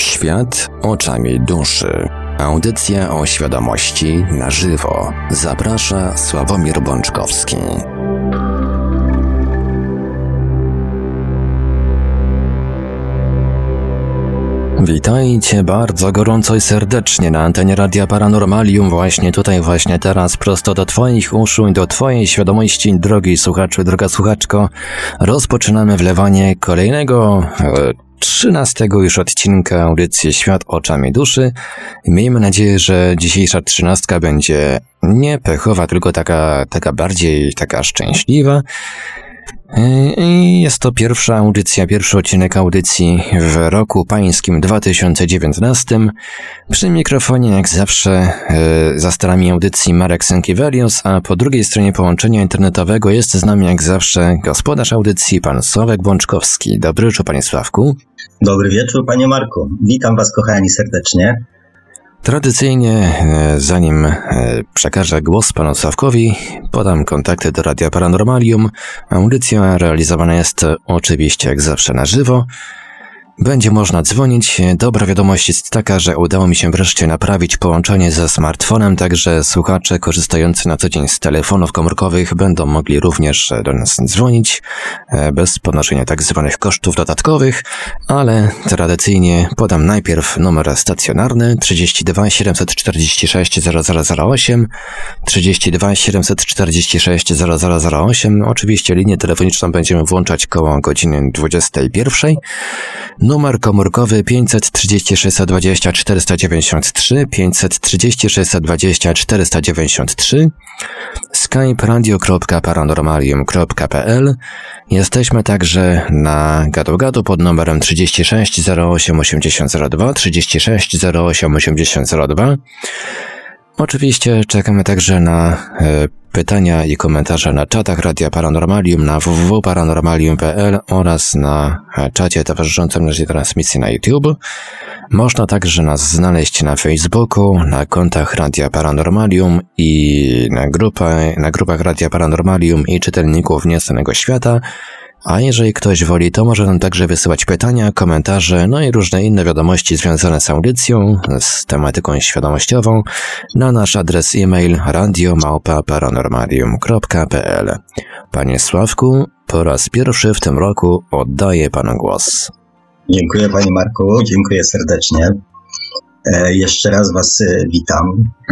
Świat oczami duszy. Audycja o świadomości na żywo. Zaprasza Sławomir Bączkowski. Witajcie bardzo gorąco i serdecznie na antenie Radia Paranormalium, właśnie tutaj, właśnie teraz, prosto do Twoich uszu i do Twojej świadomości, drogi słuchaczu, droga słuchaczko. Rozpoczynamy wlewanie kolejnego e, trzynastego już odcinka audycji Świat oczami duszy. Miejmy nadzieję, że dzisiejsza trzynastka będzie nie pechowa, tylko taka, taka bardziej taka szczęśliwa. I jest to pierwsza audycja, pierwszy odcinek audycji w roku pańskim 2019. Przy mikrofonie, jak zawsze, e, za starami audycji Marek Sękiewelios, a po drugiej stronie połączenia internetowego jest z nami, jak zawsze, gospodarz audycji, pan Sławek Bączkowski. Dobry wieczór, panie Sławku. Dobry wieczór, panie Marku. Witam was, kochani, serdecznie. Tradycyjnie, e, zanim e, przekażę głos panu Sławkowi, podam kontakty do Radia Paranormalium. Audycja realizowana jest oczywiście jak zawsze na żywo. Będzie można dzwonić. Dobra wiadomość jest taka, że udało mi się wreszcie naprawić połączenie ze smartfonem, także słuchacze korzystający na co dzień z telefonów komórkowych będą mogli również do nas dzwonić e, bez ponoszenia tak zwanych kosztów dodatkowych, ale tradycyjnie podam najpierw numer stacjonarny 32 746 0008 32 746 0008. Oczywiście linię telefoniczną będziemy włączać koło godziny 21. Numer komórkowy 536 20 493 536 20 493 skype radio.paranormalium.pl Jesteśmy także na gadu-gadu pod numerem 36 08 8002 36 08 8002 Oczywiście czekamy także na e, pytania i komentarze na czatach Radia Paranormalium na www.paranormalium.pl oraz na czacie towarzyszącym naszej transmisji na YouTube. Można także nas znaleźć na Facebooku, na kontach Radia Paranormalium i na, grupę, na grupach Radia Paranormalium i czytelników Nieznanego Świata, a jeżeli ktoś woli, to może nam także wysyłać pytania, komentarze, no i różne inne wiadomości związane z audycją, z tematyką świadomościową na nasz adres e-mail radiomałpa-paranormalium.pl. Panie Sławku, po raz pierwszy w tym roku oddaję panu głos. Dziękuję Panie Marku, dziękuję serdecznie. E, jeszcze raz Was e, witam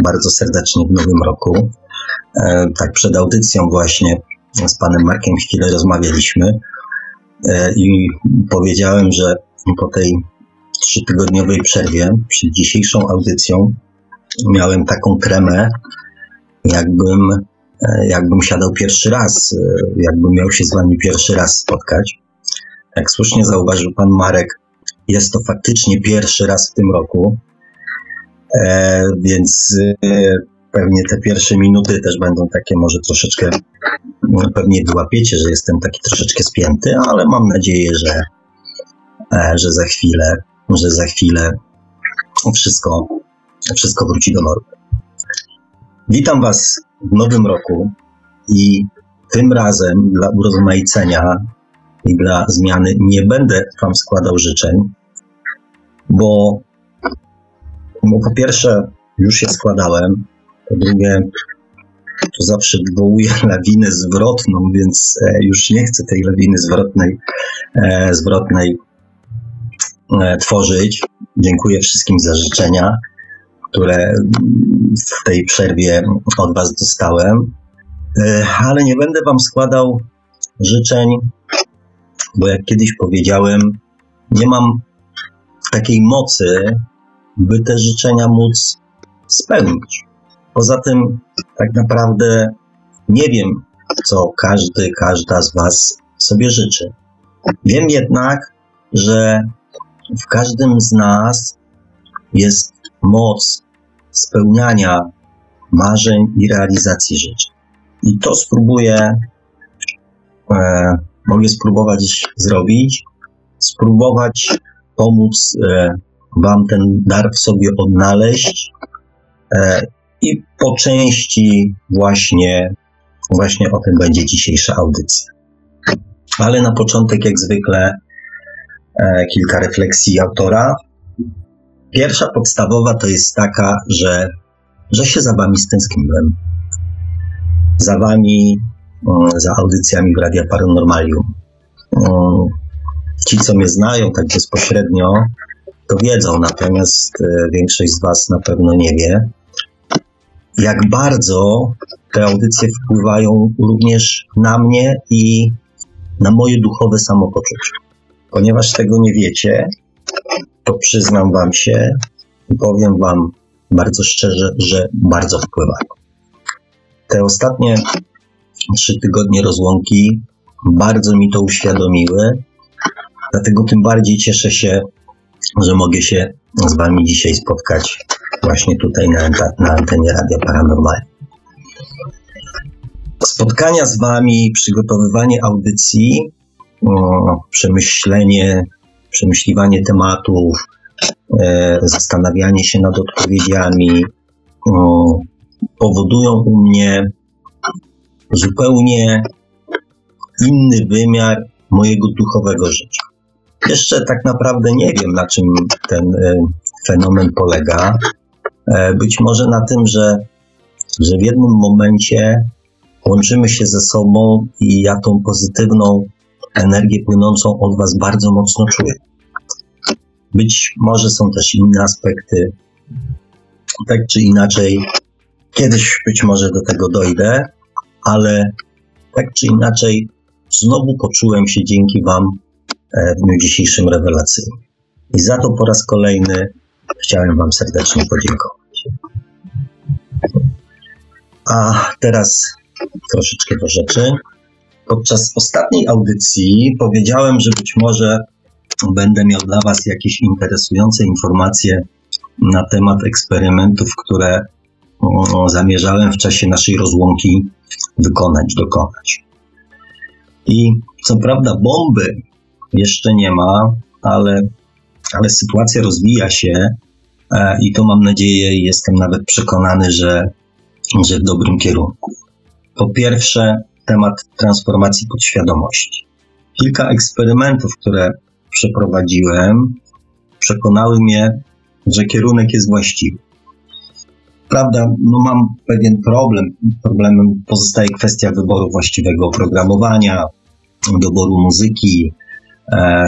bardzo serdecznie w nowym roku. E, tak przed audycją właśnie z panem Markiem chwilę rozmawialiśmy e, i powiedziałem, że po tej trzytygodniowej przerwie, przed dzisiejszą audycją, miałem taką tremę, jakbym, e, jakbym siadał pierwszy raz, e, jakbym miał się z wami pierwszy raz spotkać. Jak słusznie zauważył pan Marek, jest to faktycznie pierwszy raz w tym roku, więc pewnie te pierwsze minuty też będą takie może troszeczkę, no, pewnie wyłapiecie, że jestem taki troszeczkę spięty, ale mam nadzieję, że, e, że za chwilę, że za chwilę wszystko, wszystko wróci do normy. Witam Was w nowym roku i tym razem dla urozmaicenia i dla zmiany nie będę Wam składał życzeń, bo, bo po pierwsze już je składałem, po drugie, to zawsze wywołuje lawinę zwrotną, więc e, już nie chcę tej lawiny zwrotnej, e, zwrotnej e, tworzyć. Dziękuję wszystkim za życzenia, które w tej przerwie od Was dostałem. Ale nie będę Wam składał życzeń, bo jak kiedyś powiedziałem, nie mam takiej mocy, by te życzenia móc spełnić. Poza tym, tak naprawdę nie wiem, co każdy, każda z Was sobie życzy. Wiem jednak, że w każdym z nas jest moc spełniania marzeń i realizacji życzeń. I to spróbuję, e, mogę spróbować zrobić, spróbować pomóc e, Wam ten dar w sobie odnaleźć e, i po części właśnie, właśnie o tym będzie dzisiejsza audycja. Ale na początek, jak zwykle, e, kilka refleksji autora. Pierwsza podstawowa to jest taka, że, że się za wami stęskniłem. Za wami, mm, za audycjami w Radia Paranormalium. Mm, ci, co mnie znają tak bezpośrednio, to wiedzą, natomiast e, większość z Was na pewno nie wie, jak bardzo te audycje wpływają również na mnie i na moje duchowe samopoczucie. Ponieważ tego nie wiecie, to przyznam Wam się i powiem Wam bardzo szczerze, że bardzo wpływają. Te ostatnie trzy tygodnie rozłąki bardzo mi to uświadomiły, dlatego tym bardziej cieszę się, że mogę się z Wami dzisiaj spotkać właśnie tutaj na, na antenie Radia Paranormalnie. Spotkania z Wami, przygotowywanie audycji, o, przemyślenie, przemyśliwanie tematów, e, zastanawianie się nad odpowiedziami o, powodują u mnie zupełnie inny wymiar mojego duchowego życia. Jeszcze tak naprawdę nie wiem, na czym ten e, fenomen polega. E, być może na tym, że, że w jednym momencie łączymy się ze sobą i ja tą pozytywną energię płynącą od Was bardzo mocno czuję. Być może są też inne aspekty, tak czy inaczej, kiedyś być może do tego dojdę, ale tak czy inaczej, znowu poczułem się dzięki Wam e, w dniu dzisiejszym rewelacyjnie. I za to po raz kolejny chciałem Wam serdecznie podziękować. A teraz troszeczkę do rzeczy. Podczas ostatniej audycji powiedziałem, że być może będę miał dla Was jakieś interesujące informacje na temat eksperymentów, które zamierzałem w czasie naszej rozłąki wykonać, dokonać. I co prawda bomby jeszcze nie ma, ale, ale sytuacja rozwija się e, i to mam nadzieję, jestem nawet przekonany, że, że w dobrym kierunku. Po pierwsze, temat transformacji podświadomości. Kilka eksperymentów, które przeprowadziłem, przekonały mnie, że kierunek jest właściwy. Prawda, no mam pewien problem. Problemem pozostaje kwestia wyboru właściwego oprogramowania, doboru muzyki,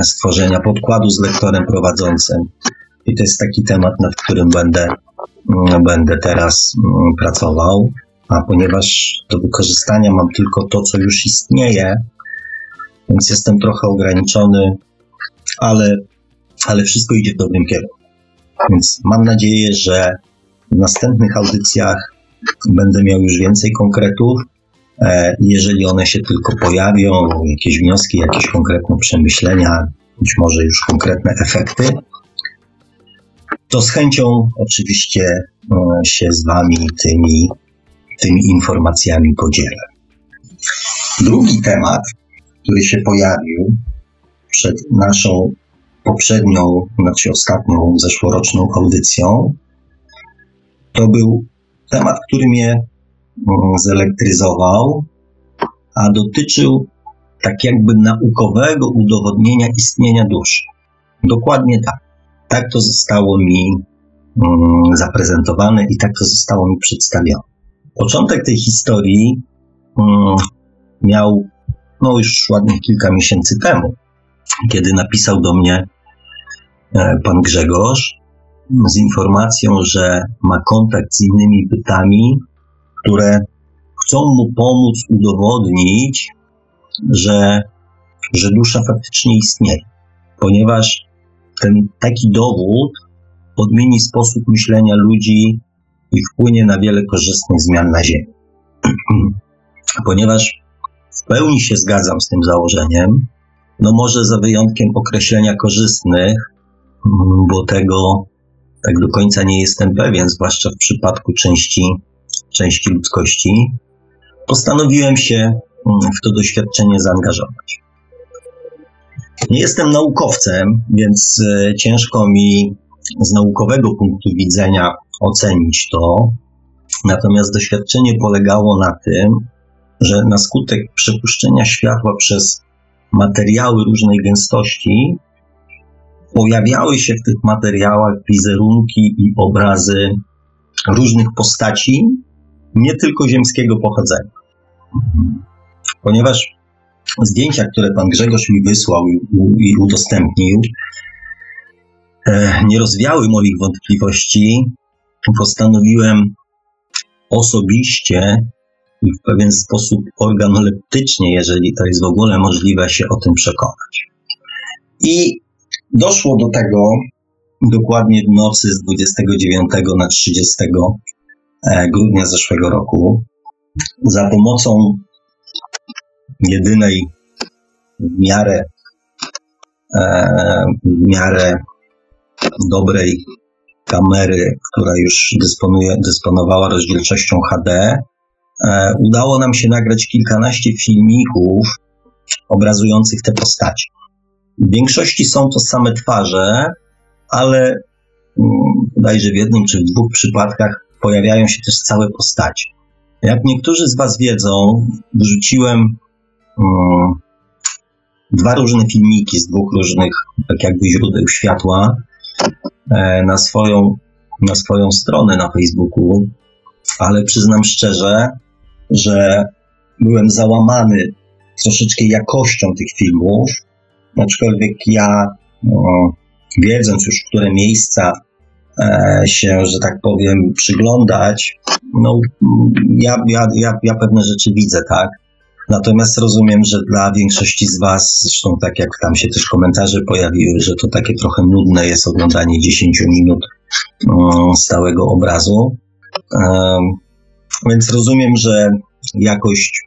stworzenia podkładu z lektorem prowadzącym. I to jest taki temat, nad którym będę, mm, będę teraz mm, pracował. A ponieważ do wykorzystania mam tylko to, co już istnieje, więc jestem trochę ograniczony, ale, ale wszystko idzie w dobrym kierunku. Więc mam nadzieję, że w następnych audycjach będę miał już więcej konkretów. E, jeżeli one się tylko pojawią, jakieś wnioski, jakieś konkretne przemyślenia, być może już konkretne efekty, to z chęcią oczywiście e, się z Wami tymi, tymi informacjami podzielę. Drugi temat, który się pojawił przed naszą poprzednią, znaczy ostatnią, zeszłoroczną audycją, to był temat, który mnie zelektryzował, a dotyczył tak jakby naukowego udowodnienia istnienia duszy. Dokładnie tak. Tak to zostało mi mm, zaprezentowane i tak to zostało mi przedstawione. Początek tej historii mm, miał no już ładnych kilka miesięcy temu, kiedy napisał do mnie e, pan Grzegorz z informacją, że ma kontakt z innymi bytami, które chcą mu pomóc udowodnić, że, że dusza faktycznie istnieje, ponieważ ten taki dowód odmieni sposób myślenia ludzi i wpłynie na wiele korzystnych zmian na Ziemi. ponieważ w pełni się zgadzam z tym założeniem, no może za wyjątkiem określenia korzystnych, bo tego tak do końca nie jestem pewien, zwłaszcza w przypadku części, części ludzkości, postanowiłem się mm, w to doświadczenie zaangażować. Nie jestem naukowcem, więc e, ciężko mi z naukowego punktu widzenia ocenić to. Natomiast doświadczenie polegało na tym, że na skutek przepuszczenia światła przez materiały różnej gęstości pojawiały się w tych materiałach wizerunki i obrazy różnych postaci, nie tylko ziemskiego pochodzenia. Ponieważ zdjęcia, które pan Grzegorz mi wysłał i, udostępnił, e, nie rozwiały moich wątpliwości, postanowiłem osobiście i w pewien sposób organoleptycznie, jeżeli to jest w ogóle możliwe, się o tym przekonać. I doszło do tego dokładnie w nocy z 29 na 30 e, grudnia zeszłego roku za pomocą jedynej w miarę, e, w miarę dobrej kamery, która już dysponuje, dysponowała rozdzielczością HD, e, udało nam się nagrać kilkanaście filmików obrazujących te postacie. W większości są to same twarze, ale bodajże mm, w jednym czy w dwóch przypadkach pojawiają się też całe postacie. Jak niektórzy z Was wiedzą, wrzuciłem um, dwa różne filmiki z dwóch różnych, tak jakby źródeł światła e, na, swoją, na swoją stronę na Facebooku, ale przyznam szczerze, że byłem załamany troszeczkę jakością tych filmów, aczkolwiek ja, no, wiedząc już, które miejsca e, się, że tak powiem, przyglądać, no ja, ja, ja, ja pewne rzeczy widzę, tak? Natomiast rozumiem, że dla większości z Was, zresztą tak jak tam się też komentarze pojawiły, że to takie trochę nudne jest oglądanie 10 minut stałego obrazu. Um, więc rozumiem, że jakość,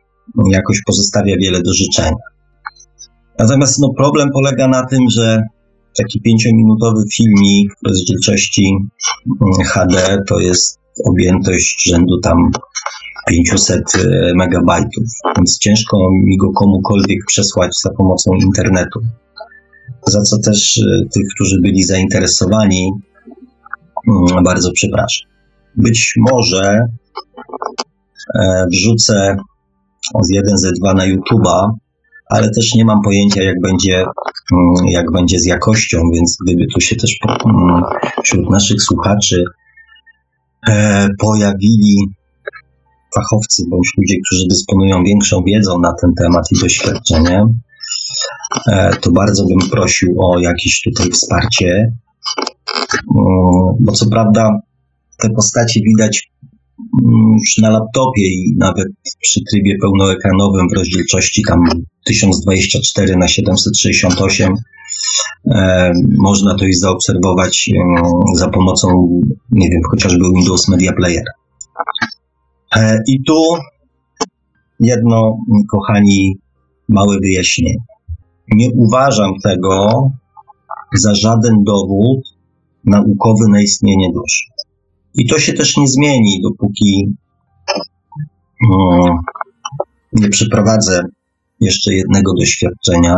jakość pozostawia wiele do życzenia. Natomiast no, problem polega na tym, że taki pięciominutowy filmik w rozdzielczości mm, HD to jest objętość rzędu tam 500 e, megabajtów, więc ciężko mi go komukolwiek przesłać za pomocą internetu. Za co też e, tych, którzy byli zainteresowani, mm, bardzo przepraszam. Być może e, wrzucę z 1 z 2 na YouTube'a, ale też nie mam pojęcia, jak będzie, mm, jak będzie z jakością, więc gdyby tu się też mm, wśród naszych słuchaczy e, pojawili fachowcy bądź ludzie, którzy dysponują większą wiedzą na ten temat i doświadczeniem, e, to bardzo bym prosił o jakieś tutaj wsparcie, mm, bo co prawda te postacie widać już na laptopie i nawet przy trybie pełnoekranowym w rozdzielczości tam 1024 na 768 e, można to już zaobserwować e, za pomocą, nie wiem, chociażby Windows Media Player. E, I tu jedno, kochani, małe wyjaśnienie. Nie uważam tego za żaden dowód naukowy na istnienie duszy. I to się też nie zmieni, dopóki no, nie przeprowadzę jeszcze jednego doświadczenia,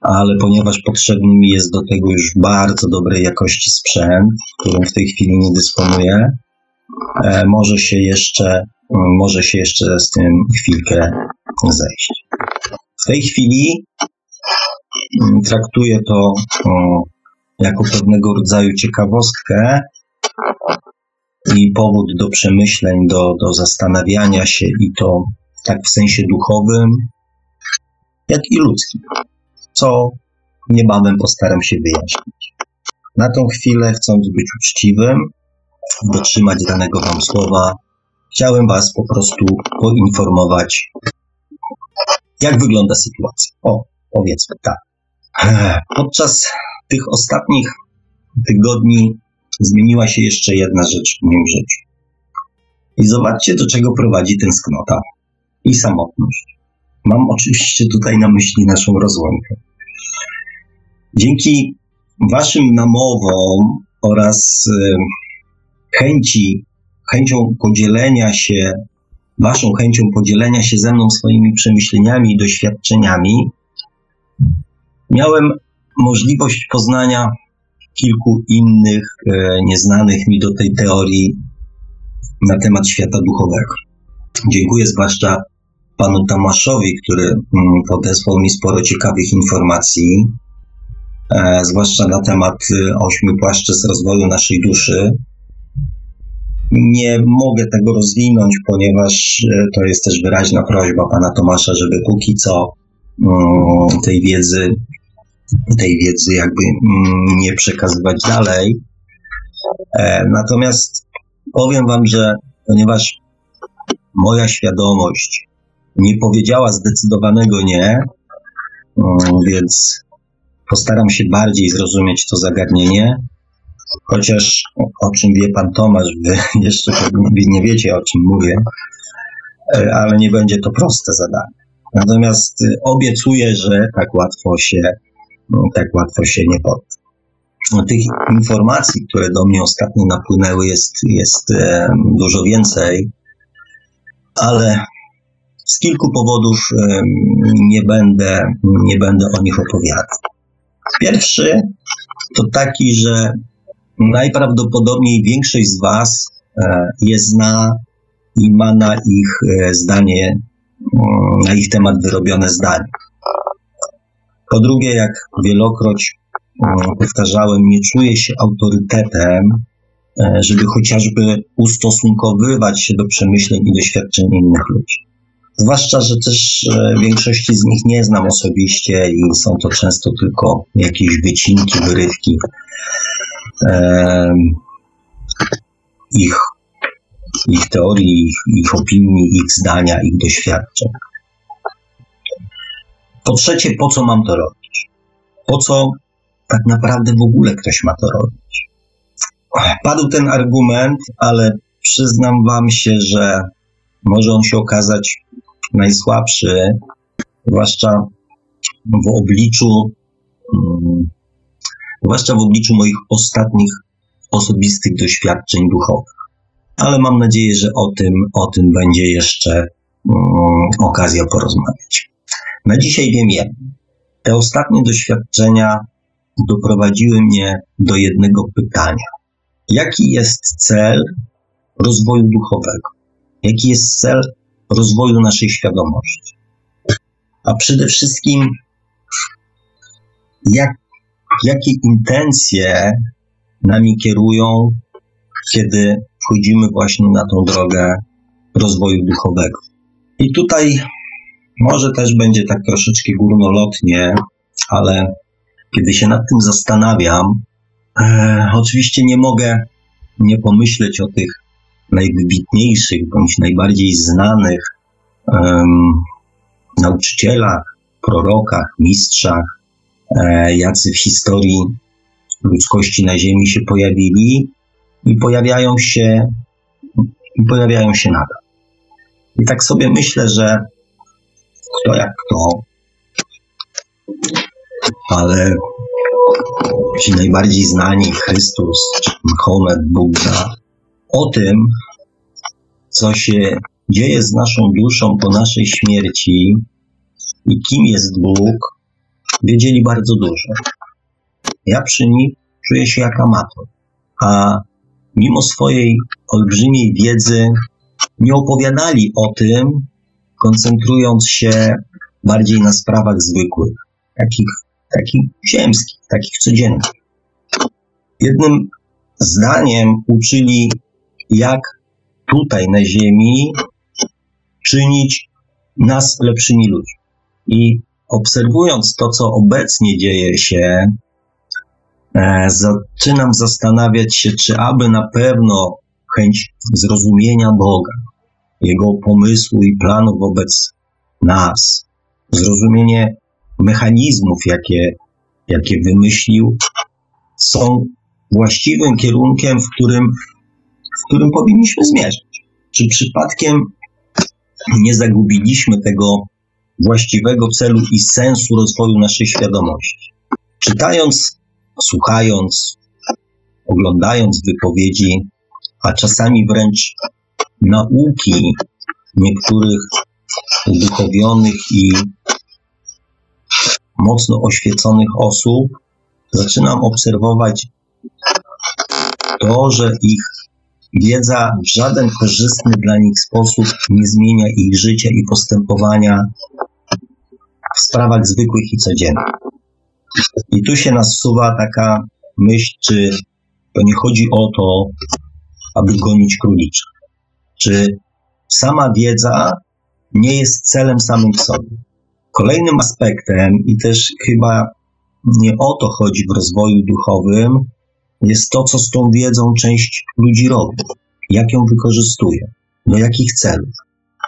ale ponieważ potrzebny mi jest do tego już bardzo dobrej jakości sprzęt, którym w tej chwili nie dysponuję, e, może się jeszcze, może się jeszcze z tym chwilkę zejść. W tej chwili mm, traktuję to jako pewnego rodzaju ciekawostkę, i powód do przemyśleń, do, do zastanawiania się i to tak w sensie duchowym, jak i ludzkim, co niebawem postaram się wyjaśnić. Na tą chwilę, chcąc być uczciwym, dotrzymać danego Wam słowa, chciałem Was po prostu poinformować, jak wygląda sytuacja. O, powiedzmy tak. Podczas tych ostatnich tygodni zmieniła się jeszcze jedna rzecz w moim życiu. I zobaczcie, do czego prowadzi tęsknota i samotność. Mam oczywiście tutaj na myśli naszą rozłąkę. Dzięki Waszym namowom oraz y, chęci, chęcią podzielenia się, Waszą chęcią podzielenia się ze mną swoimi przemyśleniami i doświadczeniami, miałem możliwość poznania kilku innych e, nieznanych mi do tej teorii na temat świata duchowego. Dziękuję zwłaszcza panu Tomaszowi, który mm, podesłał mi sporo ciekawych informacji. e, zwłaszcza na temat e, ośmiu płaszczyzn rozwoju naszej duszy. Nie mogę tego rozwinąć, ponieważ to jest też wyraźna prośba pana Tomasza, żeby póki co mm, tej wiedzy, tej wiedzy jakby mm, nie przekazywać dalej. E, natomiast powiem wam, że ponieważ moja świadomość nie powiedziała zdecydowanego nie, mm, więc postaram się bardziej zrozumieć to zagadnienie. Chociaż o czym wie pan Tomasz, wy jeszcze nie wiecie o czym mówię, e, ale nie będzie to proste zadanie. Natomiast e, obiecuję, że tak łatwo się, no, tak łatwo się nie podda. Tych informacji, które do mnie ostatnio napłynęły, jest, jest e, dużo więcej, ale z kilku powodów nie będę, nie będę o nich opowiadał. Pierwszy to taki, że najprawdopodobniej większość z Was e, je zna i ma na ich e, zdanie, mm, na ich temat wyrobione zdanie. Po drugie, jak wielokroć mm, powtarzałem, nie czuję się autorytetem, e, żeby chociażby ustosunkowywać się do przemyśleń i doświadczeń innych ludzi. Zwłaszcza, że też większości z nich nie znam osobiście i są to często tylko jakieś wycinki, wyrywki ich, ich teorii, ich, ich opinii, ich zdania, ich doświadczeń. Po trzecie, po co mam to robić? Po co tak naprawdę w ogóle ktoś ma to robić? Padł ten argument, ale przyznam Wam się, że może on się okazać najsłabszy, zwłaszcza w obliczu mm, zwłaszcza w obliczu moich ostatnich osobistych doświadczeń duchowych. Ale mam nadzieję, że o tym, o tym będzie jeszcze um, okazja porozmawiać. Na dzisiaj wiem jedno. Te ostatnie doświadczenia doprowadziły mnie do jednego pytania. Jaki jest cel rozwoju duchowego? Jaki jest cel rozwoju naszej świadomości? A przede wszystkim, jak jakie intencje nami kierują, kiedy wchodzimy właśnie na tą drogę rozwoju duchowego. I tutaj może też będzie tak troszeczkę górnolotnie, ale kiedy się nad tym zastanawiam, e, oczywiście nie mogę nie pomyśleć o tych najwybitniejszych bądź najbardziej znanych nauczycielach, prorokach, mistrzach, E, jacy w historii ludzkości na Ziemi się pojawili i pojawiają się, i pojawiają się nadal. I tak sobie myślę, że kto jak kto, ale ci najbardziej znani Chrystus, Mahomet, Buddha, o tym, co się dzieje z naszą duszą po naszej śmierci i kim jest Bóg, wiedzieli bardzo dużo. Ja przy nich czuję się jak amator, a mimo swojej olbrzymiej wiedzy nie opowiadali o tym, koncentrując się bardziej na sprawach zwykłych, takich, takich ziemskich, takich codziennych. Jednym zdaniem uczyli, jak tutaj na Ziemi czynić nas lepszymi ludźmi. I obserwując to, co obecnie dzieje się, e, zaczynam zastanawiać się, czy aby na pewno chęć zrozumienia Boga, Jego pomysłu i planu wobec nas, zrozumienie mechanizmów, jakie, jakie wymyślił, są właściwym kierunkiem, w którym, w którym powinniśmy zmierzać. Czy przypadkiem nie zagubiliśmy tego właściwego celu i sensu rozwoju naszej świadomości. Czytając, słuchając, oglądając wypowiedzi, a czasami wręcz nauki niektórych uduchowionych i mocno oświeconych osób, zaczynam obserwować to, że ich wiedza w żaden korzystny dla nich sposób nie zmienia ich życia i postępowania w sprawach zwykłych i codziennych. I tu się nasuwa taka myśl, czy to nie chodzi o to, aby gonić królicza. Czy sama wiedza nie jest celem samym w sobie. Kolejnym aspektem, i też chyba nie o to chodzi w rozwoju duchowym, jest to, co z tą wiedzą część ludzi robi, jak ją wykorzystuje, do jakich celów.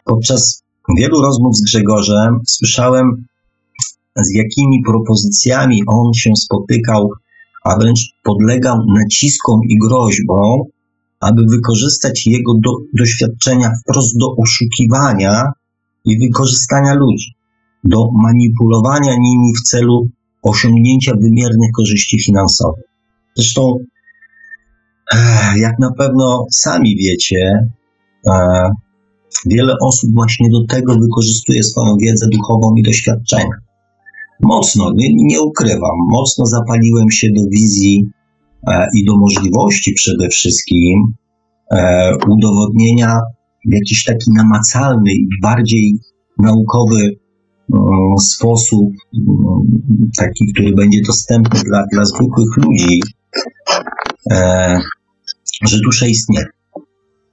Podczas wielu rozmów z Grzegorzem słyszałem, z jakimi propozycjami on się spotykał, a wręcz podlegał naciskom i groźbom, aby wykorzystać jego do, doświadczenia wprost do oszukiwania i wykorzystania ludzi, do manipulowania nimi w celu osiągnięcia wymiernych korzyści finansowych. Zresztą, jak na pewno sami wiecie, wiele osób właśnie do tego wykorzystuje swoją wiedzę duchową i doświadczenia. Mocno, nie, nie ukrywam, mocno zapaliłem się do wizji i do możliwości przede wszystkim e, udowodnienia w jakiś taki namacalny i bardziej naukowy mm, sposób, mm, taki, który będzie dostępny dla, dla zwykłych ludzi, e, że dusza istnieje.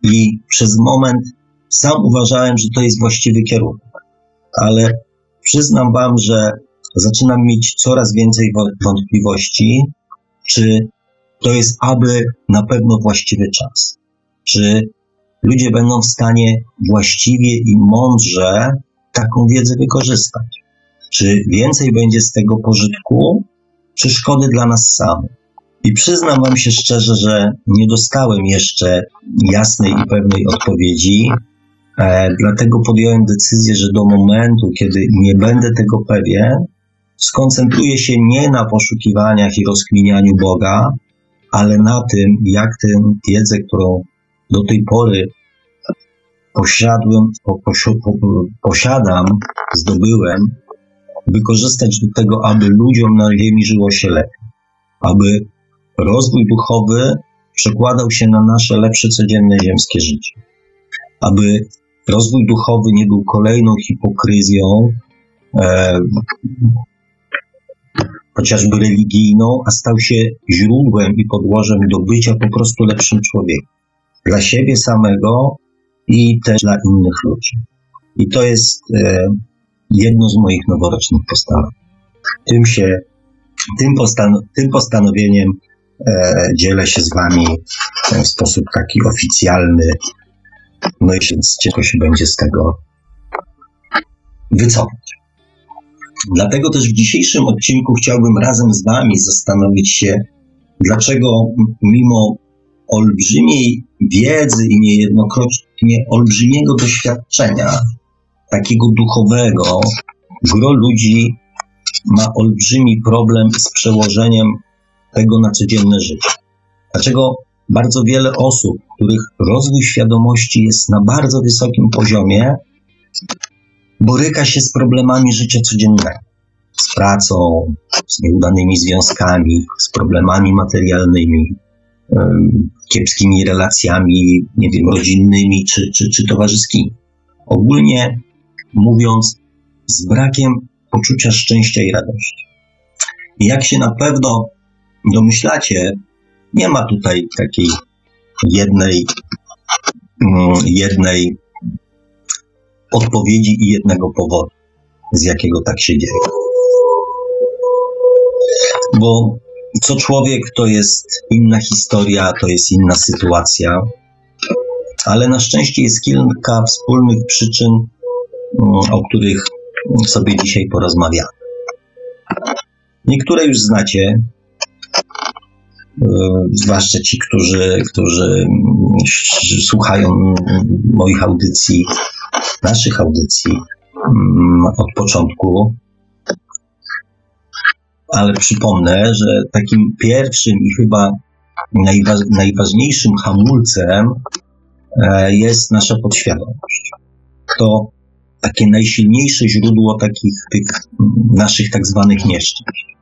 I przez moment sam uważałem, że to jest właściwy kierunek, ale przyznam Wam, że zaczynam mieć coraz więcej wątpliwości, czy to jest aby na pewno właściwy czas. Czy ludzie będą w stanie właściwie i mądrze taką wiedzę wykorzystać? Czy więcej będzie z tego pożytku, czy szkody dla nas samych? I przyznam Wam się szczerze, że nie dostałem jeszcze jasnej i pewnej odpowiedzi, e, dlatego podjąłem decyzję, że do momentu, kiedy nie będę tego pewien, skoncentruję się nie na poszukiwaniach i rozkminianiu Boga, ale na tym, jak tę wiedzę, którą do tej pory posiadłem, po, po, posiadam, zdobyłem, wykorzystać do tego, aby ludziom na ziemi żyło się lepiej, aby rozwój duchowy przekładał się na nasze lepsze codzienne ziemskie życie, aby rozwój duchowy nie był kolejną hipokryzją, e, chociażby religijną, a stał się źródłem i podłożem do bycia po prostu lepszym człowiekiem. Dla siebie samego i też dla innych ludzi. I to jest e, jedno z moich noworocznych postanowień. Tym się, tym, postan- tym postanowieniem e, dzielę się z Wami w sposób taki oficjalny. No i więc ciężko się będzie z tego wycofać. Dlatego też w dzisiejszym odcinku chciałbym razem z Wami zastanowić się, dlaczego mimo olbrzymiej wiedzy i niejednokrotnie olbrzymiego doświadczenia, takiego duchowego, gro ludzi ma olbrzymi problem z przełożeniem tego na codzienne życie. Dlaczego bardzo wiele osób, których rozwój świadomości jest na bardzo wysokim poziomie, boryka się z problemami życia codziennego, z pracą, z nieudanymi związkami, z problemami materialnymi, kiepskimi relacjami, nie wiem, rodzinnymi czy, czy, czy towarzyskimi. Ogólnie mówiąc, z brakiem poczucia szczęścia i radości. I jak się na pewno domyślacie, nie ma tutaj takiej jednej, mm, jednej odpowiedzi i jednego powodu, z jakiego tak się dzieje. Bo co człowiek to jest inna historia, to jest inna sytuacja, ale na szczęście jest kilka wspólnych przyczyn, mm, o których sobie dzisiaj porozmawiamy. Niektóre już znacie, y, zwłaszcza ci, którzy, którzy mm, słuchają moich audycji naszych audycji mm, od początku. Ale przypomnę, że takim pierwszym i chyba najwa- najważniejszym hamulcem e, jest nasza podświadomość. To takie najsilniejsze źródło takich tych naszych tak zwanych nieszczęść.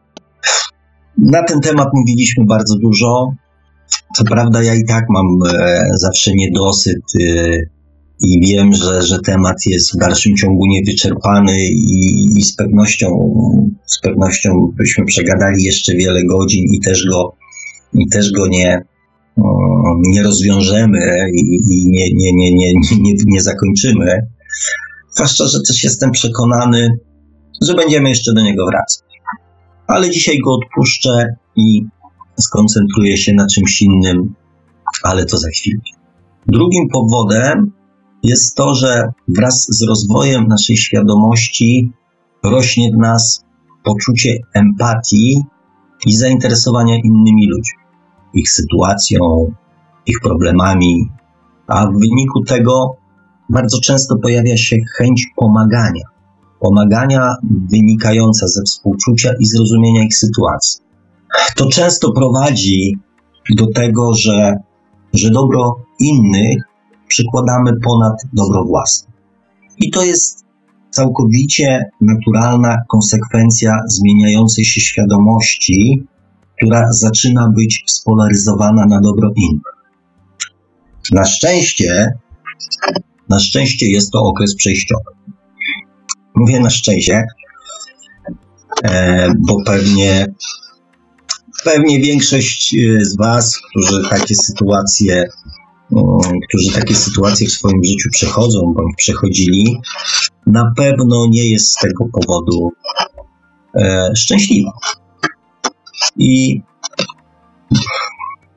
Na ten temat mówiliśmy bardzo dużo. Co prawda, ja i tak mam e, zawsze niedosyt e, i wiem, że, że temat jest w dalszym ciągu niewyczerpany i, i z pewnością z pewnością byśmy przegadali jeszcze wiele godzin i też go, i też go nie, nie rozwiążemy i, i nie, nie, nie, nie, nie, nie zakończymy. Zwłaszcza, że też jestem przekonany, że będziemy jeszcze do niego wracać. Ale dzisiaj go odpuszczę i skoncentruję się na czymś innym, ale to za chwilę. Drugim powodem jest to, że wraz z rozwojem naszej świadomości rośnie w nas poczucie empatii i zainteresowania innymi ludźmi, ich sytuacją, ich problemami, a w wyniku tego bardzo często pojawia się chęć pomagania. Pomagania wynikająca ze współczucia i zrozumienia ich sytuacji. To często prowadzi do tego, że, że dobro innych przykładamy ponad dobro własne. I to jest całkowicie naturalna konsekwencja zmieniającej się świadomości, która zaczyna być spolaryzowana na dobro innych. Na szczęście, na szczęście jest to okres przejściowy. Mówię na szczęście, e, bo pewnie, pewnie większość e, z Was, którzy takie sytuacje którzy takie sytuacje w swoim życiu przechodzą bądź przechodzili, na pewno nie jest z tego powodu e, szczęśliwa. I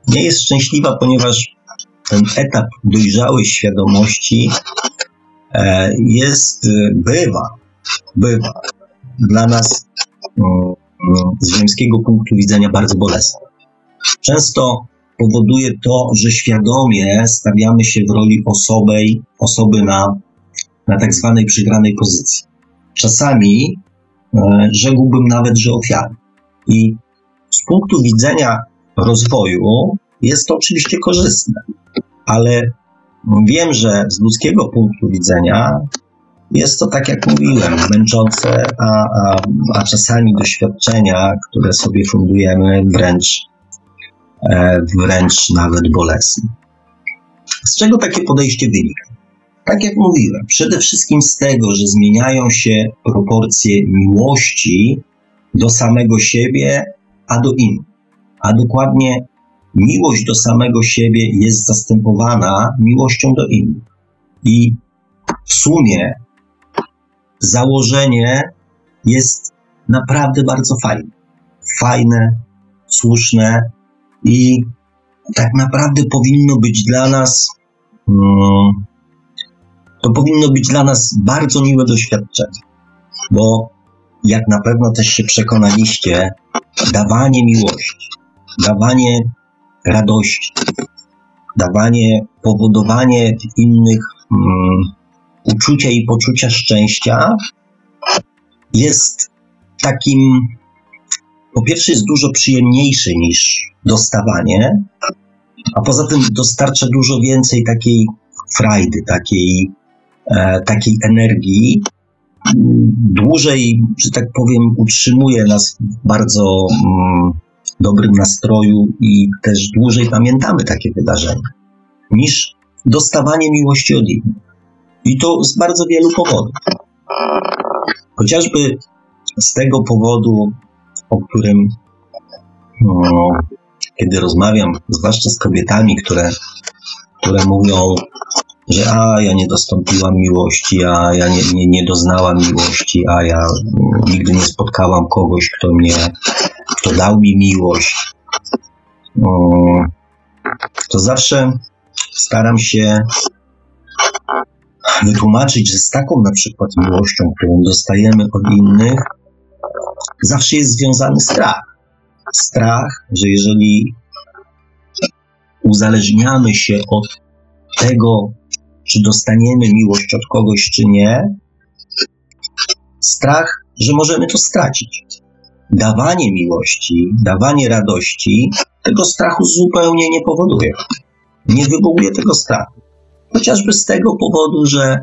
nie jest szczęśliwa, ponieważ ten etap dojrzałej świadomości e, jest, bywa, bywa dla nas mm, z ziemskiego punktu widzenia bardzo bolesny. Często powoduje to, że świadomie stawiamy się w roli osoby, osoby na, na tak zwanej przygranej pozycji. Czasami e, rzekłbym nawet, że ofiary. I z punktu widzenia rozwoju jest to oczywiście korzystne, ale wiem, że z ludzkiego punktu widzenia jest to, tak jak mówiłem, męczące, a, a, a czasami doświadczenia, które sobie fundujemy, wręcz wręcz nawet bolesny. Z czego takie podejście wynika? Tak jak mówiłem, przede wszystkim z tego, że zmieniają się proporcje miłości do samego siebie, a do innych. A dokładnie miłość do samego siebie jest zastępowana miłością do innych. I w sumie założenie jest naprawdę bardzo fajne. Fajne, słuszne, i tak naprawdę powinno być dla nas, mm, to powinno być dla nas bardzo miłe doświadczenie, bo jak na pewno też się przekonaliście, dawanie miłości, dawanie radości, dawanie, powodowanie innych um, uczucia i poczucia szczęścia jest takim po pierwsze jest dużo przyjemniejszy niż dostawanie, a poza tym dostarcza dużo więcej takiej frajdy, takiej, e, takiej energii. Dłużej, że tak powiem, utrzymuje nas w bardzo mm, dobrym nastroju i też dłużej pamiętamy takie wydarzenia niż dostawanie miłości od innych. I to z bardzo wielu powodów. Chociażby z tego powodu, o którym no, kiedy rozmawiam, zwłaszcza z kobietami, które, które mówią, że a ja nie dostąpiłam miłości, a ja nie, nie, nie doznałam miłości, a ja nigdy nie spotkałam kogoś, kto mnie, kto dał mi miłość, to zawsze staram się wytłumaczyć, że z taką na przykład miłością, którą dostajemy od innych, zawsze jest związany strach. Strach, że jeżeli uzależniamy się od tego, czy dostaniemy miłość od kogoś, czy nie, strach, że możemy to stracić. Dawanie miłości, dawanie radości tego strachu zupełnie nie powoduje. Nie wywołuje tego strachu. Chociażby z tego powodu, że,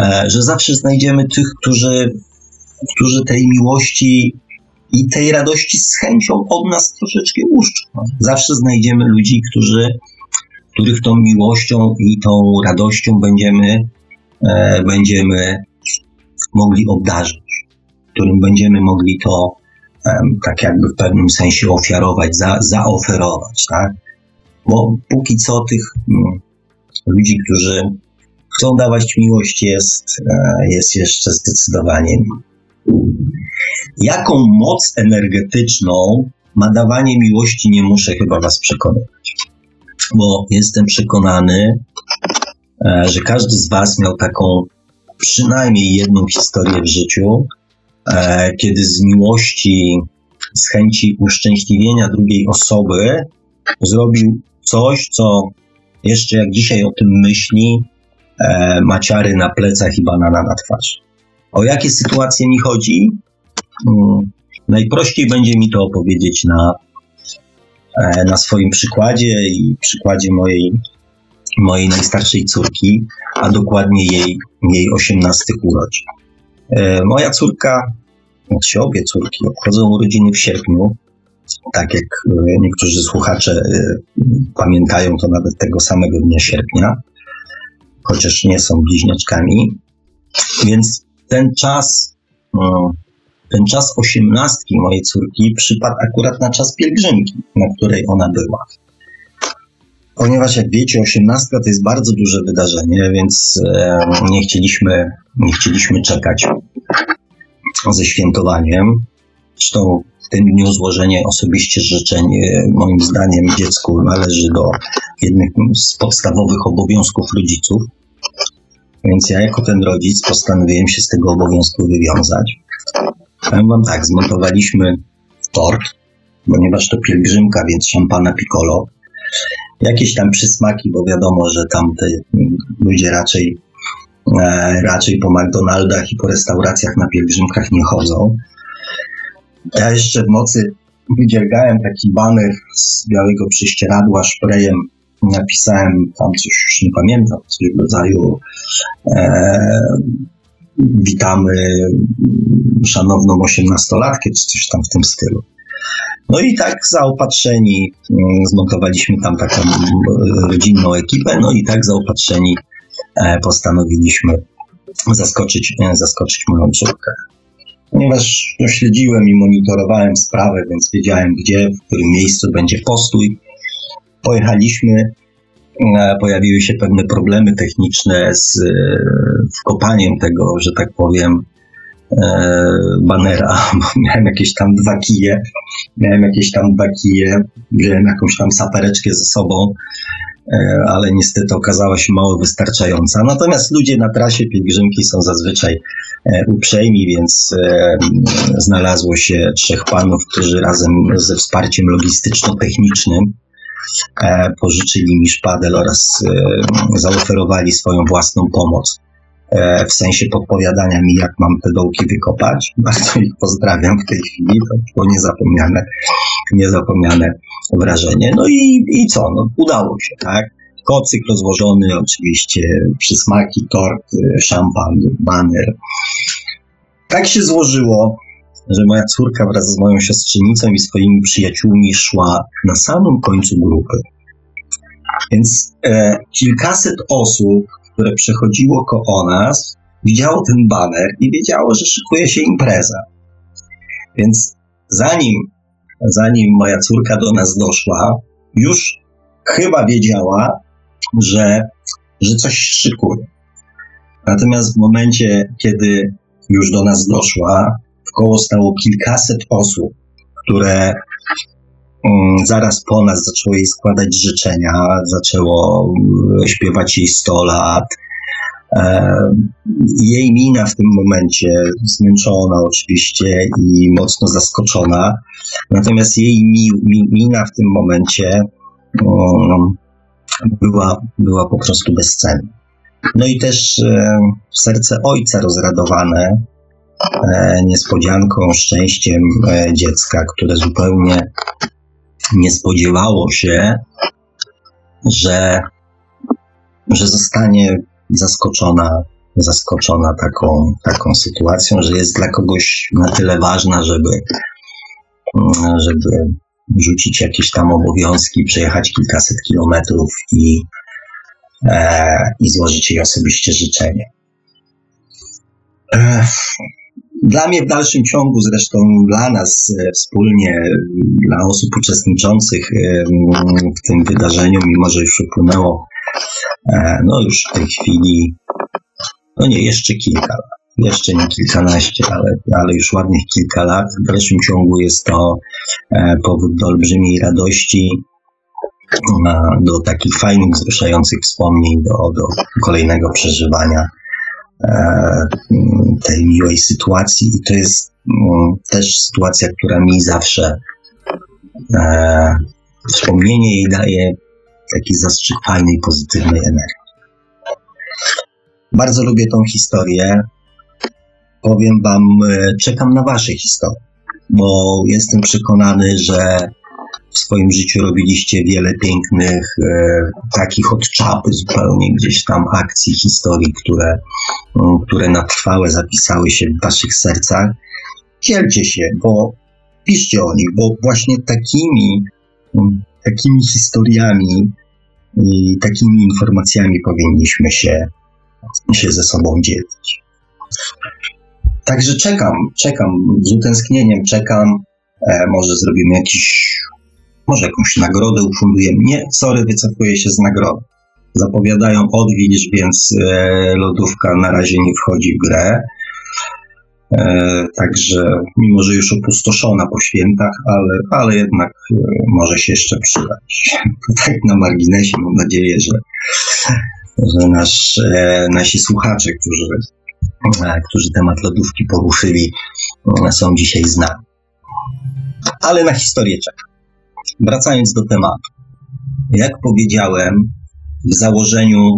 e, że zawsze znajdziemy tych, którzy którzy tej miłości i tej radości z chęcią od nas troszeczkę uszczą. Zawsze znajdziemy ludzi, którzy, których tą miłością i tą radością będziemy, e, będziemy mogli obdarzyć, którym będziemy mogli to tak jakby w pewnym sensie ofiarować, za, zaoferować, tak? Bo póki co tych mm, ludzi, którzy chcą dawać miłość, jest, e, jest jeszcze zdecydowanie Jaką moc energetyczną ma dawanie miłości, nie muszę chyba Was przekonywać. Bo jestem przekonany, e, że każdy z Was miał taką przynajmniej jedną historię w życiu, e, kiedy z miłości, z chęci uszczęśliwienia drugiej osoby zrobił coś, co jeszcze jak dzisiaj o tym myśli, e, maciary na plecach i banana na twarz. O jakie sytuacje mi chodzi? Hmm. Najprościej będzie mi to opowiedzieć na, e, na swoim przykładzie i przykładzie mojej, mojej najstarszej córki, a dokładnie jej, jej 18 urodzin. E, moja córka, znaczy obie córki, obchodzą urodziny w sierpniu. Tak jak e, niektórzy słuchacze pamiętają, to nawet tego samego dnia sierpnia, chociaż nie są bliźniaczkami. Więc ten czas ten czas osiemnastki mojej córki przypadł akurat na czas pielgrzymki, na której ona była. Ponieważ jak wiecie, osiemnastka to jest bardzo duże wydarzenie, więc e, nie chcieliśmy, nie chcieliśmy czekać ze świętowaniem. Zresztą w tym dniu złożenie osobiście życzeń, e, moim zdaniem, dziecku należy do jednych z podstawowych obowiązków rodziców. Więc ja jako ten rodzic postanowiłem się z tego obowiązku wywiązać. Powiem wam tak, zmontowaliśmy tort, ponieważ to pielgrzymka, więc szampana piccolo. Jakieś tam przysmaki, bo wiadomo, że tam te ludzie raczej, e, raczej po McDonaldach i po restauracjach na pielgrzymkach nie chodzą. Ja jeszcze w nocy wydziergałem taki baner z białego prześcieradła szprejem. Napisałem tam coś, już nie pamiętam, coś w rodzaju e, witamy szanowną osiemnastolatkę, czy coś tam w tym stylu. No i tak zaopatrzeni, mm, zmontowaliśmy tam taką rodzinną ekipę, no i tak zaopatrzeni e, postanowiliśmy zaskoczyć, e, zaskoczyć moją córkę. Ponieważ śledziłem i monitorowałem sprawę, więc wiedziałem, gdzie, w którym miejscu będzie postój. Pojechaliśmy E, pojawiły się pewne problemy techniczne z e, wkopaniem tego, że tak powiem, e, banera, bo miałem jakieś tam dwa kije, miałem jakieś tam dwa kije, wziąłem jakąś tam sapereczkę ze sobą, ale niestety okazała się mało wystarczająca. Natomiast ludzie na trasie pielgrzymki są zazwyczaj uprzejmi, więc znalazło się trzech panów, którzy razem ze wsparciem logistyczno-technicznym pożyczyli mi szpadel oraz e, zaoferowali swoją własną pomoc e, w sensie podpowiadania mi, jak mam te dołki wykopać. Bardzo ich pozdrawiam w tej chwili, to było niezapomniane, niezapomniane wrażenie. No i, i co? No, udało się, tak? Kocyk rozłożony, oczywiście przysmaki, tort, szampan, baner. Tak się złożyło, że moja córka wraz z moją siostrzenicą i swoimi przyjaciółmi szła na samym końcu grupy. Więc e, kilkaset osób, które przechodziło koło nas, widziało ten baner i wiedziało, że szykuje się impreza. Więc zanim, zanim moja córka do nas doszła, już chyba wiedziała, że, że coś szykuje. Natomiast w momencie, kiedy już do nas doszła, koło stało kilkaset osób, które mm, zaraz po nas zaczęło jej składać życzenia, zaczęło mm, śpiewać jej 100 lat. E, jej mina w tym momencie, zmęczona oczywiście i mocno zaskoczona, natomiast jej mina w tym momencie mm, była, była po prostu bezcenna. No i też e, serce ojca rozradowane, niespodzianką, szczęściem e, dziecka, które zupełnie nie spodziewało się, że, że zostanie zaskoczona, zaskoczona taką, taką sytuacją, że jest dla kogoś na tyle ważna, żeby, żeby rzucić jakieś tam obowiązki, przejechać kilkaset kilometrów i, e, i złożyć jej osobiście życzenie. E, dla mnie w dalszym ciągu, zresztą dla nas e, wspólnie, dla osób uczestniczących e, w tym wydarzeniu, mimo że już upłynęło, e, no już w tej chwili, no nie, jeszcze kilka lat, jeszcze nie kilkanaście, ale, ale już ładnych kilka lat. W dalszym ciągu jest to powód do olbrzymiej radości, do takich fajnych, wzruszających wspomnień, do, do kolejnego przeżywania E, tej miłej sytuacji i to jest mm, też sytuacja, która mi zawsze e, wspomnienie jej daje taki zastrzyk fajnej, pozytywnej energii. Bardzo lubię tą historię. Powiem Wam, e, czekam na Wasze historie, bo jestem przekonany, że w swoim życiu robiliście wiele pięknych, e, takich od czapy zupełnie gdzieś tam akcji, historii, które, które na trwałe zapisały się w waszych sercach. Dzielcie się, bo piszcie o nich, bo właśnie takimi, takimi historiami i takimi informacjami powinniśmy się, się ze sobą dzielić. Także czekam, czekam z utęsknieniem, czekam. E, może zrobimy jakiś może jakąś nagrodę ufundujemy. Nie, sorry, wycofuję się z nagrody. Zapowiadają odwilż, więc e, lodówka na razie nie wchodzi w grę. E, także, mimo że już opustoszona po świętach, ale, ale jednak e, może się jeszcze przydać. tak na marginesie mam nadzieję, że, że nasz, nasi słuchacze, którzy, którzy temat lodówki poruszyli, są dzisiaj z nami. Ale na historię. Wracając do tematu. Jak powiedziałem, w założeniu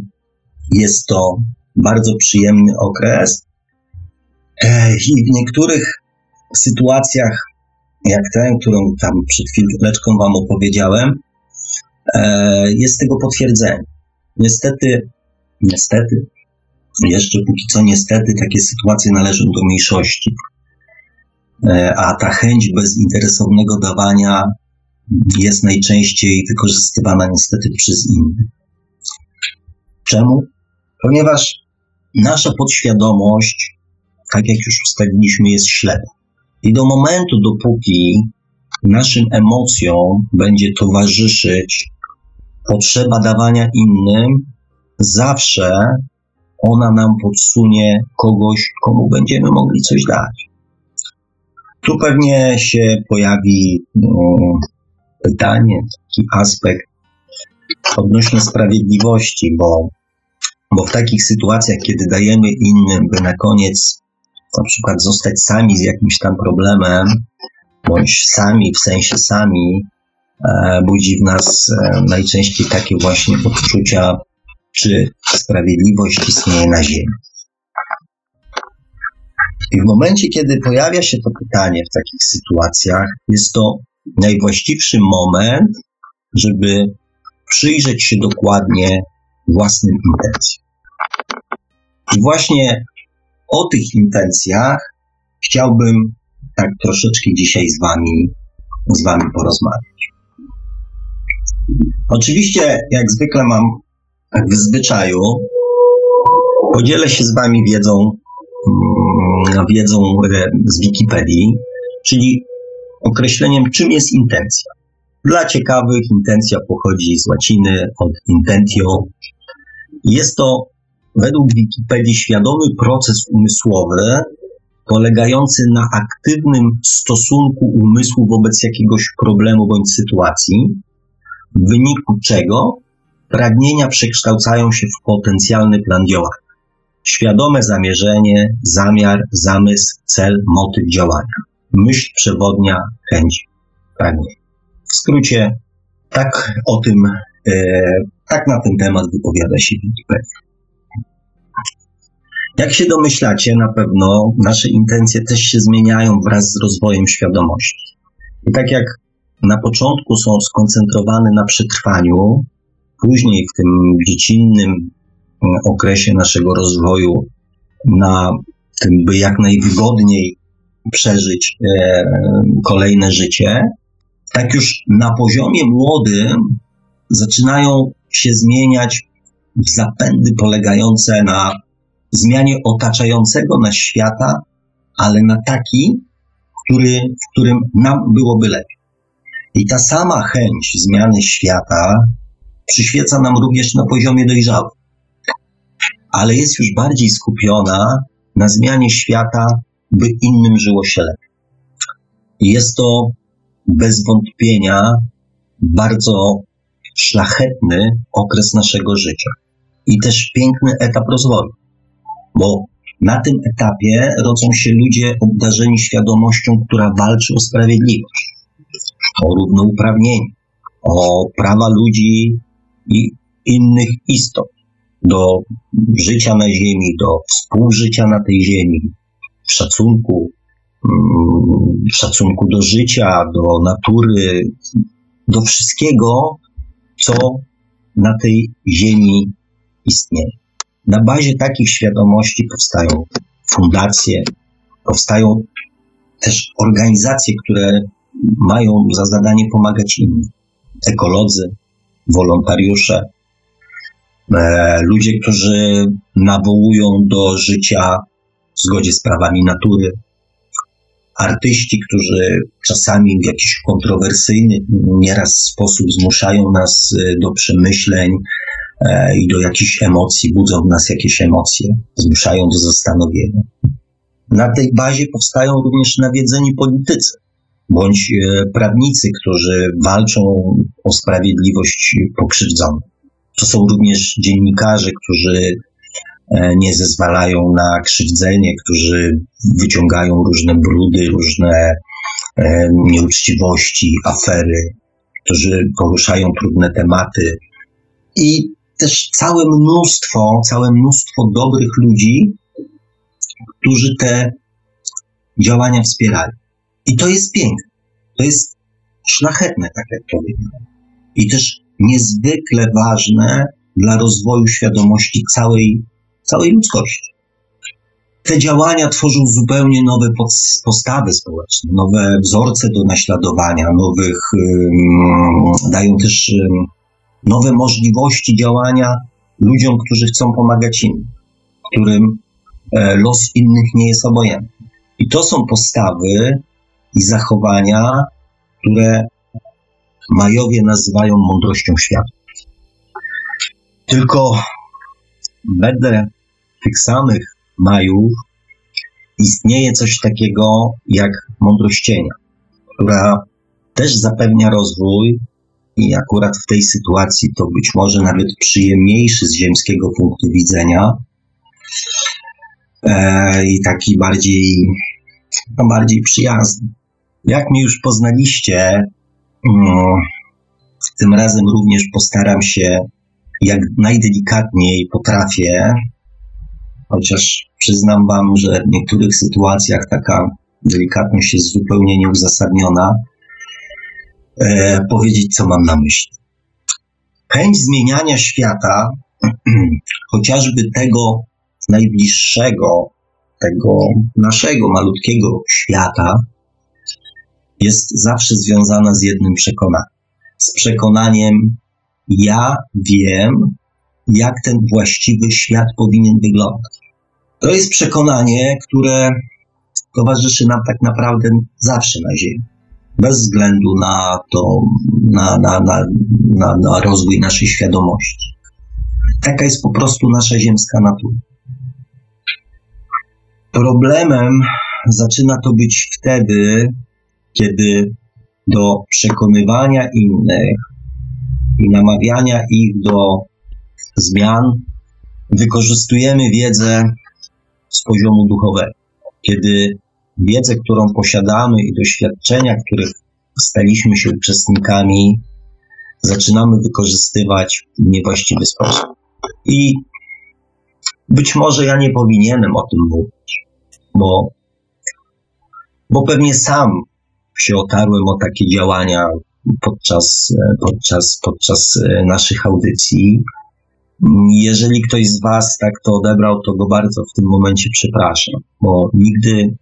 jest to bardzo przyjemny okres i w niektórych sytuacjach, jak tę, którą tam przed chwileczką Wam opowiedziałem, e, jest tego potwierdzenie. Niestety, niestety, jeszcze póki co niestety takie sytuacje należą do mniejszości, e, a ta chęć bezinteresownego dawania jest najczęściej wykorzystywana niestety przez innych. Czemu? Ponieważ nasza podświadomość, tak jak już ustaliliśmy, jest ślepa. I do momentu, dopóki naszym emocjom będzie towarzyszyć potrzeba dawania innym, zawsze ona nam podsunie kogoś, komu będziemy mogli coś dać. Tu pewnie się pojawi no, pytanie, taki aspekt odnośnie sprawiedliwości, bo, bo w takich sytuacjach, kiedy dajemy innym, by na koniec na przykład zostać sami z jakimś tam problemem, bądź sami, w sensie sami, e, budzi w nas e, najczęściej takie właśnie odczucia, czy sprawiedliwość istnieje na ziemi. I w momencie, kiedy pojawia się to pytanie w takich sytuacjach, jest to najwłaściwszy moment, żeby przyjrzeć się dokładnie własnym intencjom. I właśnie o tych intencjach chciałbym tak troszeczkę dzisiaj z Wami, z wami porozmawiać. Oczywiście, jak zwykle mam w zwyczaju, podzielę się z Wami wiedzą, mm, wiedzą e, z Wikipedii, czyli określeniem, czym jest intencja. Dla ciekawych intencja pochodzi z łaciny od intentio. Jest to według Wikipedii świadomy proces umysłowy polegający na aktywnym stosunku umysłu wobec jakiegoś problemu bądź sytuacji, w wyniku czego pragnienia przekształcają się w potencjalny plan działania. Świadome zamierzenie, zamiar, zamysł, cel, motyw działania myśl przewodnia, chęć, pragnienie. W skrócie, tak o tym, e, tak na ten temat wypowiada się Wikipedia. Jak się domyślacie, na pewno nasze intencje też się zmieniają wraz z rozwojem świadomości. I tak jak na początku są skoncentrowane na przetrwaniu, później w tym dziecinnym mm, okresie naszego rozwoju na tym, by jak najwygodniej przeżyć e, kolejne życie, tak już na poziomie młodym zaczynają się zmieniać zapędy polegające na zmianie otaczającego nas świata, ale na taki, który, w którym nam byłoby lepiej. I ta sama chęć zmiany świata przyświeca nam również na poziomie dojrzałym, ale jest już bardziej skupiona na zmianie świata, by innym żyło się lepiej. Jest to bez wątpienia bardzo szlachetny okres naszego życia i też piękny etap rozwoju, bo na tym etapie rodzą się ludzie obdarzeni świadomością, która walczy o sprawiedliwość, o równouprawnienie, o prawa ludzi i innych istot do życia na Ziemi, do współżycia na tej Ziemi, szacunku, mm, szacunku do życia, do natury, do wszystkiego, co na tej Ziemi istnieje. Na bazie takich świadomości powstają fundacje, powstają też organizacje, które mają za zadanie pomagać innym. Ekolodzy, wolontariusze, e, ludzie, którzy nawołują do życia w zgodzie z prawami natury, artyści, którzy czasami w jakiś kontrowersyjny nieraz sposób zmuszają nas e, do przemyśleń e, i do jakichś emocji, budzą w nas jakieś emocje, zmuszają do zastanowienia. Na tej bazie powstają również nawiedzeni politycy, bądź e, prawnicy, którzy walczą o sprawiedliwość pokrzywdzonych. To są również dziennikarze, którzy nie zezwalają na krzywdzenie, którzy wyciągają różne brudy, różne e, nieuczciwości, afery, którzy poruszają trudne tematy i też całe mnóstwo, całe mnóstwo dobrych ludzi, którzy te działania wspierają. I to jest piękne. To jest szlachetne, tak jak powiedziałem. I też niezwykle ważne dla rozwoju świadomości całej, całej ludzkości. Te działania tworzą zupełnie nowe postawy społeczne, nowe wzorce do naśladowania, nowych, dają też nowe możliwości działania ludziom, którzy chcą pomagać innym, którym e, los innych nie jest obojętny. I to są postawy, i zachowania, które Majowie nazywają mądrością świata. Tylko wedle tych samych Majów istnieje coś takiego jak mądrość cienia, która też zapewnia rozwój i akurat w tej sytuacji to być może nawet przyjemniejszy z ziemskiego punktu widzenia e, i taki bardziej, no bardziej przyjazny. Jak mnie już poznaliście, mm, tym razem również postaram się jak najdelikatniej potrafię, chociaż przyznam Wam, że w niektórych sytuacjach taka delikatność jest zupełnie nieuzasadniona, e, powiedzieć, co mam na myśli. Chęć zmieniania świata, chociażby tego najbliższego, tego naszego malutkiego świata, jest zawsze związana z jednym przekonaniem. Z przekonaniem, ja wiem, jak ten właściwy świat powinien wyglądać. To jest przekonanie, które towarzyszy nam tak naprawdę zawsze na Ziemi. Bez względu na to, na, na, na, na, na rozwój naszej świadomości. Taka jest po prostu nasza ziemska natura. Problemem zaczyna to być wtedy, kiedy do przekonywania innych i namawiania ich do zmian wykorzystujemy wiedzę z poziomu duchowego. Kiedy wiedzę, którą posiadamy i doświadczenia, których staliśmy się uczestnikami, zaczynamy wykorzystywać w niewłaściwy sposób. I być może ja nie powinienem o tym mówić, bo, bo pewnie sam się otarłem o takie działania podczas, podczas, podczas e, naszych audycji. Jeżeli ktoś z Was tak to odebrał, to go bardzo w tym momencie przepraszam, bo nigdy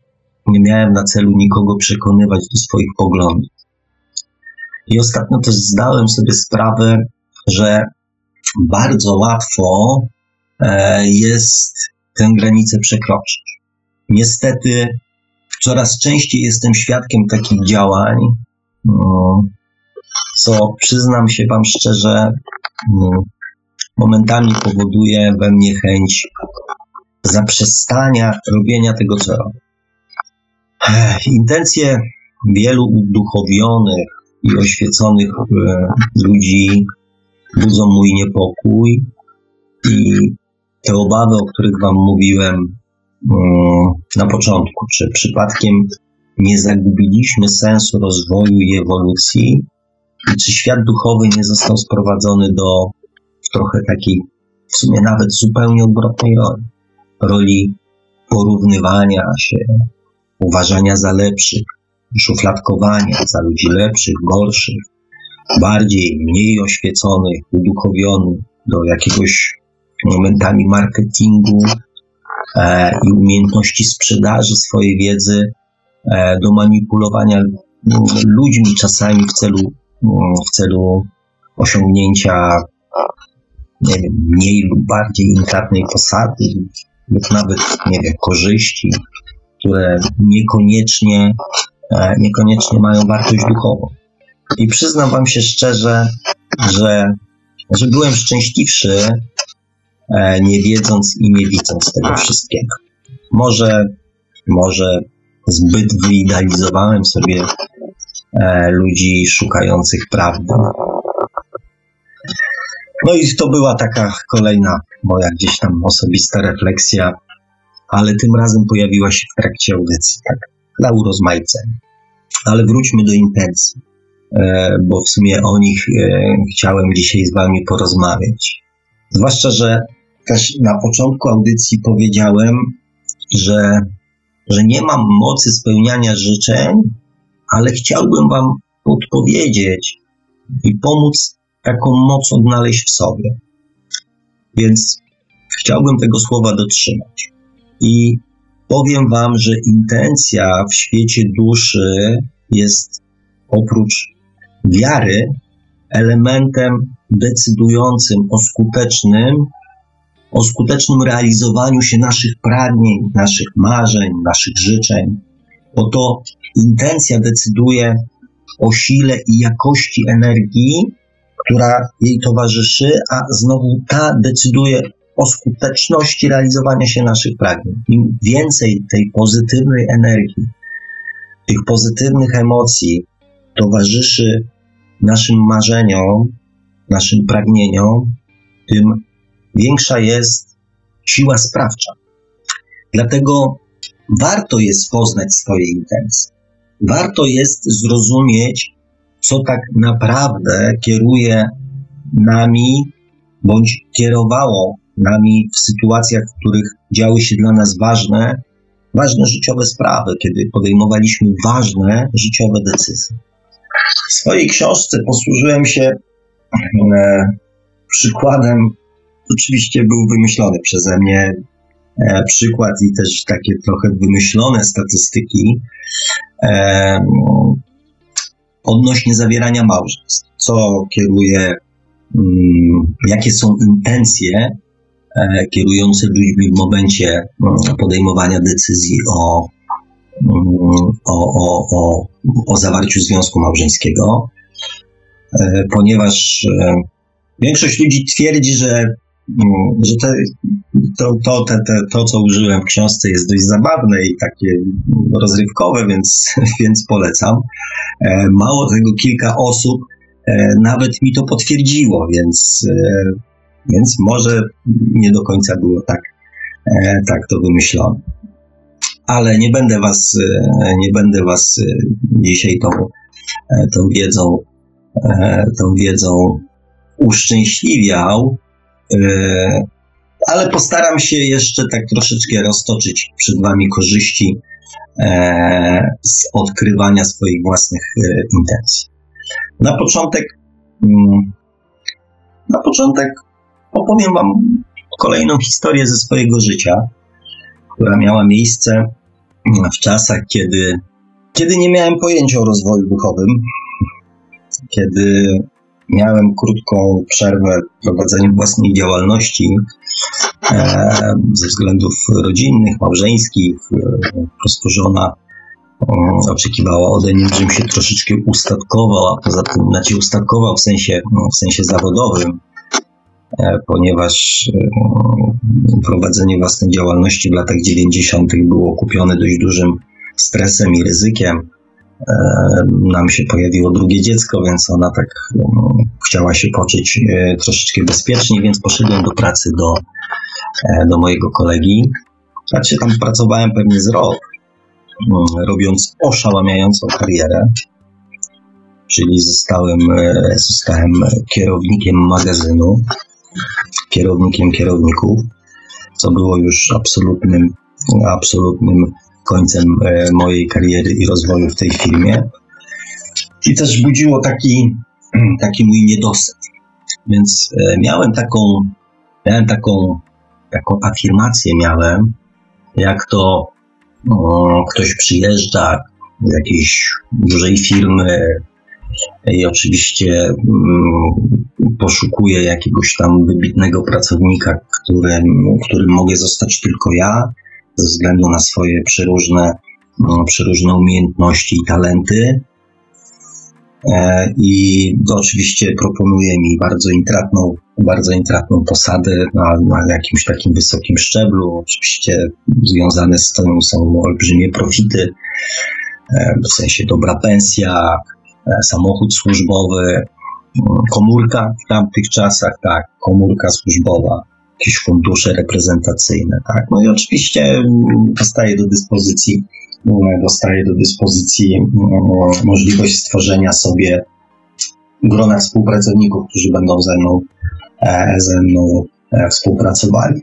nie miałem na celu nikogo przekonywać do swoich poglądów. I ostatnio też zdałem sobie sprawę, że bardzo łatwo e, jest tę granicę przekroczyć. Niestety, coraz częściej jestem świadkiem takich działań, no, co przyznam się Wam szczerze, no, momentami powoduje we mnie chęć zaprzestania robienia tego, co robię. Intencje wielu uduchowionych i oświeconych e, ludzi budzą mój niepokój i te obawy, o których Wam mówiłem mm, na początku, czy przypadkiem nie zagubiliśmy sensu rozwoju i ewolucji, i czy świat duchowy nie został sprowadzony do trochę takiej, w sumie nawet zupełnie odwrotnej roli. Roli porównywania się, uważania za lepszych, szufladkowania za ludzi lepszych, gorszych, bardziej, mniej oświeconych, uduchowionych, do jakiegoś momentami marketingu e, i umiejętności sprzedaży swojej wiedzy, e, do manipulowania ludźmi czasami w celu, w celu osiągnięcia nie wiem, mniej lub bardziej intratnej posady, lub nawet, nie wiem, korzyści, które niekoniecznie, e, niekoniecznie mają wartość duchową. I przyznam Wam się szczerze, że, że byłem szczęśliwszy, e, nie wiedząc i nie widząc tego wszystkiego. Może, może zbyt wyidealizowałem sobie e, ludzi szukających prawdy. No i to była taka kolejna moja gdzieś tam osobista refleksja, ale tym razem pojawiła się w trakcie audycji, tak, dla urozmaicenia. Ale wróćmy do intencji. E, bo w sumie o nich e, chciałem dzisiaj z Wami porozmawiać. Zwłaszcza, że też na początku audycji powiedziałem, że, że nie mam mocy spełniania życzeń, ale chciałbym Wam podpowiedzieć i pomóc taką moc odnaleźć w sobie. Więc chciałbym tego słowa dotrzymać. I powiem Wam, że intencja w świecie duszy jest oprócz wiary elementem decydującym o skutecznym, o skutecznym realizowaniu się naszych pragnień, naszych marzeń, naszych życzeń. Bo to intencja decyduje o sile i jakości energii, która jej towarzyszy, a znowu ta decyduje o skuteczności realizowania się naszych pragnień. Im więcej tej pozytywnej energii, tych pozytywnych emocji towarzyszy naszym marzeniom, naszym pragnieniom, tym większa jest siła sprawcza. Dlatego warto jest poznać swoje intencje. Warto jest zrozumieć, co tak naprawdę kieruje nami, bądź kierowało nami w sytuacjach, w których działy się dla nas ważne, ważne życiowe sprawy, kiedy podejmowaliśmy ważne życiowe decyzje. W swojej książce posłużyłem się e, przykładem, oczywiście był wymyślony przeze mnie e, przykład i też takie trochę wymyślone statystyki e, odnośnie zawierania małżeństw. Co kieruje, mm, jakie są intencje e, kierujące ludźmi w momencie mm, podejmowania decyzji o o, o, o, o zawarciu związku małżeńskiego, e, ponieważ e, większość ludzi twierdzi, że, mm, że te, to, to, te, te, to, co użyłem w książce, jest dość zabawne i takie rozrywkowe, więc, więc polecam. E, mało tego, kilka osób nawet mi to potwierdziło, więc, więc może nie do końca było tak, tak to wymyślone ale nie będę was, e, nie będę was e, dzisiaj tą, e, tą wiedzą, tą wiedzą uszczęśliwiał, ale postaram się jeszcze tak troszeczkę roztoczyć przed wami korzyści z odkrywania swoich własnych intencji. Na początek, mm, na początek opowiem wam kolejną historię ze swojego życia która miała miejsce w czasach, kiedy, kiedy nie miałem pojęcia o rozwoju duchowym. kiedy miałem krótką przerwę w prowadzeniu własnej działalności e, ze względów rodzinnych, małżeńskich. E, żona oczekiwała ode mnie, żebym się troszeczkę ustatkował, a poza tym znaczy ustatkował w sensie, no, w sensie zawodowym, e, ponieważ prowadzenie własnej działalności w latach 90. było kupione dość dużym stresem i ryzykiem nam się pojawiło drugie dziecko, więc ona tak no, chciała się poczuć e, troszeczkę bezpiecznie, więc poszedłem do pracy do, e, do mojego kolegi. Znaczy tam pracowałem pewnie z rok, mm, robiąc oszałamiającą karierę, czyli zostałem, e, zostałem kierownikiem magazynu, kierownikiem kierowników, co było już absolutnym, absolutnym końcem e, mojej kariery i rozwoju w tej firmie. I też budziło taki, taki mój niedosyt. Więc e, miałem taką, miałem taką, taką afirmację miałem, jak to no, ktoś przyjeżdża z jakiejś dużej firmy i oczywiście mm, poszukuje jakiegoś tam wybitnego pracownika, którym, którym mogę zostać tylko ja, ze względu na swoje przeróżne, no, przeróżne umiejętności i talenty. E, I oczywiście proponuje mi bardzo intratną, bardzo intratną posadę na, na jakimś takim wysokim szczeblu. Oczywiście związane z tym są olbrzymie profity, e, w sensie dobra pensja, e, samochód służbowy, komórka w tamtych czasach, tak, komórka służbowa jakieś fundusze reprezentacyjne, tak? No i oczywiście mm, dostaje do dyspozycji, mm, dostaje do dyspozycji mm, możliwość stworzenia sobie grona współpracowników, którzy będą ze mną, e, ze mną e, współpracowali.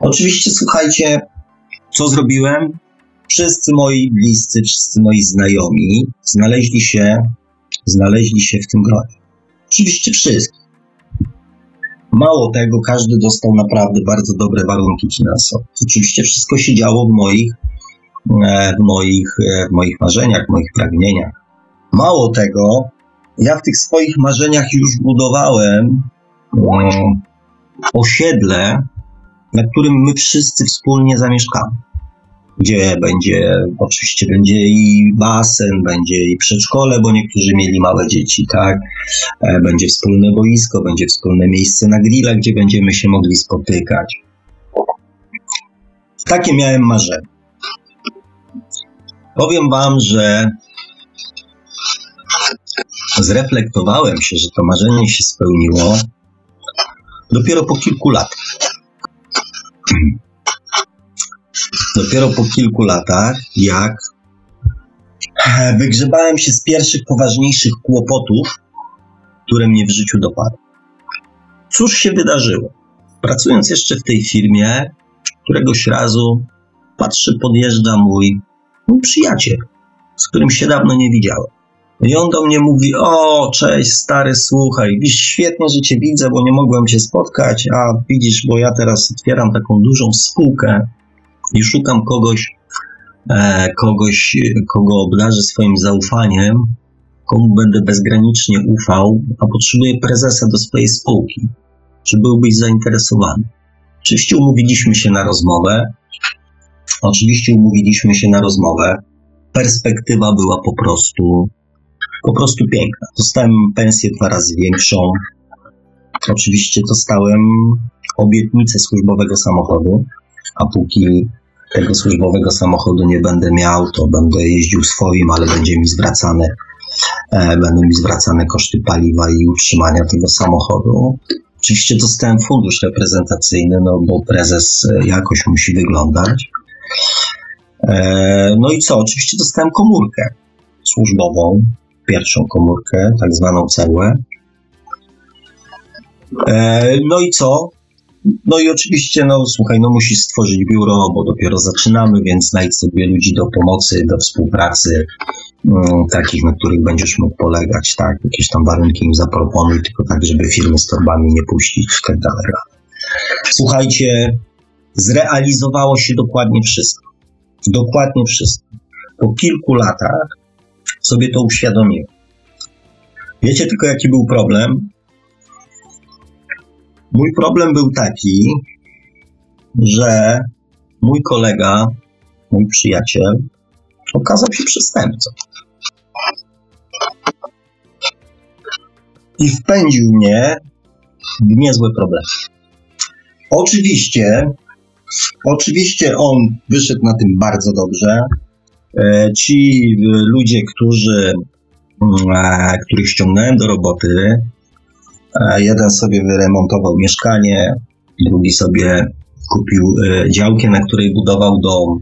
Oczywiście, słuchajcie, co zrobiłem? Wszyscy moi bliscy, wszyscy moi znajomi znaleźli się, znaleźli się w tym gronie. Oczywiście wszyscy. Mało tego, każdy dostał naprawdę bardzo dobre warunki finansowe. Oczywiście wszystko się działo w moich, e, w moich, e, w moich marzeniach, w moich pragnieniach. Mało tego, ja w tych swoich marzeniach już budowałem um, osiedle, na którym my wszyscy wspólnie zamieszkamy gdzie będzie, oczywiście będzie i basen, będzie i przedszkole, bo niektórzy mieli małe dzieci, tak? E, będzie wspólne boisko, będzie wspólne miejsce na grilla, gdzie będziemy się mogli spotykać. Takie miałem marzenie. Powiem Wam, że zreflektowałem się, że to marzenie się spełniło dopiero po kilku latach. Dopiero po kilku latach, jak wygrzebałem się z pierwszych poważniejszych kłopotów, które mnie w życiu dopadły. Cóż się wydarzyło? Pracując jeszcze w tej firmie, któregoś razu patrzy, podjeżdża mój, mój przyjaciel, z którym się dawno nie widziałem. I on do mnie mówi: O, cześć, stary, słuchaj, widzisz, świetnie, że cię widzę, bo nie mogłem cię spotkać, a widzisz, bo ja teraz otwieram taką dużą spółkę i szukam kogoś, e, kogoś, kogo obdarzę swoim zaufaniem, komu będę bezgranicznie ufał, a potrzebuję prezesa do swojej spółki. Czy byłbyś zainteresowany? Oczywiście umówiliśmy się na rozmowę. Oczywiście umówiliśmy się na rozmowę. Perspektywa była po prostu, po prostu piękna. Dostałem pensję dwa razy większą. Oczywiście dostałem obietnicę służbowego samochodu, a póki tego służbowego samochodu nie będę miał, to będę jeździł swoim, ale będzie mi zwracane, e, będą mi zwracane koszty paliwa i utrzymania tego samochodu. Oczywiście dostałem fundusz reprezentacyjny, no bo prezes e, jakoś musi wyglądać. E, no i co? Oczywiście dostałem komórkę służbową, pierwszą komórkę, tak zwaną cegłę. No i co? No i oczywiście, no słuchaj, no musisz stworzyć biuro, bo dopiero zaczynamy, więc znajdź sobie ludzi do pomocy, do współpracy, um, takich, na których będziesz mógł polegać, tak, jakieś tam warunki im zaproponuj, tylko tak, żeby firmy z torbami nie puścić i tak dalej. Słuchajcie, zrealizowało się dokładnie wszystko. Dokładnie wszystko. Po kilku latach sobie to uświadomiłem. Wiecie tylko, jaki był problem? Mój problem był taki, że mój kolega, mój przyjaciel, okazał się przestępcą. I wpędził mnie w niezłe problemy. Oczywiście, oczywiście on wyszedł na tym bardzo dobrze. E, ci ludzie, którzy, mm, e, których ściągnąłem do roboty, e, jeden sobie wyremontował mieszkanie, drugi sobie kupił działkę, na której budował dom,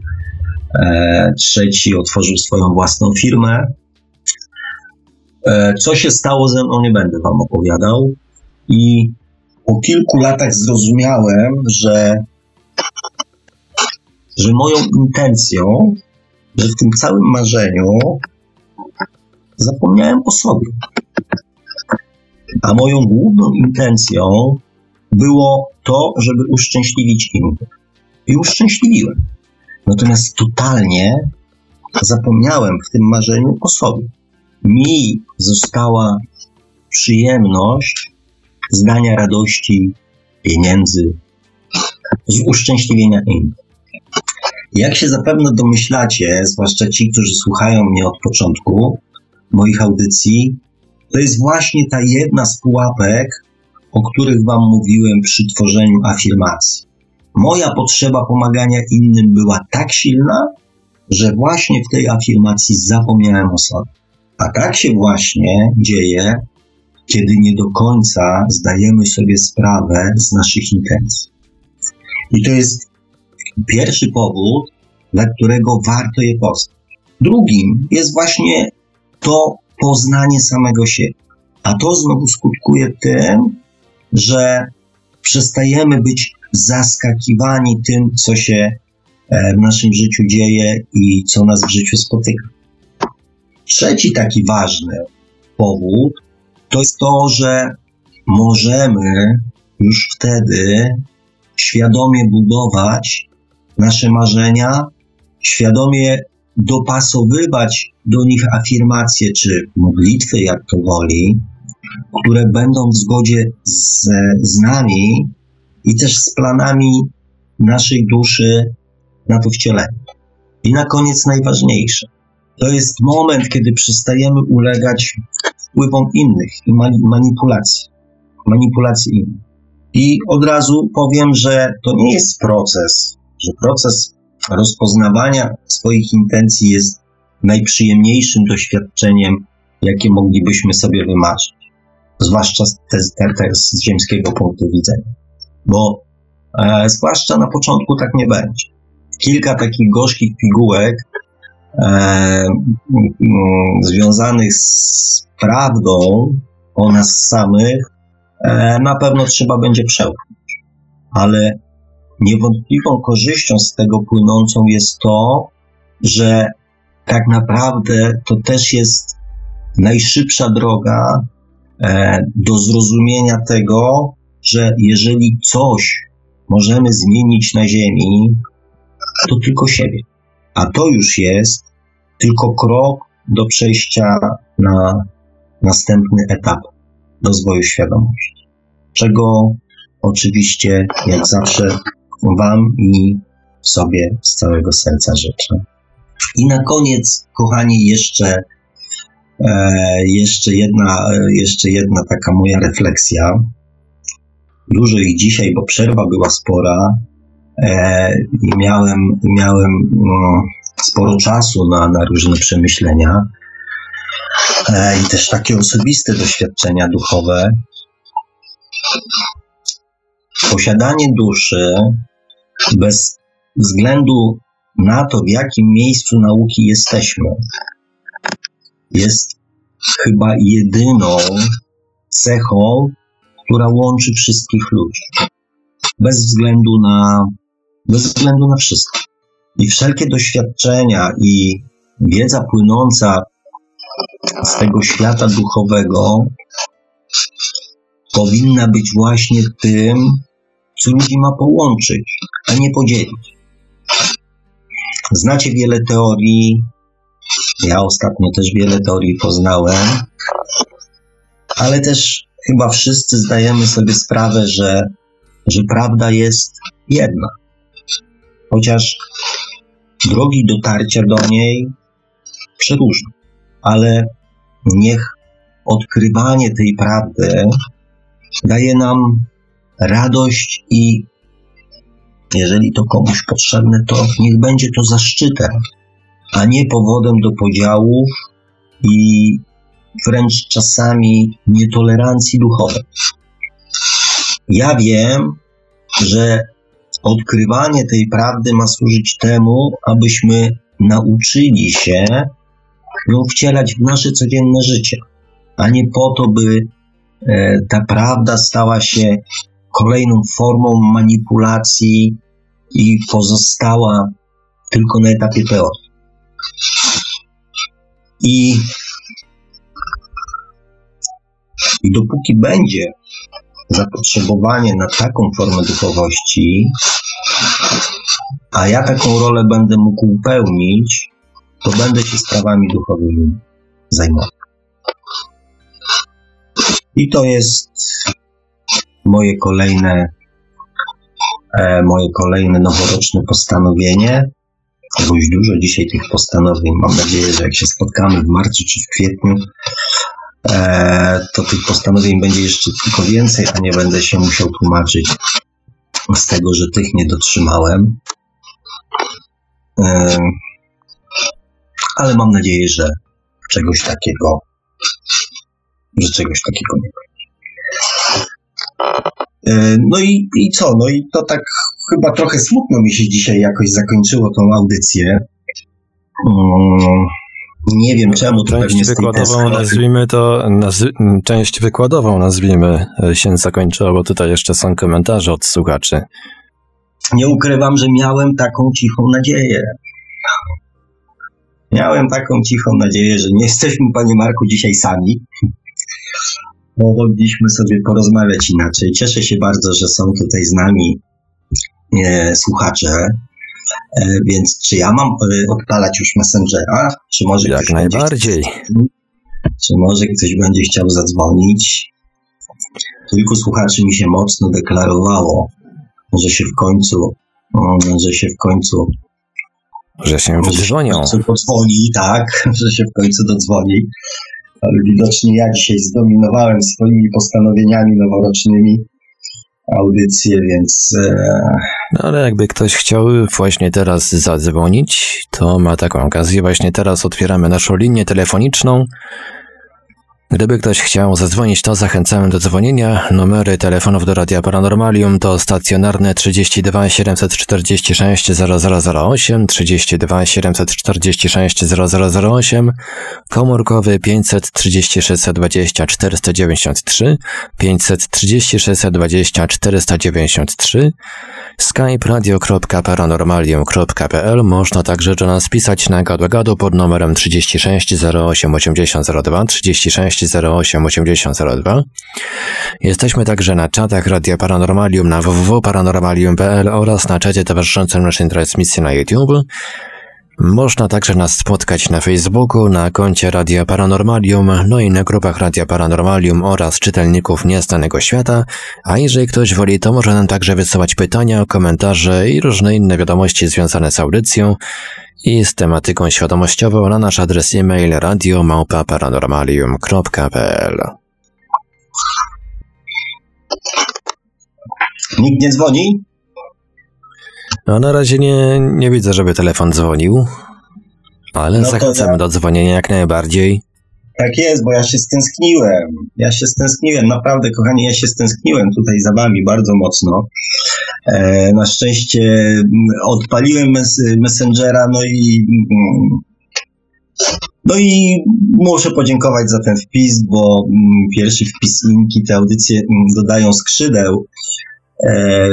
trzeci otworzył swoją własną firmę. Co się stało ze mną, nie będę Wam opowiadał. I po kilku latach zrozumiałem, że, że moją intencją, że w tym całym marzeniu zapomniałem o sobie. A moją główną intencją było to, żeby uszczęśliwić innych. I uszczęśliwiłem. Natomiast totalnie zapomniałem w tym marzeniu o sobie. Mi została przyjemność zdania radości, pieniędzy, z uszczęśliwienia innych. Jak się zapewne domyślacie, zwłaszcza ci, którzy słuchają mnie od początku moich audycji, to jest właśnie ta jedna z pułapek, o których Wam mówiłem przy tworzeniu afirmacji. Moja potrzeba pomagania innym była tak silna, że właśnie w tej afirmacji zapomniałem o sobie. A tak się właśnie dzieje, kiedy nie do końca zdajemy sobie sprawę z naszych intencji. I to jest pierwszy powód, dla którego warto je poznać. Drugim jest właśnie to poznanie samego siebie. A to znowu skutkuje tym, że przestajemy być zaskakiwani tym, co się e, w naszym życiu dzieje i co nas w życiu spotyka. Trzeci taki ważny powód to jest to, że możemy już wtedy świadomie budować nasze marzenia, świadomie dopasowywać do nich afirmacje czy modlitwy, jak to woli, które będą w zgodzie z, z nami i też z planami naszej duszy na to wcielenie. I na koniec najważniejsze. To jest moment, kiedy przestajemy ulegać wpływom innych i manipulacji. Manipulacji innych. I od razu powiem, że to nie jest proces, że proces rozpoznawania swoich intencji jest najprzyjemniejszym doświadczeniem, jakie moglibyśmy sobie wymarzyć. Zwłaszcza te, te, z ziemskiego punktu widzenia. Bo e, zwłaszcza na początku tak nie będzie. Kilka takich gorzkich pigułek e, m, związanych z prawdą o nas samych e, na pewno trzeba będzie przełknąć. Ale niewątpliwą korzyścią z tego płynącą jest to, że tak naprawdę to też jest najszybsza droga e, do zrozumienia tego, że jeżeli coś możemy zmienić na Ziemi, to tylko siebie. A to już jest tylko krok do przejścia na następny etap rozwoju świadomości. Czego oczywiście, jak zawsze, Wam i sobie z całego serca życzę. I na koniec, kochani, jeszcze, e, jeszcze, jedna, jeszcze jedna taka moja refleksja. Dużo ich dzisiaj, bo przerwa była spora e, i miałem, miałem no, sporo czasu na, na różne przemyślenia. E, i też takie osobiste doświadczenia duchowe. Posiadanie duszy bez względu na to, w jakim miejscu nauki jesteśmy, jest chyba jedyną cechą, która łączy wszystkich ludzi. Bez względu na, bez względu na wszystko. I wszelkie doświadczenia i wiedza płynąca z tego świata duchowego powinna być właśnie tym, ludzi ma połączyć, a nie podzielić. Znacie wiele teorii. Ja ostatnio też wiele teorii poznałem. ale też chyba wszyscy zdajemy sobie sprawę, że, że prawda jest jedna. Chociaż drogi dotarcia do niej przeróżne, ale niech odkrywanie tej prawdy daje nam radość i jeżeli to komuś potrzebne, to niech będzie to zaszczytem, a nie powodem do podziałów i wręcz czasami nietolerancji duchowej. Ja wiem, że odkrywanie tej prawdy ma służyć temu, abyśmy nauczyli się ją wcielać w nasze codzienne życie, a nie po to, by e, ta prawda stała się kolejną formą manipulacji i pozostała tylko na etapie teorii. I, I dopóki będzie zapotrzebowanie na taką formę duchowości, a ja taką rolę będę mógł pełnić, to będę się sprawami duchowymi zajmował. I to jest moje kolejne, e, moje kolejne noworoczne postanowienie. Dość dużo dzisiaj tych postanowień. Mam nadzieję, że jak się spotkamy w marcu czy w kwietniu, e, to tych postanowień będzie jeszcze tylko więcej, a nie będę się musiał tłumaczyć z tego, że tych nie dotrzymałem. E, ale mam nadzieję, że czegoś takiego, że czegoś takiego nie no i, i co? No i to tak chyba trochę smutno mi się dzisiaj jakoś zakończyło tą audycję. Nie wiem czemu to część wykładową nazwijmy to, część wykładową nazwijmy e, się zakończyła, bo tutaj jeszcze są komentarze od słuchaczy. Nie ukrywam, że miałem taką cichą nadzieję. Miałem taką cichą nadzieję, że nie jesteśmy, panie Marku, dzisiaj sami. Mogliśmy sobie porozmawiać inaczej. Cieszę się bardzo, że są tutaj z nami e, słuchacze. E, więc czy ja mam e, odpalać już Messengera? Czy może Jak najbardziej. czy może ktoś będzie chciał zadzwonić? Kilku słuchaczy mi się mocno deklarowało, że się w końcu, że się w końcu że się wydzwonią. Że się podzwoni, tak, że się w końcu dodzwoni. Ale widocznie ja dzisiaj zdominowałem swoimi postanowieniami noworocznymi audycję, więc. E... No ale jakby ktoś chciał właśnie teraz zadzwonić, to ma taką okazję. Właśnie teraz otwieramy naszą linię telefoniczną Gdyby ktoś chciał zadzwonić, to zachęcamy do dzwonienia. Numery telefonów do Radia Paranormalium to stacjonarne 32 746 0008, 32 746 0008, komórkowy 536 20 493, 536 20 493, skype radio.paranormalium.pl. Można także do nas pisać na gadu pod numerem 36 08 80 02, 36 08 8002. Jesteśmy także na czatach Radia Paranormalium na www.paranormalium.pl oraz na czacie towarzyszącym naszej transmisji na YouTube. Można także nas spotkać na Facebooku, na koncie Radia Paranormalium, no i na grupach Radia Paranormalium oraz czytelników Nieznanego Świata, a jeżeli ktoś woli, to może nam także wysyłać pytania, komentarze i różne inne wiadomości związane z audycją i z tematyką świadomościową na nasz adres e-mail radiomałpa-paranormalium.pl Nikt nie dzwoni? No na razie nie, nie widzę, żeby telefon dzwonił, ale no zachęcamy ja... do dzwonienia jak najbardziej. Tak jest, bo ja się stęskniłem. Ja się stęskniłem, naprawdę, kochani, ja się stęskniłem tutaj za wami bardzo mocno. E, na szczęście mm, odpaliłem mes Messengera, no i mm, no i muszę podziękować za ten wpis, bo mm, pierwszy wpis linki te audycje dodają skrzydeł. E,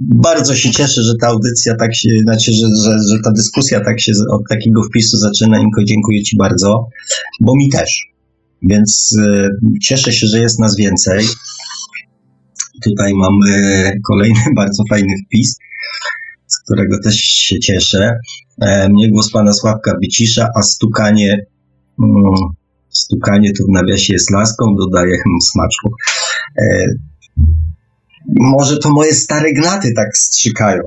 bardzo się cieszę, że ta audycja tak się, znaczy, że, że, że ta dyskusja tak się od takiego wpisu zaczyna. Inko, dziękuję Ci bardzo, bo mi też. Więc y, cieszę się, że jest nas więcej. Tutaj mamy kolejny bardzo fajny wpis, z którego też się cieszę. E, mnie głos pana Sławka wycisza, a stukanie, mm, Stukanie to w nawiasie jest laską, dodaję smaczku. E, może to moje stare gnaty tak strzykają.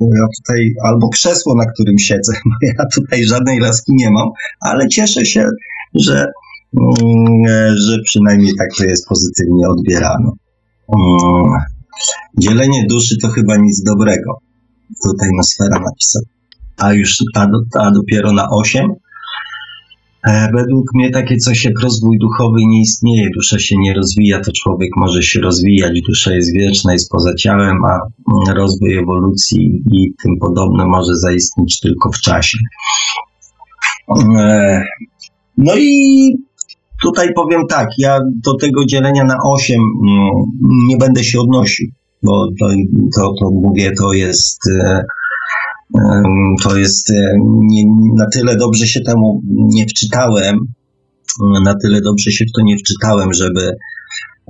Ja tutaj, albo krzesło, na którym siedzę. Ja tutaj żadnej laski nie mam, ale cieszę się, że, mm, że przynajmniej tak to jest pozytywnie odbierano. Mm, dzielenie duszy to chyba nic dobrego. Tutaj Nosfera napisał. A już, a, dopiero na 8 E, według mnie takie coś jak rozwój duchowy nie istnieje. Dusza się nie rozwija, to człowiek może się rozwijać. Dusza jest wieczna, jest poza ciałem, a mm, rozwój ewolucji i tym podobne może zaistnieć tylko w czasie. E, no i tutaj powiem tak, ja do tego dzielenia na 8 mm, nie będę się odnosił, bo to, to, to mówię, to jest e, to jest e, nie, na tyle dobrze się temu nie wczytałem, na tyle dobrze się w to nie wczytałem, żeby,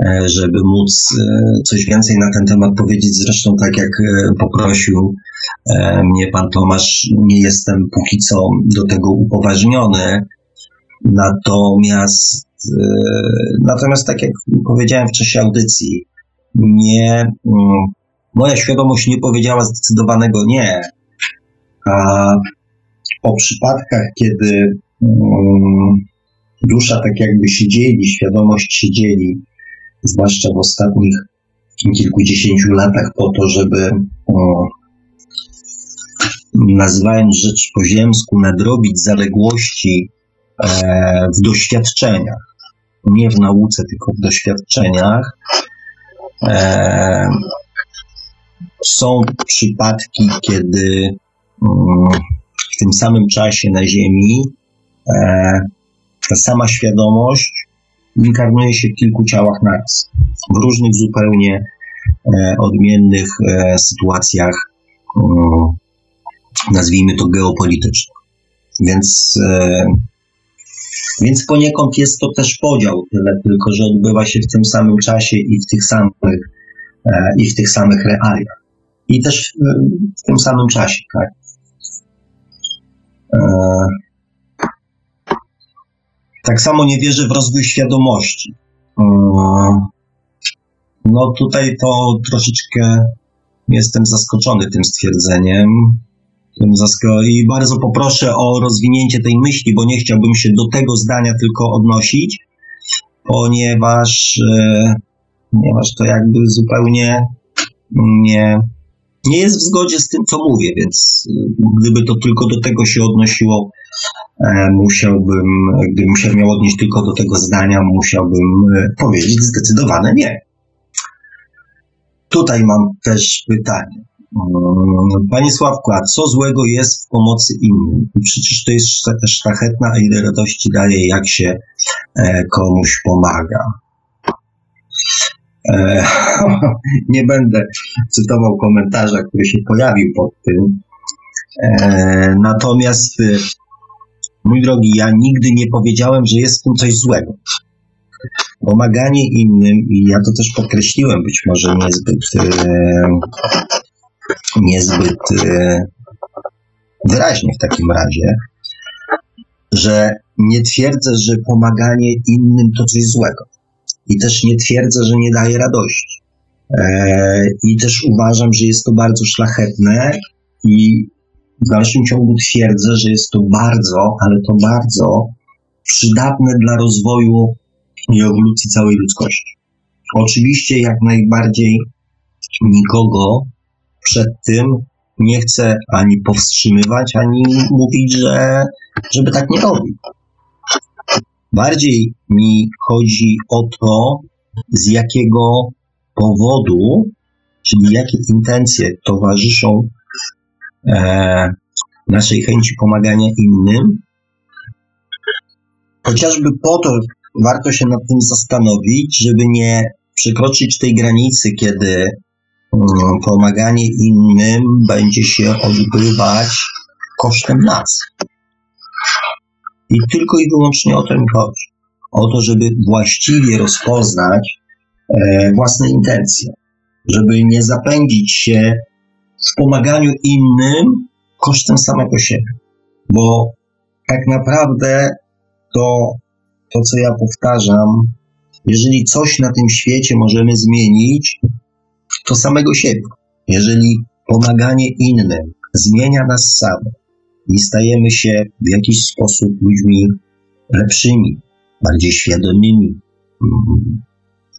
e, żeby móc e, coś więcej na ten temat powiedzieć. Zresztą, tak jak poprosił mnie pan Tomasz, nie jestem póki co do tego upoważniony. Natomiast, natomiast tak jak powiedziałem w czasie audycji, nie, mm, moja świadomość nie powiedziała zdecydowanego nie a o przypadkach, kiedy um, dusza tak jakby się dzieli, świadomość się dzieli, zwłaszcza w ostatnich kilkudziesięciu latach, po to, żeby um, nazywając rzecz po ziemsku, nadrobić zaległości e, w doświadczeniach. Nie w nauce, tylko w doświadczeniach. E, są przypadki, kiedy w tym samym czasie na Ziemi e, ta sama świadomość inkarnuje się w kilku ciałach naraz, w różnych zupełnie e, odmiennych e, sytuacjach, nazwijmy to geopolitycznych. Więc, więc poniekąd jest to też podział, tyle tylko, że odbywa się w tym samym czasie i w tych samych, i w tych samych realiach. I też w tym samym czasie, tak? E, tak samo nie wierzę w rozwój świadomości. E, no tutaj to troszeczkę jestem zaskoczony tym stwierdzeniem. I bardzo poproszę o rozwinięcie tej myśli, bo nie chciałbym się do tego zdania tylko odnosić, ponieważ, e, ponieważ to jakby zupełnie nie, nie jest w zgodzie z tym, co mówię, więc y, gdyby to tylko do tego się odnosiło, e, musiałbym, gdybym się miał odnieść tylko do tego zdania, musiałbym e, powiedzieć zdecydowane nie. Tutaj mam też pytanie. Mm, Panie Sławku, a co złego jest w pomocy innym? Przecież to jest szlachetna, a ile radości daje, jak się e, komuś pomaga. E, nie będę cytował komentarza, który się pojawił pod tym. E, natomiast, e, mój drogi, ja nigdy nie powiedziałem, że jest w tym coś złego. Pomaganie innym, i ja to też podkreśliłem, być może niezbyt, niezbyt wyraźnie w takim razie, że nie twierdzę, że pomaganie innym to coś złego i też nie twierdzę, że nie daje radości. E, I też uważam, że jest to bardzo szlachetne i w dalszym ciągu twierdzę, że jest to bardzo, ale to bardzo przydatne dla rozwoju i ewolucji całej ludzkości. Oczywiście jak najbardziej nikogo przed tym nie chcę ani powstrzymywać, ani mówić, że żeby tak nie robił. Bardziej mi chodzi o to, z jakiego powodu, czyli jakie intencje towarzyszą e, naszej chęci pomagania innym. Chociażby po to warto się nad tym zastanowić, żeby nie przekroczyć tej granicy, kiedy mm, pomaganie innym będzie się odbywać kosztem nas. I tylko i wyłącznie o to mi chodzi. O to, żeby właściwie rozpoznać e, własne intencje, żeby nie zapędzić się w pomaganiu innym kosztem samego siebie. Bo tak naprawdę to to co ja powtarzam, jeżeli coś na tym świecie możemy zmienić, to samego siebie. Jeżeli pomaganie innym zmienia nas samych i stajemy się w jakiś sposób ludźmi lepszymi, bardziej świadomymi,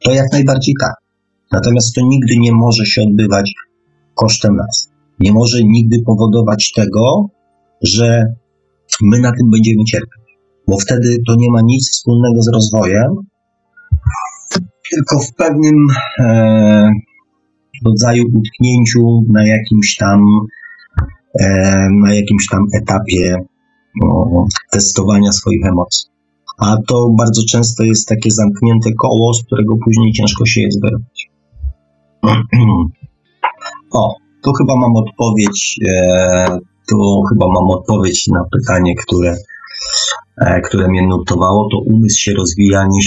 to jak najbardziej tak. Natomiast to nigdy nie może się odbywać kosztem nas. Nie może nigdy powodować tego, że my na tym będziemy cierpieć, bo wtedy to nie ma nic wspólnego z rozwojem, tylko w pewnym e, rodzaju utknięciu na jakimś tam, na jakimś tam etapie testowania swoich emocji. A to bardzo często jest takie zamknięte koło, z którego później ciężko się jest wyrwać. O, tu chyba mam odpowiedź, e, tu chyba mam odpowiedź na pytanie, które, e, które mnie notowało. To umysł się rozwija, nie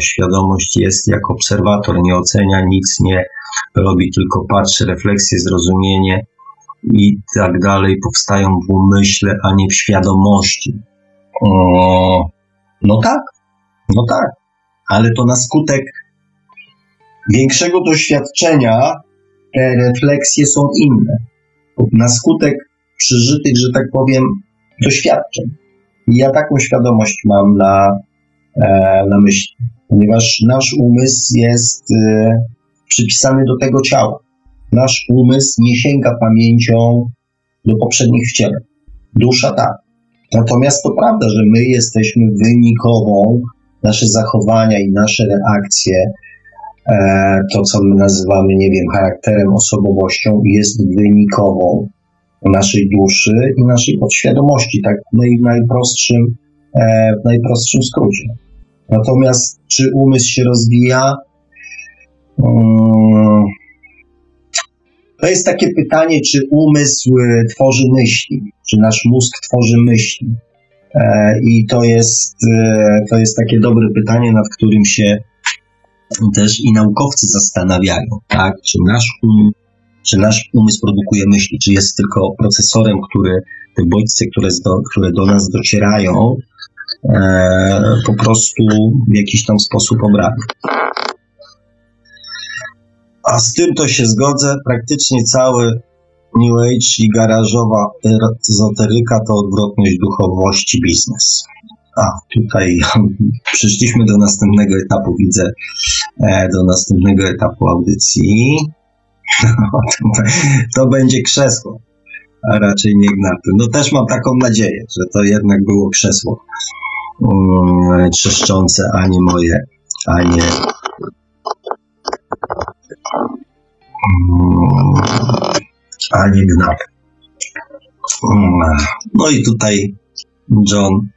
świadomość. Jest jak obserwator, nie ocenia, nic nie robi, tylko patrzy, refleksję, zrozumienie i tak dalej powstają w umyśle, a nie w świadomości. O, no tak, no tak, ale to na skutek większego doświadczenia te refleksje są inne. Na skutek przeżytych, że tak powiem, doświadczeń. I ja taką świadomość mam na, e, na myśli, ponieważ nasz umysł jest e, przypisany do tego ciała. Nasz umysł nie sięga pamięcią do poprzednich wcieleń. Dusza tak. Natomiast to prawda, że my jesteśmy wynikową, nasze zachowania i nasze reakcje E, to, co my nazywamy, nie wiem, charakterem, osobowością, jest wynikową naszej duszy i naszej podświadomości, tak w najprostszym, e, w najprostszym skrócie. Natomiast czy umysł się rozwija? Mm, to jest takie pytanie, czy umysł tworzy myśli, czy nasz mózg tworzy myśli. E, I to jest, to jest takie dobre pytanie, nad którym się też i naukowcy zastanawiają, tak, czy nasz, um, czy nasz umysł produkuje myśli, czy jest tylko procesorem, który te bodźce, które do, które do nas docierają, e, po prostu w jakiś tam sposób obrabia. A z tym to się zgodzę, praktycznie cały New Age i garażowa ezoteryka to odwrotność duchowości biznes. A, tutaj przyszliśmy do następnego etapu, widzę, e, do następnego etapu audycji. To będzie krzesło, a raczej nie gnaty. No też mam taką nadzieję, że to jednak było krzesło um, trzeszczące, a nie moje, a nie a nie gnaty. Um, no i tutaj John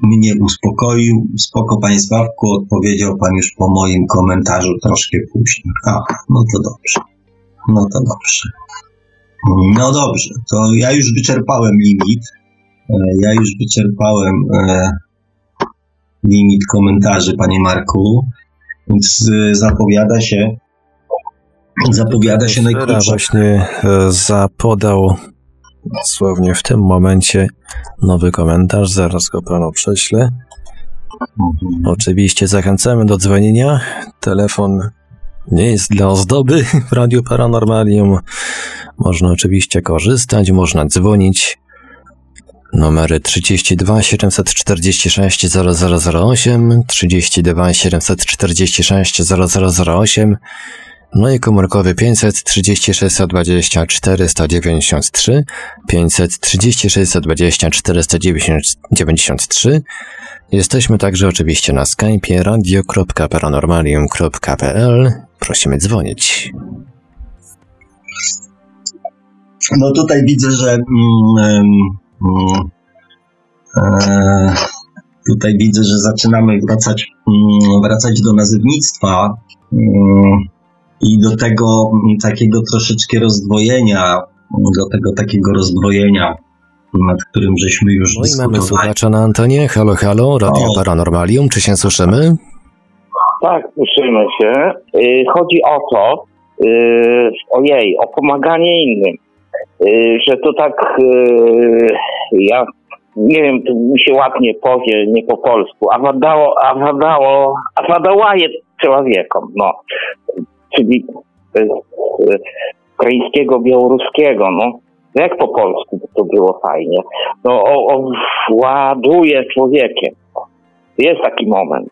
mnie uspokoił. Spoko, panie Sławku, odpowiedział pan już po moim komentarzu troszkę później. A, no to dobrze. No to dobrze. No dobrze, to ja już wyczerpałem limit. E, ja już wyczerpałem e, limit komentarzy, panie Marku, więc e, zapowiada się zapowiada się najkrótsze. właśnie zapodał dosłownie w tym momencie nowy komentarz, zaraz go panu prześlę. Oczywiście zachęcamy do dzwonienia. Telefon nie jest dla ozdoby w Radiu Paranormalium. Można oczywiście korzystać, można dzwonić. Numery 32 746 0008, 32 746 0008 no i komórkowy 536 120 493, 536 120 493. Jesteśmy także oczywiście na Skype radio.paranormalium.pl. Prosimy dzwonić. No tutaj widzę, że mm, mm, e, tutaj widzę, że zaczynamy wracać, mm, wracać do nazywnictwa. I do tego mm, takiego troszeczkę rozdwojenia, do tego takiego rozdwojenia, nad którym żeśmy już no dyskutowali. i mamy słuchacza na antenie. Halo, halo, Radio o. Paranormalium, czy się słyszymy? Tak, słyszymy się. Y, chodzi o to, y, ojej, o pomaganie innym. Y, że to tak, ja nie wiem, to mi się ładnie powie, nie po polsku, awadało, awadało, awadałaje człowiekom, no, czyli z ukraińskiego, białoruskiego, no, jak po polsku to było fajnie, no, ładuje człowiekiem, jest taki moment.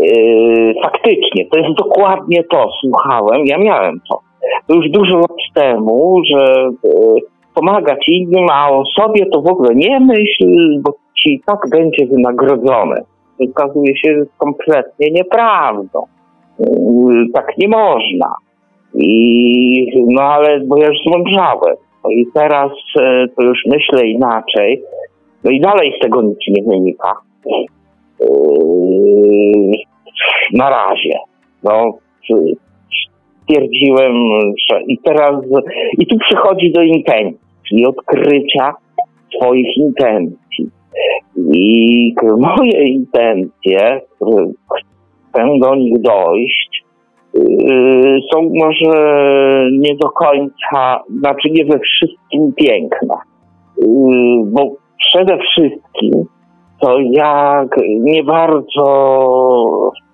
Yy, faktycznie, to jest dokładnie to, słuchałem, ja miałem to. To już dużo lat temu, że yy, pomagać innym, a o sobie to w ogóle nie myśl, bo ci tak będzie wynagrodzony. Okazuje się, że jest kompletnie nieprawdą. Yy, tak nie można. I, no ale, bo ja już zmądrzałem. No i teraz e, to już myślę inaczej. No i dalej z tego nic nie wynika. Yy, na razie. No, stwierdziłem, że i teraz, i tu przychodzi do intencji, odkrycia swoich intencji. I moje intencje, chcę do nich dojść, yy, są może nie do końca, znaczy nie we wszystkim piękne. Yy, bo przede wszystkim to ja nie bardzo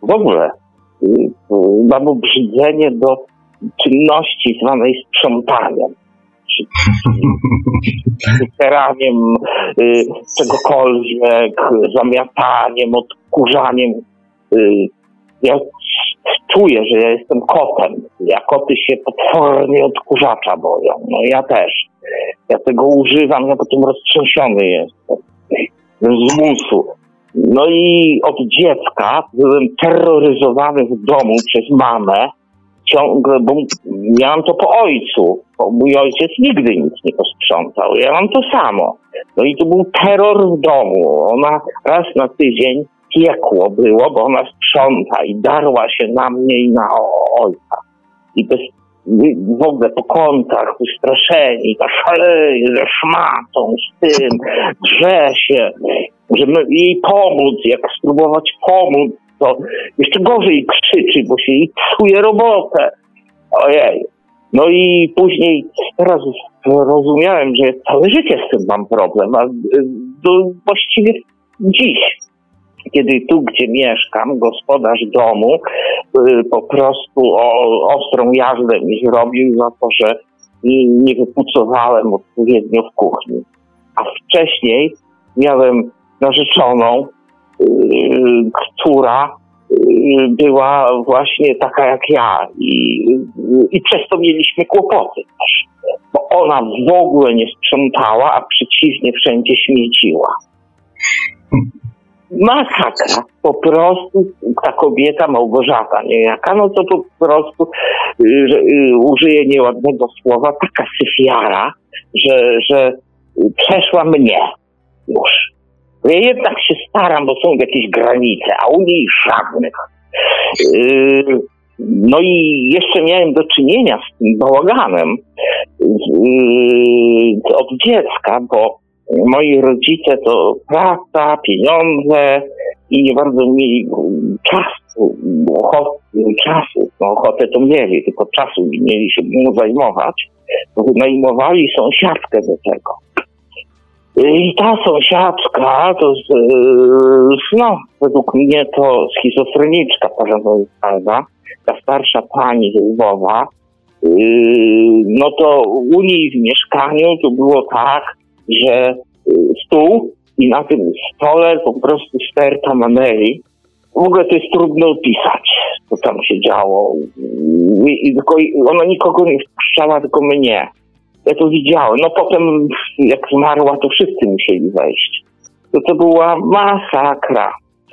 w ogóle y, y, mam obrzydzenie do czynności zwanej sprzątaniem. Wyceraniem y, czegokolwiek, zamiataniem, odkurzaniem. Ja czuję, że ja jestem kotem. Ja koty się potwornie odkurzacza boją. No ja też. Ja tego używam, ja potem roztrzęsiony jestem z musu. No i od dziecka byłem terroryzowany w domu przez mamę, ciągle, bo miałam to po ojcu, bo mój ojciec nigdy nic nie posprzątał. Ja mam to samo. No i to był terror w domu. Ona raz na tydzień piekło było, bo ona sprząta i darła się na mnie i na ojca. I bez w ogóle po kątach, ustraszeni, ta szaleje ze szmatą, z tym, drze się, żeby jej pomóc, jak spróbować pomóc, to jeszcze gorzej krzyczy, bo się jej psuje robotę. Ojej. No i później teraz rozumiałem, że całe życie z tym mam problem, a do, właściwie dziś kiedy tu, gdzie mieszkam, gospodarz domu y, po prostu o, ostrą jazdę mi zrobił za to, że nie wypucowałem odpowiednio w kuchni. A wcześniej miałem narzeczoną, y, która y, była właśnie taka jak ja. I, i przez to mieliśmy kłopoty też, bo ona w ogóle nie sprzątała, a przeciwnie wszędzie śmieciła masakra. Po prostu ta kobieta Małgorzata niejaka, no to po prostu y, y, użyję nieładnego słowa, taka syfiara, że, że przeszła mnie już. Ja jednak się staram, bo są jakieś granice, a u niej żadnych. Y, no i jeszcze miałem do czynienia z tym bałaganem od dziecka, bo moi rodzice to praca, pieniądze i nie bardzo mieli czasu, ochoty, czasu, no ochotę to mieli, tylko czasu nie mieli się mu zajmować, wynajmowali sąsiadkę do tego. I ta sąsiadka to, no, według mnie to schizofreniczka paranoidalna, ta starsza pani Lwowa, no to u niej w mieszkaniu to było tak, że y, stół i na tym stole po prostu sterta maneli. W ogóle to jest trudno opisać, co tam się działo. I, i tylko ona nikogo nie wpuszczała, tylko mnie. Ja to widziałem. No potem, jak zmarła, to wszyscy musieli wejść. To to była masakra.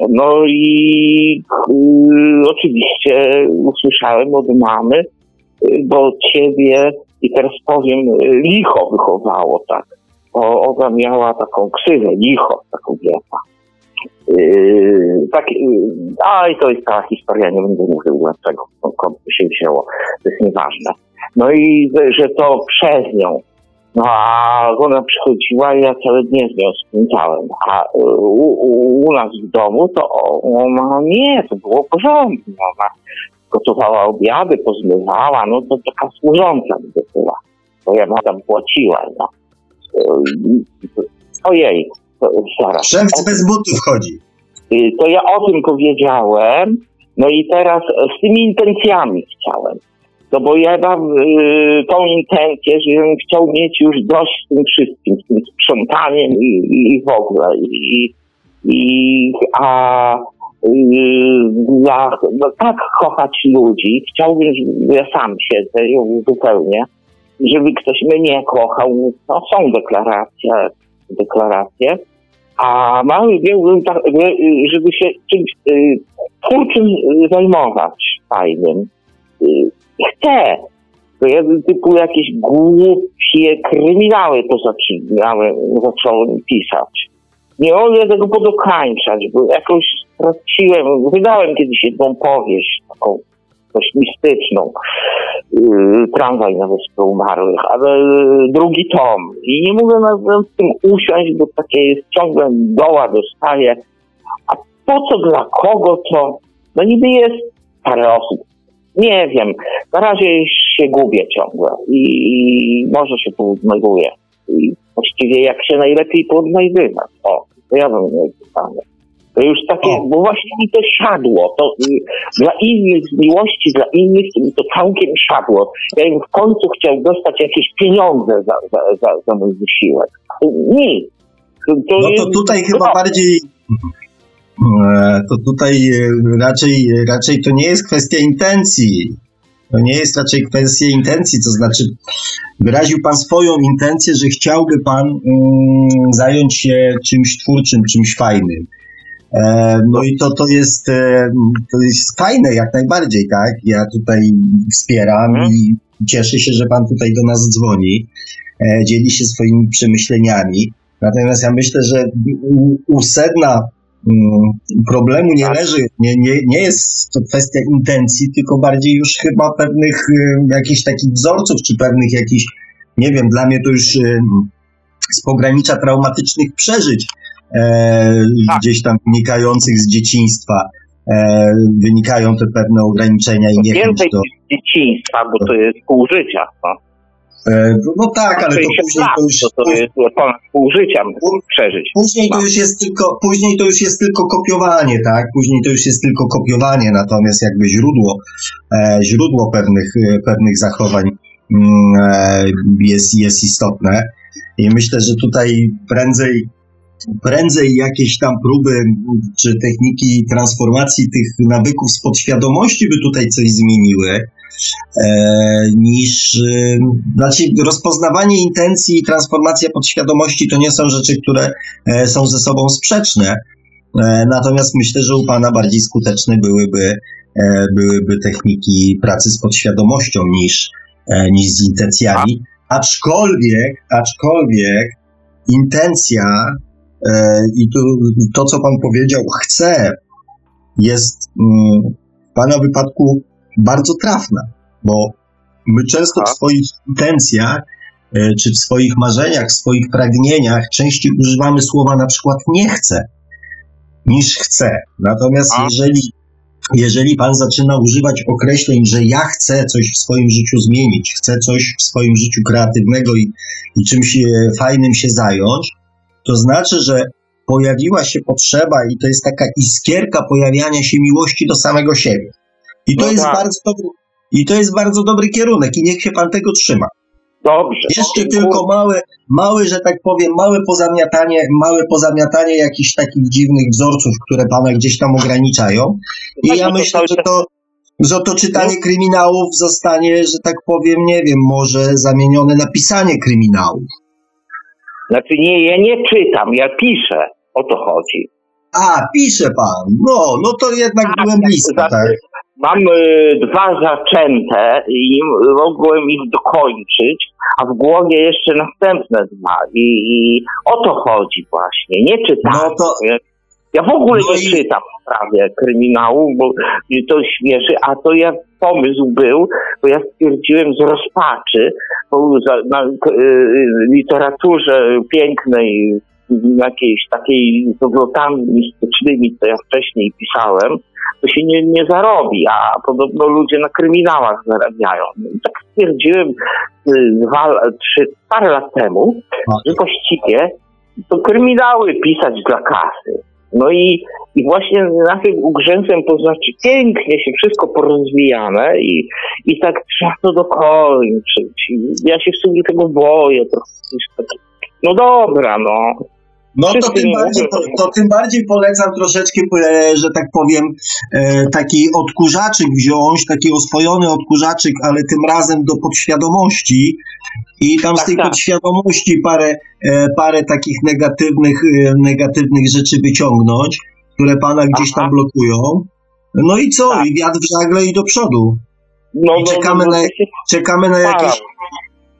No i y, oczywiście usłyszałem od mamy, y, bo ciebie, i teraz powiem, y, licho wychowało, tak o, ona miała taką ksywę, licho, taką kobieta. Yy, tak, a i to jest ta historia, nie będę mówił dlaczego, skąd to się wzięło, to jest nieważne. No i że to przez nią, no a ona przychodziła i ja całe dnie z nią spędzałem. A u, u, u, nas w domu to ona nie, to było porządnie. Ona gotowała obiady, pozmywała, no to taka służąca by była. Bo ja tam płaciła, no. Ojej, zaraz. Szewc bez butów chodzi. Y, To ja o tym powiedziałem, no i teraz z tymi intencjami chciałem. No bo ja mam y, tą intencję, że bym chciał mieć już dość z tym wszystkim, z tym sprzątaniem i, i, w ogóle. I, i, a y, ja no, tak kochać ludzi, chciałbym, ja sam siedzę już zupełnie, żeby ktoś mnie kochał. No są deklaracje, deklaracje, a mały miałbym tak, żeby się czymś y, twórczym zajmować fajnym. Y, chcę. To ja typu jakieś głupie kryminały to zaczynałem, zacząłem pisać. Nie mogę tego podokańczać, bo jakoś straciłem, wydałem kiedyś jedną powieść, taką dość mistyczną, yy, tramwaj na Wyspę Umarłych, ale yy, drugi tom. I nie mogę nad tym usiąść, bo takie jest ciągle doła dostaję. A po co, dla kogo to? No niby jest parę osób. Nie wiem. Na razie się gubię ciągle i, może się poodnajduję. I właściwie jak się najlepiej poodnajdywać. O, to ja bym miał pytanie. Już takie, O. bo właśnie mi to siadło. To y, dla innych, z miłości dla innych, to całkiem siadło. Ja bym w końcu chciał dostać jakieś pieniądze za, za, za, za mój wysiłek. Nic. To, to No to jest- tutaj chyba no, bardziej. e, To tutaj e, raczej, raczej to nie jest kwestia intencji. To nie jest raczej kwestia intencji, to znaczy wyraził Pan swoją intencję, że chciałby Pan mm, zająć się czymś twórczym, czymś fajnym. E, no i to, to, jest, e, to jest fajne jak najbardziej, tak? Ja tutaj wspieram Mhm. i cieszę się, że Pan tutaj do nas dzwoni, e, dzieli się swoimi przemyśleniami. Natomiast ja myślę, że u, u sedna mm, problemu nie Tak. leży, nie, nie, nie jest to kwestia intencji, tylko bardziej już chyba pewnych jakichś takich wzorców, czy pewnych jakichś, nie wiem, dla mnie to już z pogranicza traumatycznych przeżyć, Tak. gdzieś tam wynikających z dzieciństwa, e, wynikają te pewne ograniczenia i niechęć Więcej do... niż dzieciństwa, bo to jest pół życia. No. E, no tak, ale to 60 później to już... to, to jest ponad pół życia przeżyć. Później to No. już jest tylko, później to już jest tylko kopiowanie, tak? Później to już jest tylko kopiowanie, natomiast jakby źródło, e, źródło pewnych, e, pewnych zachowań mm, e, jest, jest istotne. I myślę, że tutaj prędzej, prędzej jakieś tam próby czy techniki transformacji tych nawyków z podświadomości by tutaj coś zmieniły. E, niż, znaczy rozpoznawanie intencji i transformacja podświadomości to nie są rzeczy, które e, są ze sobą sprzeczne. E, Natomiast myślę, że u Pana bardziej skuteczne byłyby, byłyby techniki pracy z podświadomością niż, niż z intencjami. Aczkolwiek, aczkolwiek intencja i to, to, co Pan powiedział, chcę, jest mm, w Pana wypadku bardzo trafna, bo my często w Aha. swoich intencjach e, czy w swoich marzeniach, w swoich pragnieniach częściej używamy słowa na przykład nie chcę niż chcę. Natomiast jeżeli, jeżeli pan zaczyna używać określeń, że ja chcę coś w swoim życiu zmienić, chcę coś w swoim życiu kreatywnego i, i czymś e, fajnym się zająć, to znaczy, że pojawiła się potrzeba i to jest taka iskierka pojawiania się miłości do samego siebie. I to No jest tak. bardzo dobry, i to jest bardzo dobry kierunek i niech się pan tego trzyma. Dobrze. Jeszcze tylko małe, małe, że tak powiem, małe pozamiatanie, małe pozamiatanie jakichś takich dziwnych wzorców, które pana gdzieś tam ograniczają. I Tak, ja myślę, że to, że to czytanie kryminałów zostanie, że tak powiem, nie wiem, może zamienione na pisanie kryminałów. Znaczy nie, ja nie czytam, ja piszę. O to chodzi. A, pisze pan. No, no to jednak Tak, byłem ja- blisko, za- tak. Mam y, dwa zaczęte i nie mogłem ich dokończyć, a w głowie jeszcze następne dwa. I, i o to chodzi właśnie. Nie czytam. No to, Ja, w ogóle No nie i- czytam prawie kryminału, bo mnie to śmieszy, a to ja pomysł był, bo ja stwierdziłem z rozpaczy, bo na k- y, literaturze pięknej, jakiejś takiej z obrotami mistycznymi, co ja wcześniej pisałem, to się nie, nie zarobi, a podobno ludzie na kryminałach zarabiają. Tak stwierdziłem y, dwa, trzy, parę lat temu, No. że właściwie to kryminały pisać dla kasy. No i, i właśnie na tym ugrzęzłem, to znaczy pięknie się wszystko porozwijane i, i tak trzeba to dokończyć. I ja się w sumie tego boję trochę. No dobra, no. No to tym, bardziej, to, to tym bardziej polecam troszeczkę, e, że tak powiem, e, taki odkurzaczyk wziąć, taki oswojony odkurzaczyk, ale tym razem do podświadomości i tam z Tak, tej tak. podświadomości parę, e, parę takich negatywnych, negatywnych rzeczy wyciągnąć, które pana gdzieś tam Aha. blokują. No i co? Tak. I wiatr w żagle i do przodu. No, I czekamy no, na- to się Czekamy na jakieś,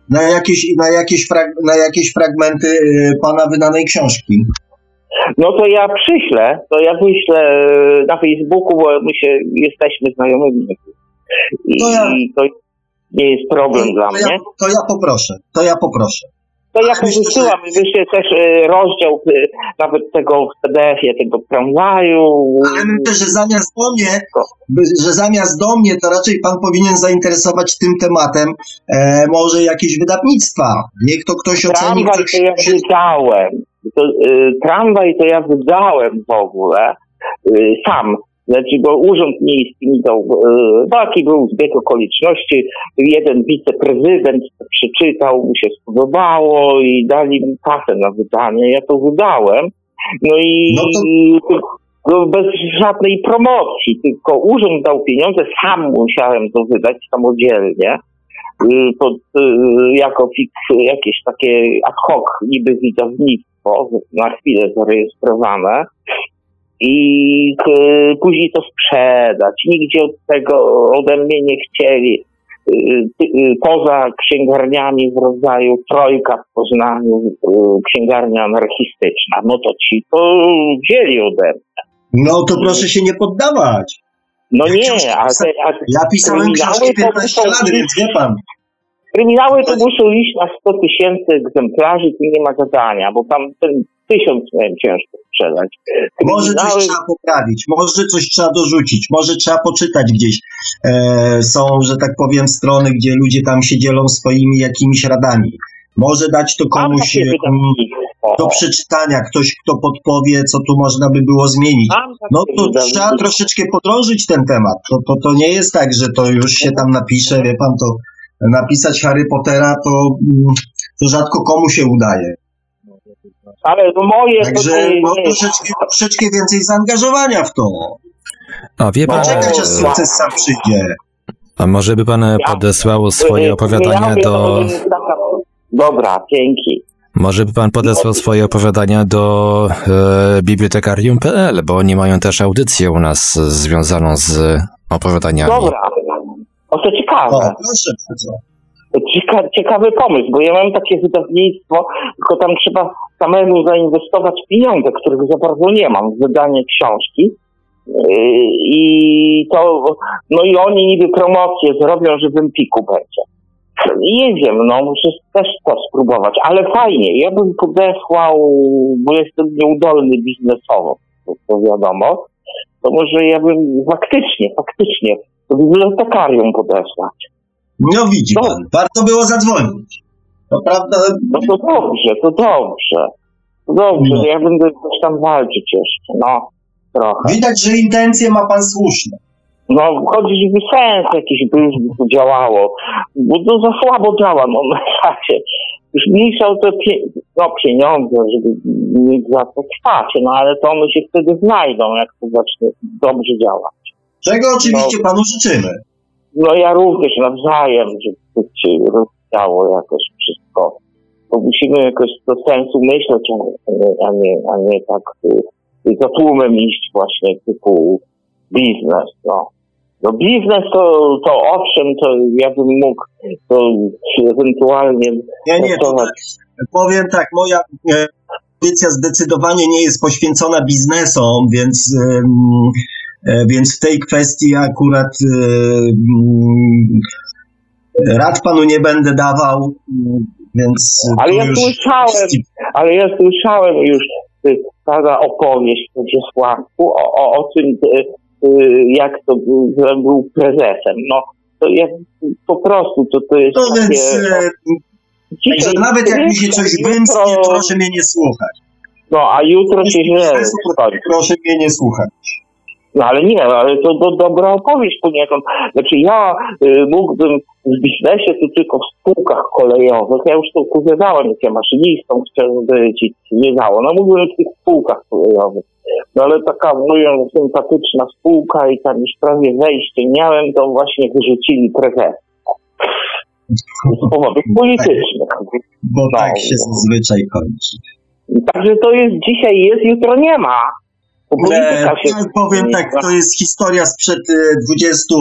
na jakieś, na jakieś, frag, na jakieś fragmenty e, pana wydanej książki. No to ja przyślę, to ja wyślę e, na Facebooku, bo my się jesteśmy znajomymi. I To ja- to nie jest problem to, dla to mnie. Ja, to ja poproszę, to ja poproszę. To ja powysyłam, wyślę też e, rozdział e, nawet tego w PDF-ie, tego tramwaju. Ale myślę, że zamiast do mnie, że zamiast do mnie, to raczej pan powinien zainteresować tym tematem e, może jakieś wydawnictwa. Niech to ktoś oceni. Tramwaj Ktoś, to ja wydałem. To, y, tramwaj to ja wydałem w ogóle sam. Znaczy, bo urząd miejski mi dał, taki był zbieg okoliczności. Jeden wiceprezydent to przeczytał, mu się spodobało i dali mi kasę na wydanie. Ja to wydałem. No i No no, bez żadnej promocji, tylko urząd dał pieniądze, sam musiałem to wydać samodzielnie y, pod, y, jako fik- jakieś takie ad hoc niby wydawnictwo, na chwilę zarejestrowane i y, później to sprzedać. Nigdzie od tego ode mnie nie chcieli. Y, y, Poza księgarniami w rodzaju Trojka w Poznaniu, księgarnia anarchistyczna, no to ci to wzięli ode mnie. no to proszę się nie poddawać. No Ja nie, książki ale te, a Ja pisałem książki to 15 są- lat, więc wie pan. Kryminały to muszą iść na 100 tysięcy egzemplarzy, to nie ma gadania, bo tam ten tysiąc miałem ciężko sprzedać. Może coś trzeba poprawić, może coś trzeba dorzucić, może trzeba poczytać gdzieś. E, są, że tak powiem, strony, gdzie ludzie tam się dzielą swoimi jakimiś radami. Może dać to komuś e, do przeczytania, ktoś, kto podpowie, co tu można by było zmienić. No to trzeba troszeczkę podrążyć ten temat. To, to, to nie jest tak, że to już się tam napisze, wie pan, to napisać Harry Pottera to, mm, to rzadko komu się udaje. Ale no moje to Także nie, no, troszeczkę, troszeczkę więcej zaangażowania w to. A wie pan, Poczekać, aż e, sukces sam przyjdzie. a może by pan podesłał swoje opowiadania do... Dobra, dzięki. Może by pan podesłał swoje opowiadania do e, bibliotekarium.pl, bo oni mają też audycję u nas związaną z opowiadaniami. Dobra. O to O, ciekawe. proszę bardzo. Cieka, ciekawy pomysł, bo ja mam takie wydawnictwo, tylko tam trzeba samemu zainwestować pieniądze, których za bardzo nie mam w wydanie książki. Yy, I to, no i oni niby promocję zrobią, że w Empiku będzie. Nie wiem, no muszę też to spróbować, ale fajnie. Ja bym podesłał, bo jestem nieudolny biznesowo, to, to wiadomo, to może ja bym faktycznie, faktycznie do bibliotekarium podesłać. No widzi No. pan, warto było zadzwonić. To prawda, No to dobrze, to dobrze. To dobrze, No. ja będę coś tam walczyć jeszcze, no. Trochę. widać, że intencje ma pan słuszne. No, chodzi, żeby sens jakiś to działało. Bo to za słabo działa, no na razie. Już mniejsza o te pie, no, pieniądze, żeby mieć za to trwać, no ale to one się wtedy znajdą, jak to zacznie dobrze działać. Czego oczywiście No. panu życzymy. No ja również nawzajem, żeby się rozwijało jakoś wszystko. Bo musimy jakoś do sensu myśleć, a nie, a nie, tak y, za tłumem iść właśnie typu biznes, no. No biznes to, to owszem, to ja bym mógł to ewentualnie Nie, nie, to tak, powiem tak, moja audycja zdecydowanie nie jest poświęcona biznesom, więc, więc w tej kwestii akurat e, mm, rad panu nie będę dawał, mm, więc Ale ja już słyszałem, ale ja słyszałem już y, taka opowieść w Wiesławku o, o, o tym, y, y, jak to był, prezesem. No to ja po prostu to, to jest No takie... więc e, Także nawet jak mi się coś wymsknie, proszę mnie nie słuchać. No, a jutro się źle. Proszę mnie nie słuchać. No ale nie, ale to do, dobra opowieść poniekąd. Znaczy ja y, mógłbym w biznesie to tylko w spółkach kolejowych. Ja już to opowiadałem, jak ja maszynistą chciałem być i nie dało. No mógłbym w tych spółkach kolejowych. No ale taka moja sympatyczna spółka i tam już prawie wejście miałem, to właśnie wyrzucili prezes. Z powodów politycznych. Bo tak się zazwyczaj kończy. Także to jest dzisiaj jest, jutro nie ma. Bo E, się ja powiem tak, to jest historia sprzed e, 20,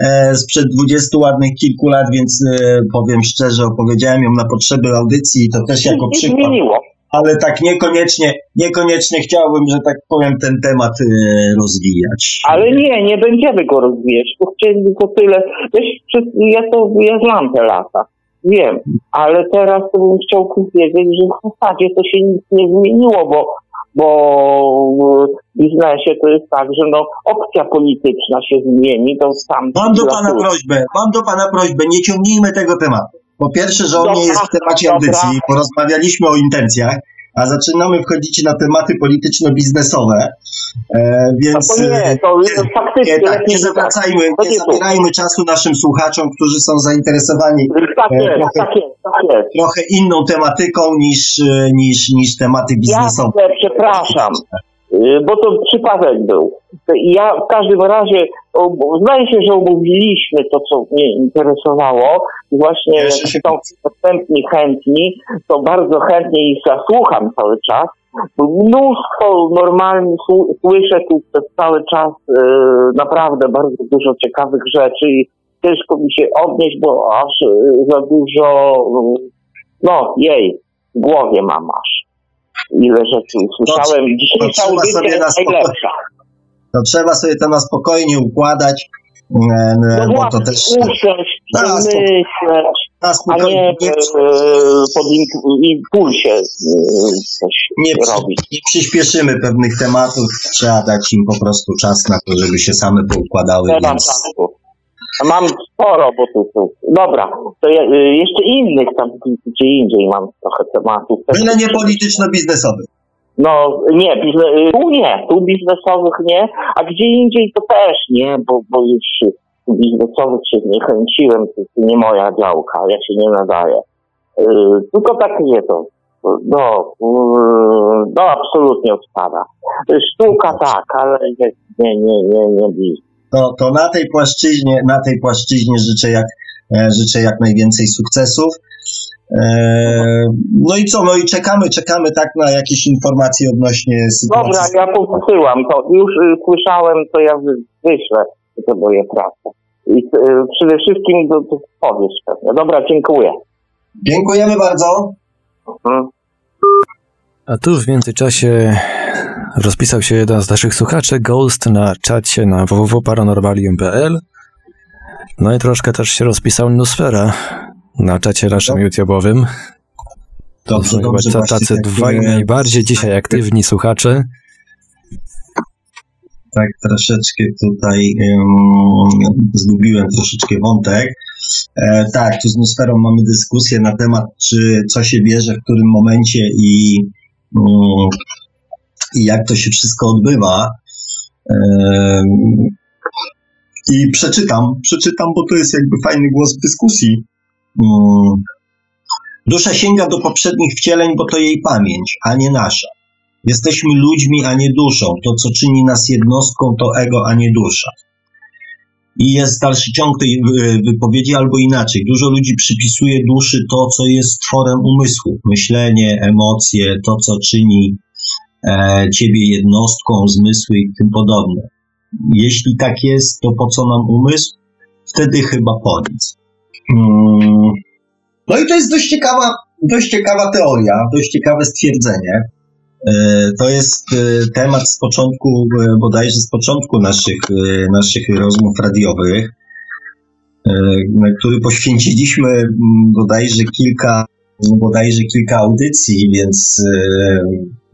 e, sprzed 20 ładnych kilku lat, więc e, powiem szczerze, opowiedziałem ją na potrzeby audycji i to też jako nie przykład, zmieniło. ale tak niekoniecznie, niekoniecznie chciałbym, że tak powiem, ten temat e, rozwijać. Ale nie, nie będziemy go rozwijać. Tu chcieli tylko tyle. Wiesz, ja to ja znam te lata. Wiem, ale teraz to bym chciał powiedzieć, że w zasadzie to się nic nie zmieniło, bo, bo w biznesie to jest tak, że no opcja polityczna się zmieni, to sam Mam do pana prośbę, mam do pana prośbę, nie ciągnijmy tego tematu. Po pierwsze, że on nie jest w temacie audycji, porozmawialiśmy o intencjach, a zaczynamy wchodzić na tematy polityczno-biznesowe, e, No więc... to nie, to jest Nie, faktycznie nie, tak, nie tak. zawracajmy, To nie zabierajmy czasu naszym słuchaczom, którzy są zainteresowani Tak E, jest, trochę- tak jest, tak jest. trochę inną tematyką niż, e, niż, niż tematy biznesowe. Jasne, przepraszam, bo to przypadek był. Ja w każdym razie, zdaje się, że omówiliśmy to, co mnie interesowało. Właśnie się. są następni chętni, to bardzo chętnie ich zasłucham cały czas. Mnóstwo normalnie słyszę tu przez cały czas y, naprawdę bardzo dużo ciekawych rzeczy i ciężko mi się odnieść, bo aż y, za dużo, y, no jej, w głowie mam aż ile rzeczy usłyszałem. to Dzisiejsza trzeba audycja sobie jest spokojnie- najlepsza. To trzeba sobie to na spokojnie układać, e, No bo to też usiąść, Tak, przemyśleć, na a spokojnie nie nie, e, pod im- impulsie coś nie, robić. nie przyspieszymy pewnych tematów, trzeba dać im po prostu czas na to, żeby się same poukładały, więc czasu. Mam sporo, bo tu, tu. Dobra, to ja, e, jeszcze innych tam gdzie indziej mam trochę tematów. byle nie polityczno-biznesowy. No nie, bizne, y, tu nie, tu biznesowych nie, a gdzie indziej to też nie, bo, bo już y, biznesowych się nie chęciłem, to, to nie moja działka, ja się nie nadaję. Y, tylko tak nie to. No, y, no absolutnie odpada. Y, Sztuka tak, ale nie, nie, nie, nie, nie biznes. To, to na tej płaszczyźnie, na tej płaszczyźnie życzę jak, e, życzę jak najwięcej sukcesów. E, No i co, no i czekamy, czekamy tak na jakieś informacje odnośnie sytuacji. Dobra, ja posyłam to. Już y, słyszałem, to ja wy- wyślę te moje prace. I y, przede wszystkim to, to powiesz pewnie. Dobra, dziękuję. Dziękujemy bardzo. Mm. A tu w międzyczasie rozpisał się jeden z naszych słuchaczy, Ghost, na czacie na www.paranormalium.pl. No i troszkę też się rozpisał Nusfera na czacie naszym YouTube'owym. To Dobrze, są chyba dobrze, właśnie tacy tak, dwaj najbardziej dzisiaj aktywni słuchacze. tak troszeczkę tutaj um, zgubiłem troszeczkę wątek. E, tak, tu z Nusferą mamy dyskusję na temat, czy co się bierze w którym momencie i, um, i jak to się wszystko odbywa. I przeczytam, przeczytam, bo to jest jakby fajny głos w dyskusji. Um, Dusza sięga do poprzednich wcieleń, bo to jej pamięć, a nie nasza. Jesteśmy ludźmi, a nie duszą. To, co czyni nas jednostką, to ego, a nie dusza. I jest dalszy ciąg tej wypowiedzi, albo inaczej. Dużo ludzi przypisuje duszy to, co jest tworem umysłu. Myślenie, emocje, to, co czyni ciebie jednostką, zmysły i tym podobne. Jeśli tak jest, to po co nam umysł? Wtedy chyba po nic. Mm. No i to jest dość ciekawa, dość ciekawa teoria, dość ciekawe stwierdzenie. E, To jest e, temat z początku, e, bodajże z początku naszych, e, naszych rozmów radiowych, e, na który poświęciliśmy mm, bodajże kilka, bodajże kilka audycji, więc, e,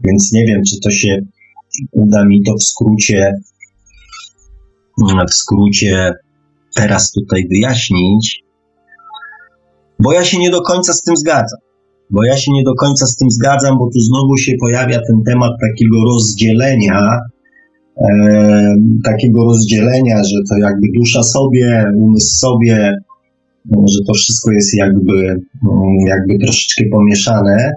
więc nie wiem, czy to się uda mi to w skrócie, w skrócie teraz tutaj wyjaśnić. Bo ja się nie do końca z tym zgadzam. Bo ja się nie do końca z tym zgadzam, bo tu znowu się pojawia ten temat takiego rozdzielenia, e, takiego rozdzielenia, że to jakby dusza sobie, umysł sobie, no, że to wszystko jest jakby, mm, jakby troszeczkę pomieszane.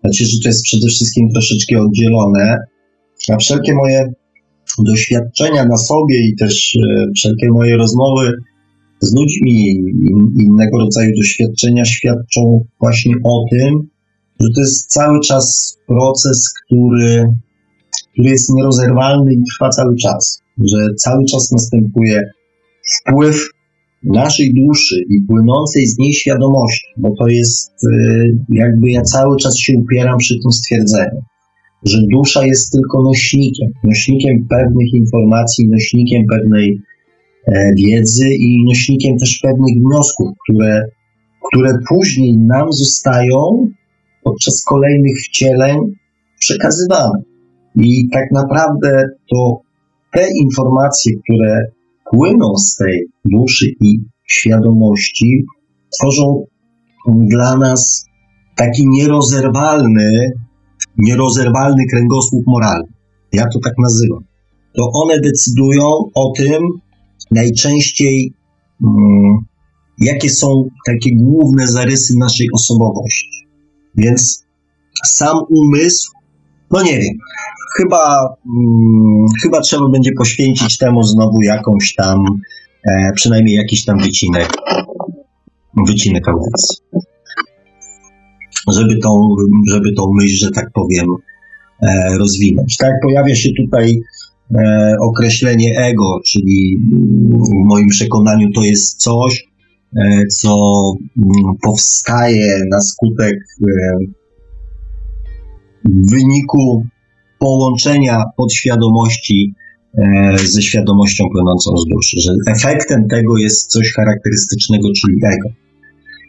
Znaczy, że to jest przede wszystkim troszeczkę oddzielone. A wszelkie moje doświadczenia na sobie i też e, wszelkie moje rozmowy z ludźmi innego rodzaju doświadczenia świadczą właśnie o tym, że to jest cały czas proces, który, który jest nierozerwalny i trwa cały czas, że cały czas następuje wpływ naszej duszy i płynącej z niej świadomości, bo to jest e, jakby ja cały czas się upieram przy tym stwierdzeniu, że dusza jest tylko nośnikiem, nośnikiem pewnych informacji, nośnikiem pewnej e, wiedzy i nośnikiem też pewnych wniosków, które, które później nam zostają podczas kolejnych wcieleń przekazywane. I tak naprawdę to te informacje, które płyną z tej duszy i świadomości, tworzą dla nas taki nierozerwalny, nierozerwalny kręgosłup moralny. Ja to tak nazywam. To one decydują o tym najczęściej, um, jakie są takie główne zarysy naszej osobowości. Więc sam umysł, no nie wiem, chyba, hmm, chyba trzeba będzie poświęcić temu znowu jakąś tam, e, przynajmniej jakiś tam wycinek, wycinek audycji żeby tą, żeby tą myśl, że tak powiem, e, rozwinąć. Tak, pojawia się tutaj e, określenie ego, czyli w moim przekonaniu to jest coś, e, co mm, powstaje na skutek w wyniku połączenia podświadomości ze świadomością płynącą z duszy, że efektem tego jest coś charakterystycznego, czyli ego.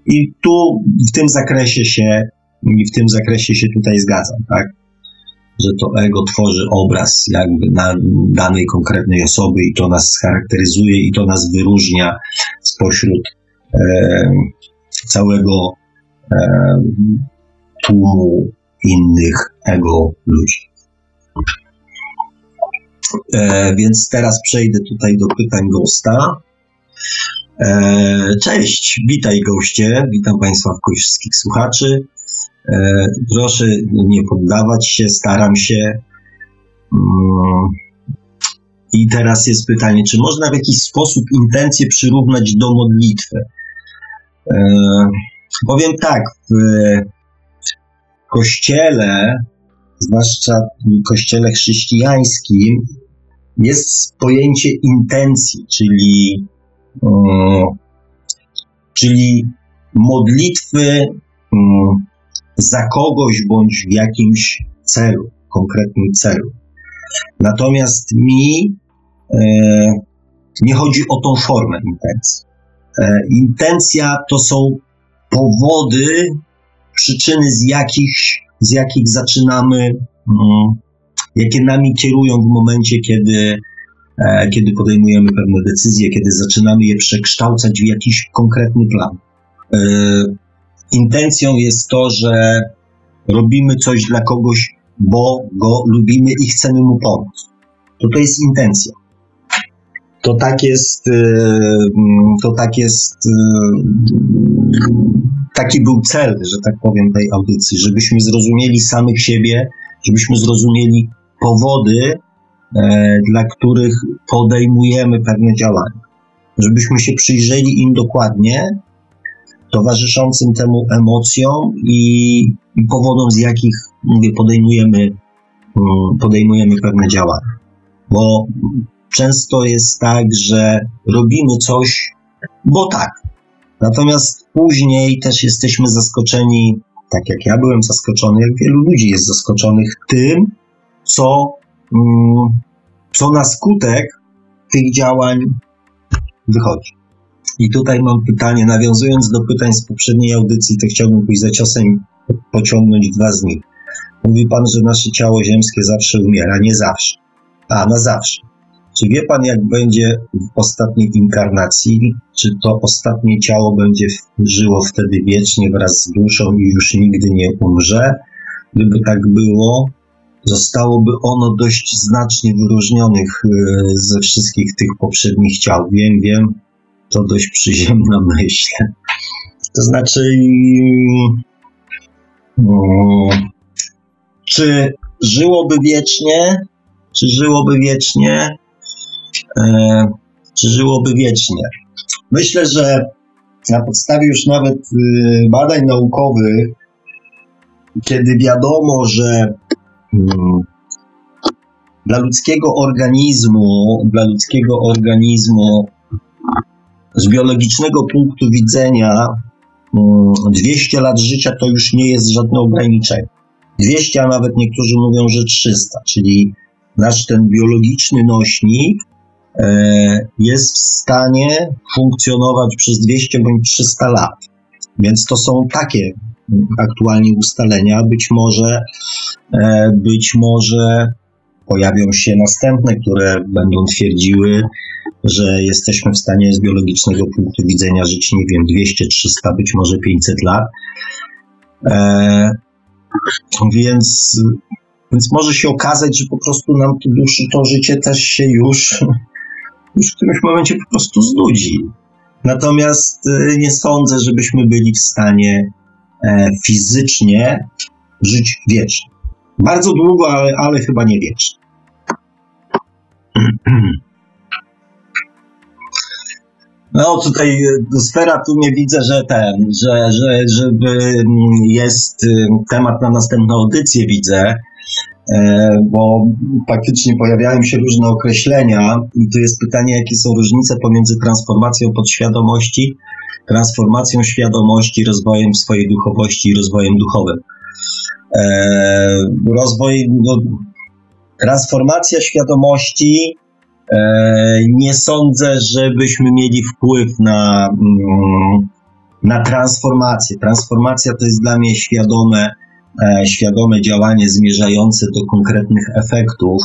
I tu w tym zakresie się, w tym zakresie się tutaj zgadzam, tak? Że to ego tworzy obraz jakby na danej konkretnej osoby i to nas charakteryzuje i to nas wyróżnia spośród e, całego e, tłumu innych ego ludzi. E, więc teraz przejdę tutaj do pytań Gosta. E, cześć, witaj goście, witam Państwa wszystkich słuchaczy. E, proszę nie poddawać się, staram się. Mm. I teraz jest pytanie, czy można w jakiś sposób intencję przyrównać do modlitwy? E, powiem tak, w kościele, zwłaszcza w kościele chrześcijańskim, jest pojęcie intencji, czyli czyli modlitwy za kogoś bądź w jakimś celu, konkretnym celu. Natomiast mi e, nie chodzi o tą formę intencji. E, intencja to są powody, przyczyny, z jakich, z jakich zaczynamy, jakie nami kierują w momencie, kiedy E, kiedy podejmujemy pewne decyzje, kiedy zaczynamy je przekształcać w jakiś konkretny plan. E, intencją jest to, że robimy coś dla kogoś, bo go lubimy i chcemy mu pomóc. To to jest intencja. To tak jest, e, to tak jest, taki był cel, że tak powiem, tej audycji, żebyśmy zrozumieli samych siebie, żebyśmy zrozumieli powody, E, dla których podejmujemy pewne działania. Żebyśmy się przyjrzeli im dokładnie, towarzyszącym temu emocjom i, i powodom, z jakich mówię, podejmujemy, mm, podejmujemy pewne działania. Bo często jest tak, że robimy coś, bo tak. Natomiast później też jesteśmy zaskoczeni, tak jak ja byłem zaskoczony, jak wielu ludzi jest zaskoczonych tym, co Mm, co na skutek tych działań wychodzi. I tutaj mam pytanie, nawiązując do pytań z poprzedniej audycji, to chciałbym pójść za ciosem pociągnąć dwa z nich. Mówi Pan, że nasze ciało ziemskie zawsze umiera. Nie zawsze. A, na zawsze. Czy wie pan, jak będzie w ostatniej inkarnacji? Czy to ostatnie ciało będzie żyło wtedy wiecznie wraz z duszą i już nigdy nie umrze? Gdyby tak było, zostałoby ono dość znacznie wyróżnionych y, ze wszystkich tych poprzednich ciał. Wiem, wiem, to dość przyziemna myśl. To znaczy, mm, czy żyłoby wiecznie? Czy żyłoby wiecznie? E, czy żyłoby wiecznie? Myślę, że na podstawie już nawet y, badań naukowych, kiedy wiadomo, że mm, dla ludzkiego organizmu, dla ludzkiego organizmu z biologicznego punktu widzenia 200 mm, lat życia to już nie jest żadne ograniczenie. 200, a nawet niektórzy mówią, że 300, czyli nasz ten biologiczny nośnik e, jest w stanie funkcjonować przez 200 bądź 300 lat. Więc to są takie aktualnie ustalenia. Być może, e, być może pojawią się następne, które będą twierdziły, że jesteśmy w stanie z biologicznego punktu widzenia żyć, nie wiem, 200, 300, być może 500 lat. E, więc, więc może się okazać, że po prostu nam to to życie też się już, już w którymś momencie po prostu znudzi. Natomiast e, nie sądzę, żebyśmy byli w stanie e, fizycznie żyć wiecznie. Bardzo długo, ale, ale chyba nie wiecznie. No tutaj e, sfera tu nie widzę, że ten, że, że żeby mm, jest y, temat na następną audycję widzę, bo faktycznie pojawiają się różne określenia i tu jest pytanie, jakie są różnice pomiędzy transformacją podświadomości, transformacją świadomości, rozwojem swojej duchowości i rozwojem duchowym. E, rozwoj, no, transformacja świadomości E, nie sądzę, żebyśmy mieli wpływ na, mm, na transformację. Transformacja to jest dla mnie świadome, e, świadome działanie zmierzające do konkretnych efektów.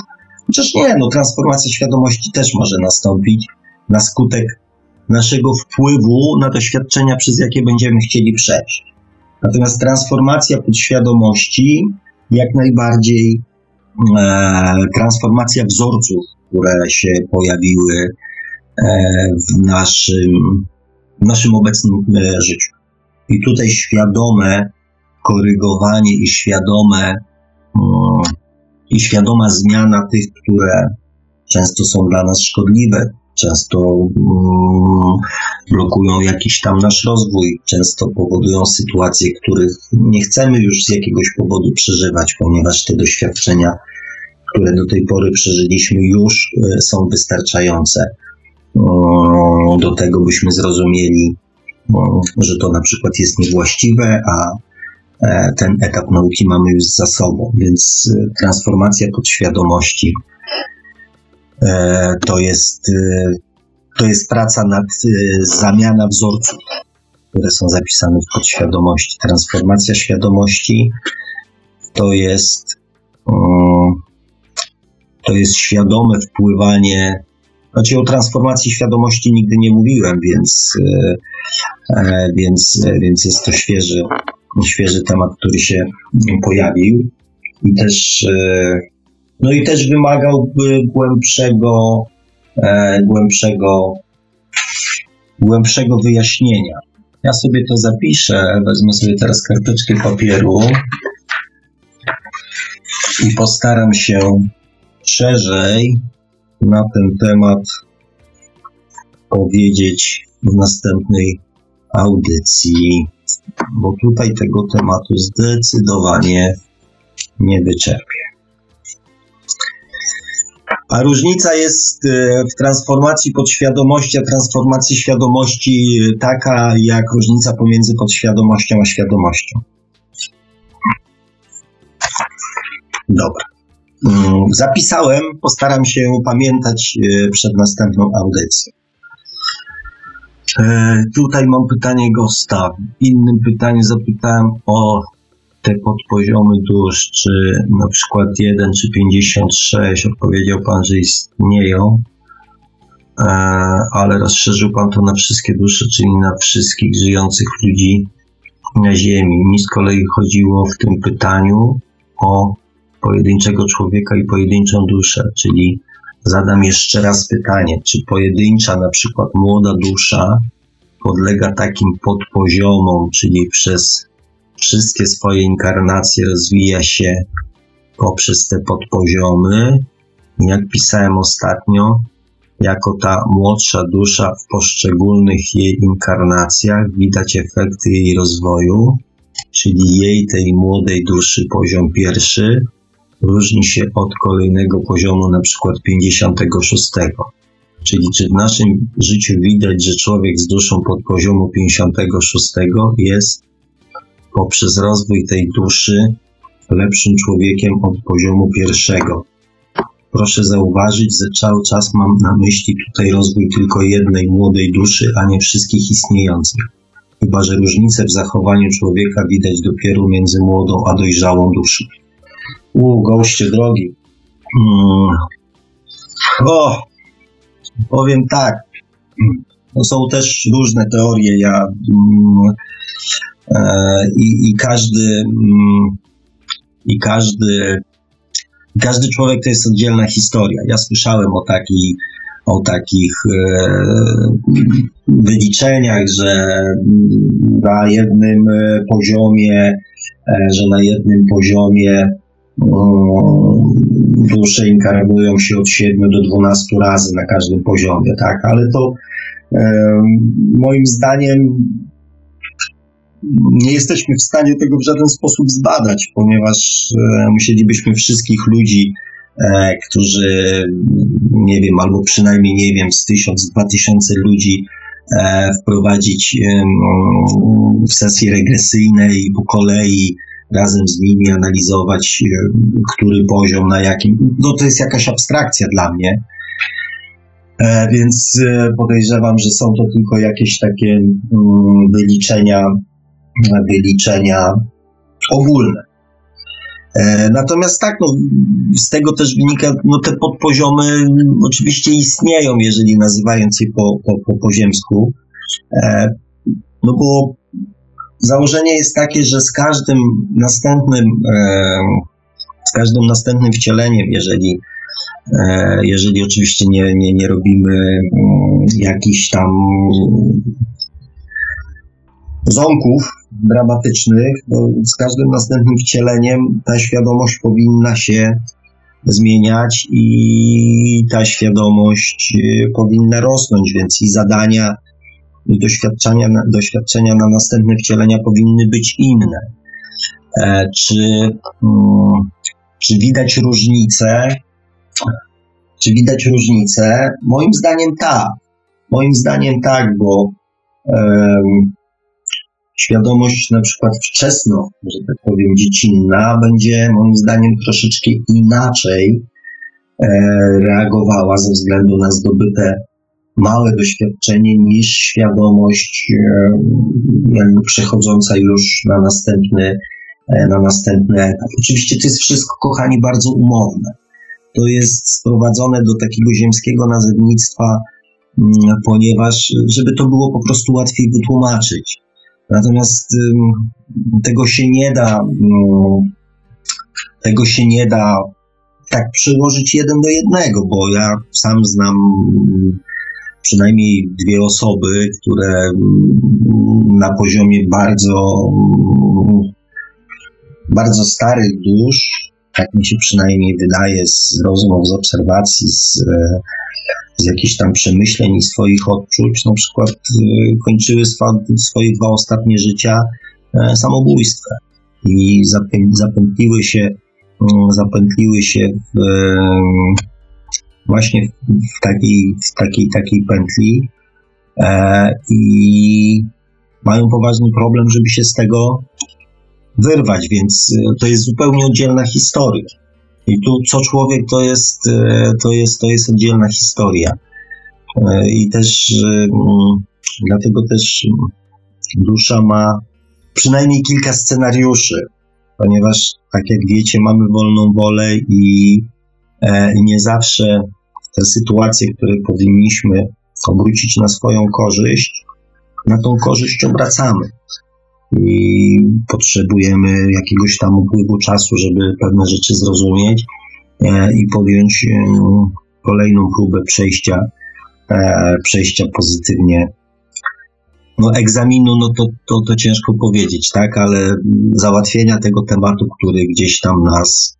Chociaż nie, no transformacja świadomości też może nastąpić na skutek naszego wpływu na doświadczenia, przez jakie będziemy chcieli przejść. Natomiast transformacja podświadomości jak najbardziej e, transformacja wzorców które się pojawiły e, w naszym, w naszym obecnym e, życiu. I tutaj świadome korygowanie i świadome mm, i świadoma zmiana tych, które często są dla nas szkodliwe, często mm, blokują jakiś tam nasz rozwój, często powodują sytuacje, których nie chcemy już z jakiegoś powodu przeżywać, ponieważ te doświadczenia które do tej pory przeżyliśmy, już e, są wystarczające do tego, byśmy zrozumieli, że to na przykład jest niewłaściwe, a ten etap nauki mamy już za sobą. Więc e, transformacja podświadomości to jest, to jest praca nad zamiana wzorców, które są zapisane w podświadomości. Transformacja świadomości to jest to jest świadome wpływanie. Znaczy o transformacji świadomości nigdy nie mówiłem, więc, e, e, więc, e, więc jest to świeży, świeży temat, który się pojawił i też, no i też wymagałby głębszego, głębszego, głębszego wyjaśnienia. Ja sobie to zapiszę, wezmę sobie teraz karteczkę papieru i postaram się szerzej na ten temat powiedzieć w następnej audycji, bo tutaj tego tematu zdecydowanie nie wyczerpię. A różnica jest e, w transformacji podświadomości, a transformacji świadomości taka, jak różnica pomiędzy podświadomością a świadomością. Dobra. Mm, zapisałem, postaram się pamiętać e, przed następną audycją. E, tutaj mam pytanie Gosta. Innym pytaniem zapytałem o te podpoziomy dusz, czy na przykład 1 czy 56. Odpowiedział Pan, że istnieją. ale rozszerzył Pan to na wszystkie dusze, czyli na wszystkich żyjących ludzi na Ziemi. Mi z kolei chodziło w tym pytaniu o pojedynczego człowieka i pojedynczą duszę, czyli zadam jeszcze raz pytanie, czy pojedyncza na przykład młoda dusza podlega takim podpoziomom, czyli przez wszystkie swoje inkarnacje rozwija się poprzez te podpoziomy. Jak pisałem ostatnio, jako ta młodsza dusza w poszczególnych jej inkarnacjach widać efekty jej rozwoju, czyli jej, tej młodej duszy, poziom pierwszy, różni się od kolejnego poziomu, na przykład 56. Czyli czy w naszym życiu widać, że człowiek z duszą pod poziomu 56 jest poprzez rozwój tej duszy lepszym człowiekiem od poziomu pierwszego. Proszę zauważyć, że cały czas mam na myśli tutaj rozwój tylko jednej młodej duszy, a nie wszystkich istniejących. Chyba, że różnice w zachowaniu człowieka widać dopiero między młodą a dojrzałą duszą. U, goście drogi. Hmm. O, powiem tak. No są też różne teorie. Ja mm, e, i, i każdy mm, i każdy każdy człowiek to jest oddzielna historia. Ja słyszałem o, taki, o takich e, wyliczeniach, że na jednym poziomie, e, że na jednym poziomie dusze inkarnują się od 7 do 12 razy na każdym poziomie, tak, ale to moim zdaniem nie jesteśmy w stanie tego w żaden sposób zbadać, ponieważ musielibyśmy wszystkich ludzi, e, którzy, nie wiem, albo przynajmniej, nie wiem, z tysiąc, dwa tysiące ludzi e, wprowadzić w sesje regresyjne i po kolei razem z nimi analizować, który poziom, na jakim. No to jest jakaś abstrakcja dla mnie. Więc podejrzewam, że są to tylko jakieś takie mm, wyliczenia wyliczenia ogólne. E, natomiast tak, no, z tego też wynika, no te podpoziomy oczywiście istnieją, jeżeli nazywając je po, po, po, po ziemsku, e, no bo założenie jest takie, że z każdym następnym, e, z każdym następnym wcieleniem, jeżeli, jeżeli oczywiście nie, nie, nie robimy mm, jakichś tam ząków dramatycznych, bo z każdym następnym wcieleniem ta świadomość powinna się zmieniać i ta świadomość y, powinna rosnąć, więc i zadania, doświadczenia, doświadczenia na następne wcielenia powinny być inne. E, czy, mm, czy widać różnicę? Czy widać różnicę? Moim zdaniem tak. Moim zdaniem tak, bo świadomość na przykład wczesno, że tak powiem, dziecinna, będzie moim zdaniem troszeczkę inaczej e, reagowała ze względu na zdobyte małe doświadczenie niż świadomość e, jakby przechodząca już na następny, e, na następny etap. Oczywiście to jest wszystko, kochani, bardzo umowne. To jest sprowadzone do takiego ziemskiego nazewnictwa, ponieważ, żeby to było po prostu łatwiej wytłumaczyć. Natomiast tego się nie da, tego się nie da tak przyłożyć jeden do jednego, bo ja sam znam przynajmniej dwie osoby, które na poziomie bardzo, bardzo starych dusz, tak mi się przynajmniej wydaje z rozmów, z obserwacji, z, z jakichś tam przemyśleń i swoich odczuć, na przykład y, kończyły swa, swoje dwa ostatnie życia e, samobójstwem i zapętliły się, mm, zapętliły się w, właśnie w takiej, w takiej, takiej pętli e, i mają poważny problem, żeby się z tego wyrwać, więc y, to jest zupełnie oddzielna historia. I tu co człowiek to jest, e, to jest, to jest oddzielna historia. E, I też mm, dlatego też dusza ma przynajmniej kilka scenariuszy, ponieważ tak jak wiecie, mamy wolną wolę e, i nie zawsze te sytuacje, które powinniśmy obrócić na swoją korzyść, na tą korzyść obracamy. I potrzebujemy jakiegoś tam upływu czasu, żeby pewne rzeczy zrozumieć e, i podjąć e, kolejną próbę przejścia, e, przejścia pozytywnie. No, egzaminu, no to, to, to ciężko powiedzieć, tak, ale załatwienia tego tematu, który gdzieś tam nas,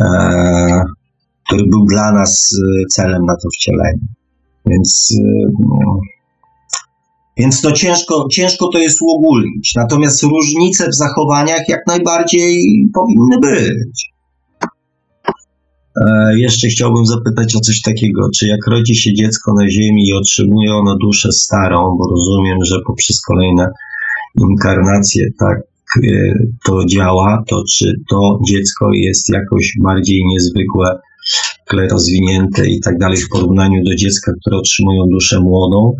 e, który był dla nas celem na to wcielenie. Więc, no, więc to ciężko, ciężko to jest uogólnić. Natomiast różnice w zachowaniach jak najbardziej powinny być. E, jeszcze chciałbym zapytać o coś takiego. Czy jak rodzi się dziecko na Ziemi i otrzymuje ono duszę starą, bo rozumiem, że poprzez kolejne inkarnacje tak e, to działa, to czy to dziecko jest jakoś bardziej niezwykłe, rozwinięte i tak dalej w porównaniu do dziecka, które otrzymują duszę młodą?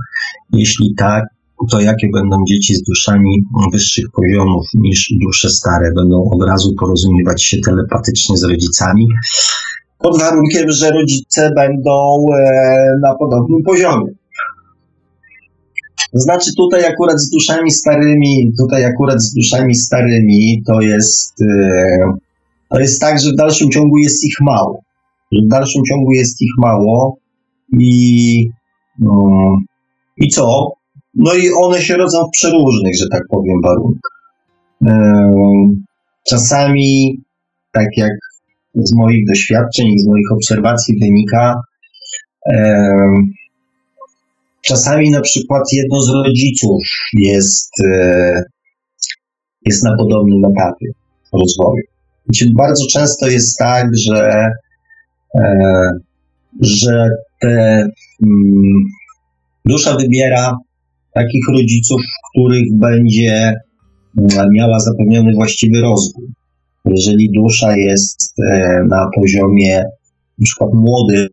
Jeśli tak, to jakie będą dzieci z duszami wyższych poziomów niż dusze stare? Będą od razu porozumiewać się telepatycznie z rodzicami? pod warunkiem, że rodzice będą e, na podobnym poziomie. To znaczy tutaj akurat z duszami starymi, tutaj akurat z duszami starymi to jest, e, to jest tak, że w dalszym ciągu jest ich mało. Że w dalszym ciągu jest ich mało i, no, i co? No i one się rodzą w przeróżnych, że tak powiem, warunkach. Czasami, tak jak z moich doświadczeń i z moich obserwacji wynika, czasami na przykład jedno z rodziców jest, e, jest na podobnym etapie rozwoju. bardzo często jest tak, że, że te, mm, dusza wybiera takich rodziców, których będzie mm, miała zapewniony właściwy rozwój. Jeżeli dusza jest e, na poziomie na młodym,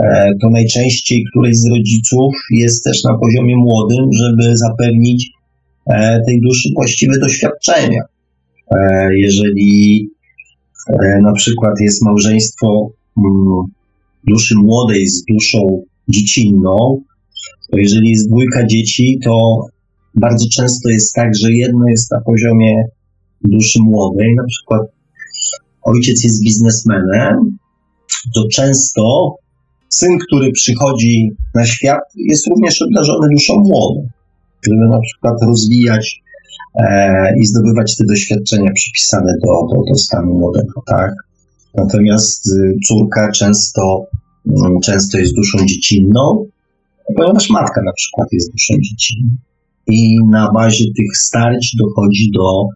e, to najczęściej któryś z rodziców jest też na poziomie młodym, żeby zapewnić e, tej duszy właściwe doświadczenia. Jeżeli na przykład jest małżeństwo mm, duszy młodej z duszą dziecinną, to jeżeli jest dwójka dzieci, to bardzo często jest tak, że jedno jest na poziomie duszy młodej, na przykład ojciec jest biznesmenem, to często syn, który przychodzi na świat, jest również obdarzony duszą młodą, żeby na przykład rozwijać e, i zdobywać te doświadczenia przypisane do, do, do stanu młodego, tak? Natomiast y, córka często, y, często jest duszą dziecinną, ponieważ matka na przykład jest duszą dziecinną. I na bazie tych starć dochodzi do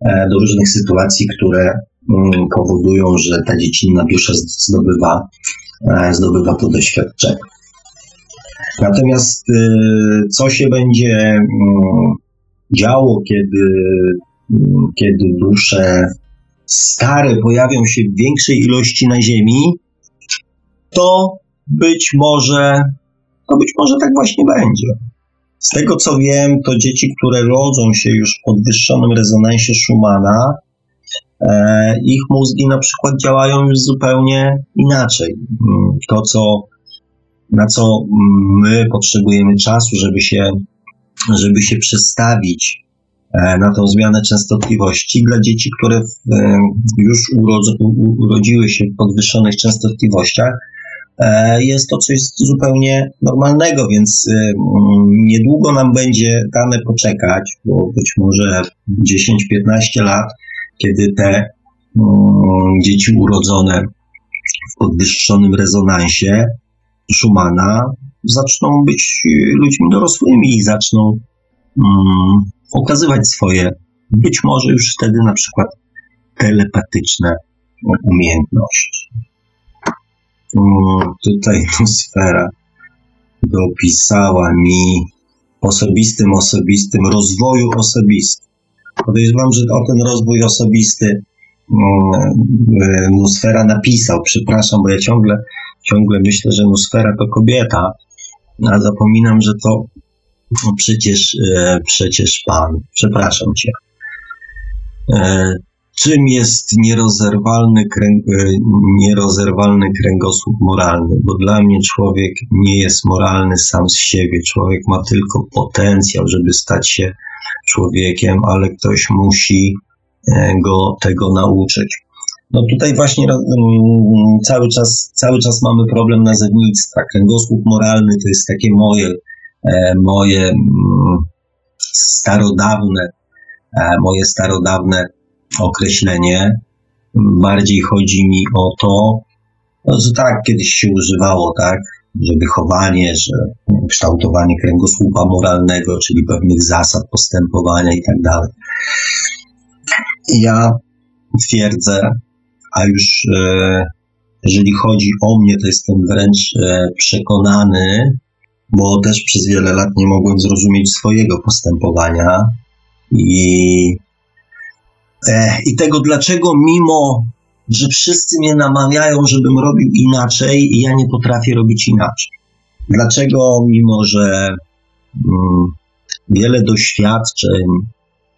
E, do różnych sytuacji, które mm, powodują, że ta dziecinna dusza zdobywa, e, zdobywa to doświadczenie. Natomiast y, co się będzie mm, działo, kiedy, mm, kiedy dusze stare pojawią się w większej ilości na Ziemi, to być może, to być może tak właśnie będzie. Z tego co wiem, to dzieci, które rodzą się już w podwyższonym rezonansie Schumana, e, ich mózgi na przykład działają już zupełnie inaczej. Mm, to, co, na co my potrzebujemy czasu, żeby się, żeby się przestawić e, na tą zmianę częstotliwości, dla dzieci, które e, już urodziły się w podwyższonych częstotliwościach, E, jest to coś zupełnie normalnego, więc niedługo nam będzie dane poczekać, bo być może 10-15 lat, kiedy te dzieci urodzone w podwyższonym rezonansie Schumana zaczną być ludźmi dorosłymi i zaczną um, okazywać swoje, być może już wtedy na przykład telepatyczne umiejętności tutaj atmosfera dopisała mi osobistym, osobistym, rozwoju osobistym. Podejrzewam, że o ten rozwój osobisty mm, Nusfera napisał. Przepraszam, bo ja ciągle, ciągle myślę, że Nusfera to kobieta, a zapominam, że to no przecież, e, przecież pan. Przepraszam cię. E, czym jest nierozerwalny, kręg, e, nierozerwalny kręgosłup moralny, bo dla mnie człowiek nie jest moralny sam z siebie. Człowiek ma tylko potencjał, żeby stać się człowiekiem, ale ktoś musi go tego nauczyć. No tutaj właśnie mm, cały czas, cały czas mamy problem nazewnictwa. Kręgosłup moralny to jest takie moje, e, moje mm, starodawne, moje starodawne określenie. Bardziej chodzi mi o to, no, że tak kiedyś się używało, tak, że wychowanie, że kształtowanie kręgosłupa moralnego, czyli pewnych zasad postępowania i tak dalej. Ja twierdzę, a już e, jeżeli chodzi o mnie, to jestem wręcz e, przekonany, bo też przez wiele lat nie mogłem zrozumieć swojego postępowania i E, I tego, dlaczego mimo, że wszyscy mnie namawiają, żebym robił inaczej, ja nie potrafię robić inaczej. Dlaczego, mimo że mm, wiele doświadczeń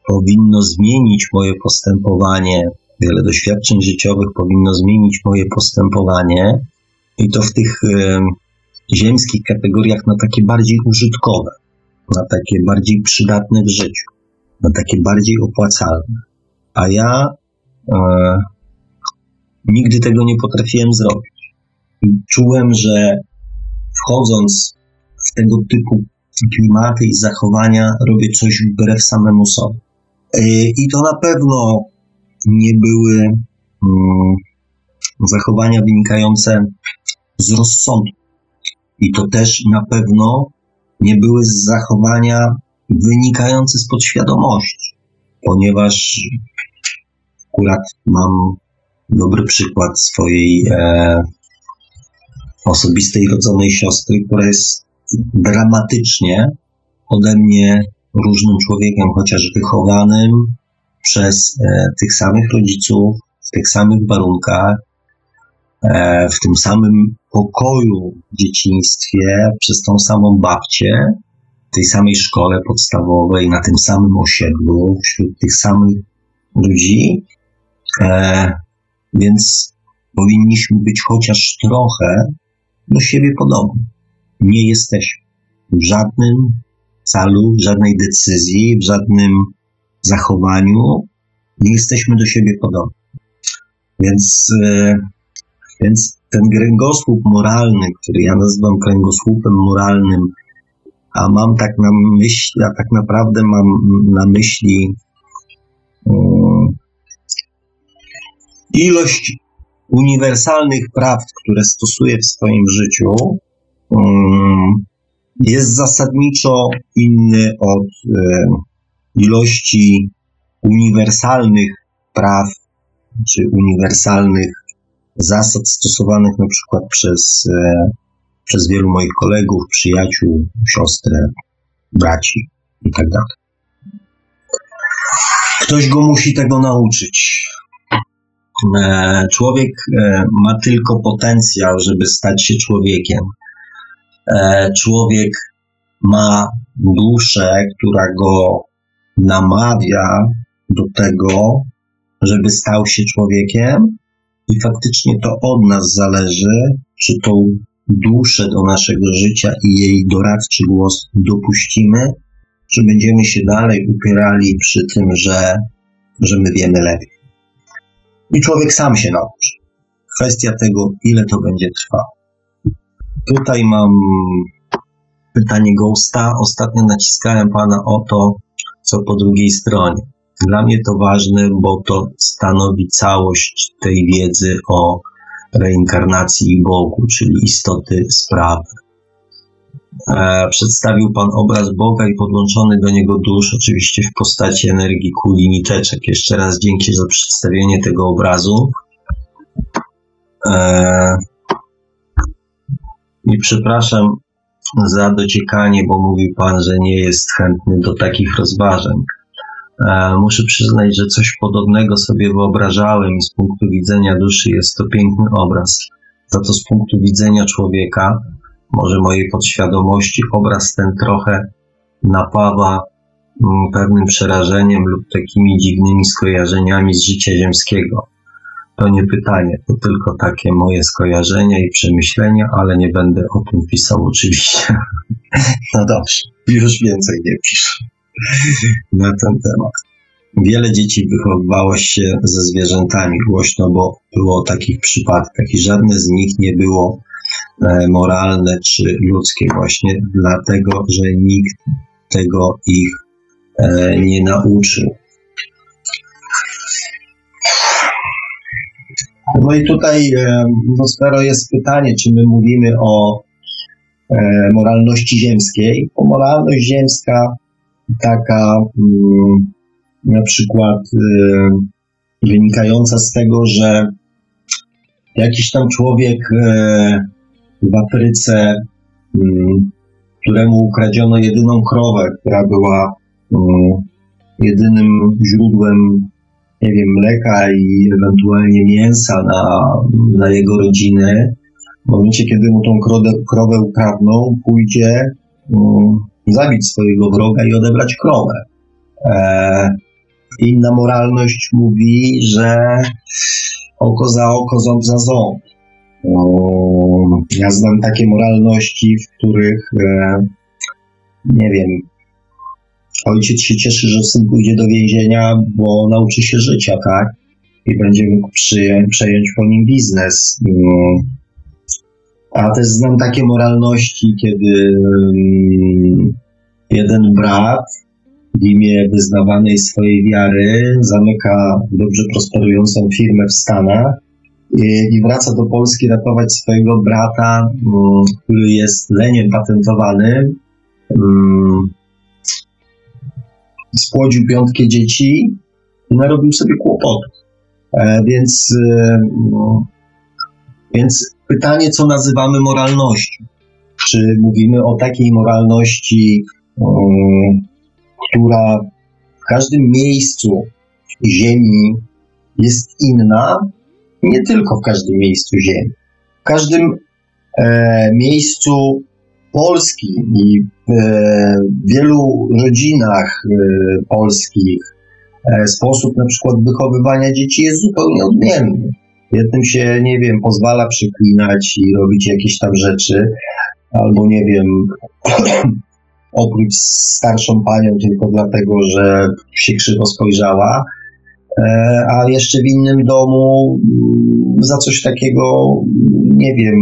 powinno zmienić moje postępowanie, wiele doświadczeń życiowych powinno zmienić moje postępowanie, i to w tych ziemskich kategoriach na takie bardziej użytkowe, na takie bardziej przydatne w życiu, na takie bardziej opłacalne a ja e, nigdy tego nie potrafiłem zrobić. Czułem, że wchodząc w tego typu klimaty i zachowania, robię coś wbrew samemu sobie. E, I to na pewno nie były mm, zachowania wynikające z rozsądku. I to też na pewno nie były zachowania wynikające z podświadomości, ponieważ akurat mam dobry przykład swojej e, osobistej rodzonej siostry, która jest dramatycznie ode mnie różnym człowiekiem, chociaż wychowanym przez e, tych samych rodziców, w tych samych warunkach, e, w tym samym pokoju w dzieciństwie, przez tą samą babcię, w tej samej szkole podstawowej, na tym samym osiedlu, wśród tych samych ludzi, E, więc powinniśmy być chociaż trochę do siebie podobni. Nie jesteśmy w żadnym calu, w żadnej decyzji, w żadnym zachowaniu. Nie jesteśmy do siebie podobni. Więc, e, więc ten kręgosłup moralny, który ja nazywam kręgosłupem moralnym, a mam tak na myśli, a tak naprawdę mam na myśli um, ilość uniwersalnych praw, które stosuję w swoim życiu, mm, jest zasadniczo inny od e, ilości uniwersalnych praw czy uniwersalnych zasad stosowanych na przykład przez, e, przez wielu moich kolegów, przyjaciół, siostrę, braci itd. Tak Ktoś go musi tego nauczyć. E, człowiek e, ma tylko potencjał, żeby stać się człowiekiem. Człowiek ma duszę, która go namawia do tego, żeby stał się człowiekiem, i faktycznie to od nas zależy, czy tą duszę do naszego życia i jej doradczy głos dopuścimy, czy będziemy się dalej upierali przy tym, że, że my wiemy lepiej. I człowiek sam się nauczy. Kwestia tego, ile to będzie trwało. Tutaj mam pytanie Ghosta. Ostatnio naciskałem pana o to, co po drugiej stronie. Dla mnie to ważne, bo to stanowi całość tej wiedzy o reinkarnacji i Bogu, czyli istoty sprawy. E, przedstawił Pan obraz Boga i podłączony do niego dusz, oczywiście w postaci energii kuli niteczek. Jeszcze raz dzięki za przedstawienie tego obrazu. E, I przepraszam za dociekanie, bo mówił Pan, że nie jest chętny do takich rozważań. E, muszę przyznać, że coś podobnego sobie wyobrażałem z punktu widzenia duszy jest to piękny obraz. Za to z punktu widzenia człowieka może mojej podświadomości obraz ten trochę napawa mm, pewnym przerażeniem lub takimi dziwnymi skojarzeniami z życia ziemskiego. To nie pytanie, to tylko takie moje skojarzenia i przemyślenia, ale nie będę o tym pisał oczywiście. No dobrze, już więcej nie piszę na ten temat. Wiele dzieci wychowywało się ze zwierzętami głośno, bo było takich przypadkach i żadne z nich nie było e, moralne czy ludzkie właśnie dlatego, że nikt tego ich e, nie nauczył. No i tutaj, e, no jest pytanie, czy my mówimy o moralności ziemskiej, bo moralność ziemska taka mm, na przykład y, wynikająca z tego, że jakiś tam człowiek w Afryce, y, któremu ukradziono jedyną krowę, która była jedynym źródłem, nie wiem, mleka i ewentualnie mięsa na, na jego rodzinę, w momencie, kiedy mu tą krowę, krowę ukradną, pójdzie zabić swojego wroga i odebrać krowę. E, Inna moralność mówi, że oko za oko, ząb za ząb. Ja znam takie moralności, w których, e, nie wiem, ojciec się cieszy, że syn pójdzie do więzienia, bo nauczy się życia, tak? I będzie mógł przyjąć, przejąć po nim biznes. A też znam takie moralności, kiedy mm, jeden brat w imię wyznawanej swojej wiary zamyka dobrze prosperującą firmę w Stanach i, wraca do Polski ratować swojego brata, mm, który jest leniem patentowanym. Spłodził piątkę dzieci i narobił sobie kłopotów. E, więc, e, no, więc pytanie, co nazywamy moralnością? Czy mówimy o takiej moralności, mm, która w każdym miejscu Ziemi jest inna, nie tylko w każdym miejscu Ziemi. W każdym e, miejscu Polski i w wielu rodzinach e, polskich e, sposób na przykład wychowywania dzieci jest zupełnie odmienny. Jednym się, nie wiem, pozwala przeklinać i robić jakieś tam rzeczy, albo nie wiem, oprócz starszą panią tylko dlatego, że się krzywo spojrzała, e, a jeszcze w innym domu mm, za coś takiego, nie wiem,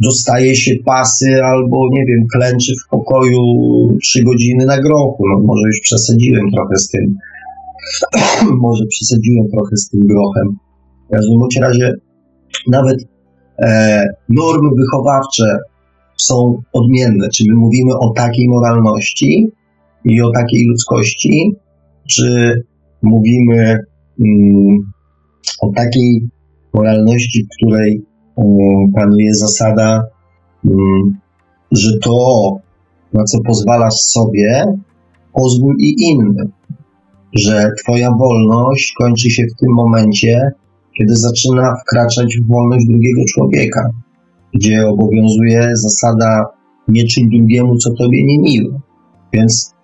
dostaje się pasy albo, nie wiem, klęczy w pokoju trzy godziny na grochu. No może już przesadziłem trochę z tym. może przesadziłem trochę z tym grochem. W każdym razie nawet e, normy wychowawcze są odmienne. Czy my mówimy o takiej moralności i o takiej ludzkości, czy mówimy um, o takiej moralności, w której panuje zasada, um, że to, na co pozwalasz sobie, pozwól i innym. Że Twoja wolność kończy się w tym momencie, kiedy zaczyna wkraczać w wolność drugiego człowieka gdzie obowiązuje zasada nie czyń drugiemu, co tobie nie miło. Więc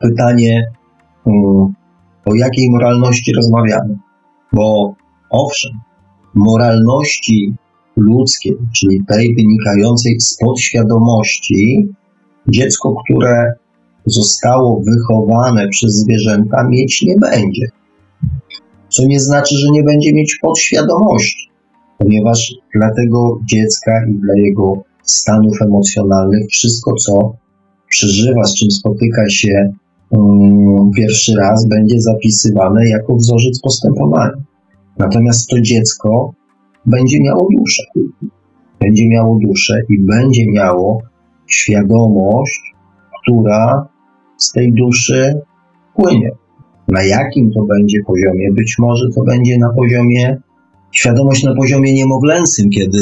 pytanie, um, o jakiej moralności rozmawiamy? Bo owszem, moralności ludzkiej, czyli tej wynikającej z podświadomości, dziecko, które zostało wychowane przez zwierzęta, mieć nie będzie. Co nie znaczy, że nie będzie mieć podświadomości ponieważ dla tego dziecka i dla jego stanów emocjonalnych wszystko, co przeżywa, z czym spotyka się um, pierwszy raz, będzie zapisywane jako wzorzec postępowania. Natomiast to dziecko będzie miało duszę. Będzie miało duszę i będzie miało świadomość, która z tej duszy płynie. Na jakim to będzie poziomie? Być może to będzie na poziomie świadomość na poziomie niemowlęcym, kiedy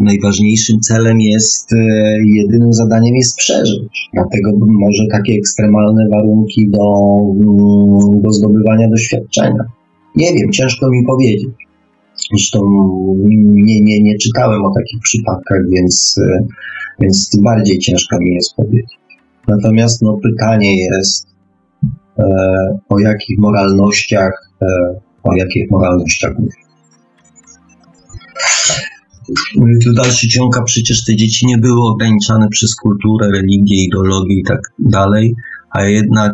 najważniejszym celem jest, e, jedynym zadaniem jest przeżyć. Dlatego może takie ekstremalne warunki do, mm, do zdobywania doświadczenia. Nie wiem, ciężko mi powiedzieć. Zresztą nie, nie, nie czytałem o takich przypadkach, więc, e, więc tym bardziej ciężko mi jest powiedzieć. Natomiast no, pytanie jest, o jakich moralnościach, o jakich moralnościach mówię. Tu dalszy ciąg, a przecież te dzieci nie były ograniczane przez kulturę, religię, ideologię i tak dalej, a jednak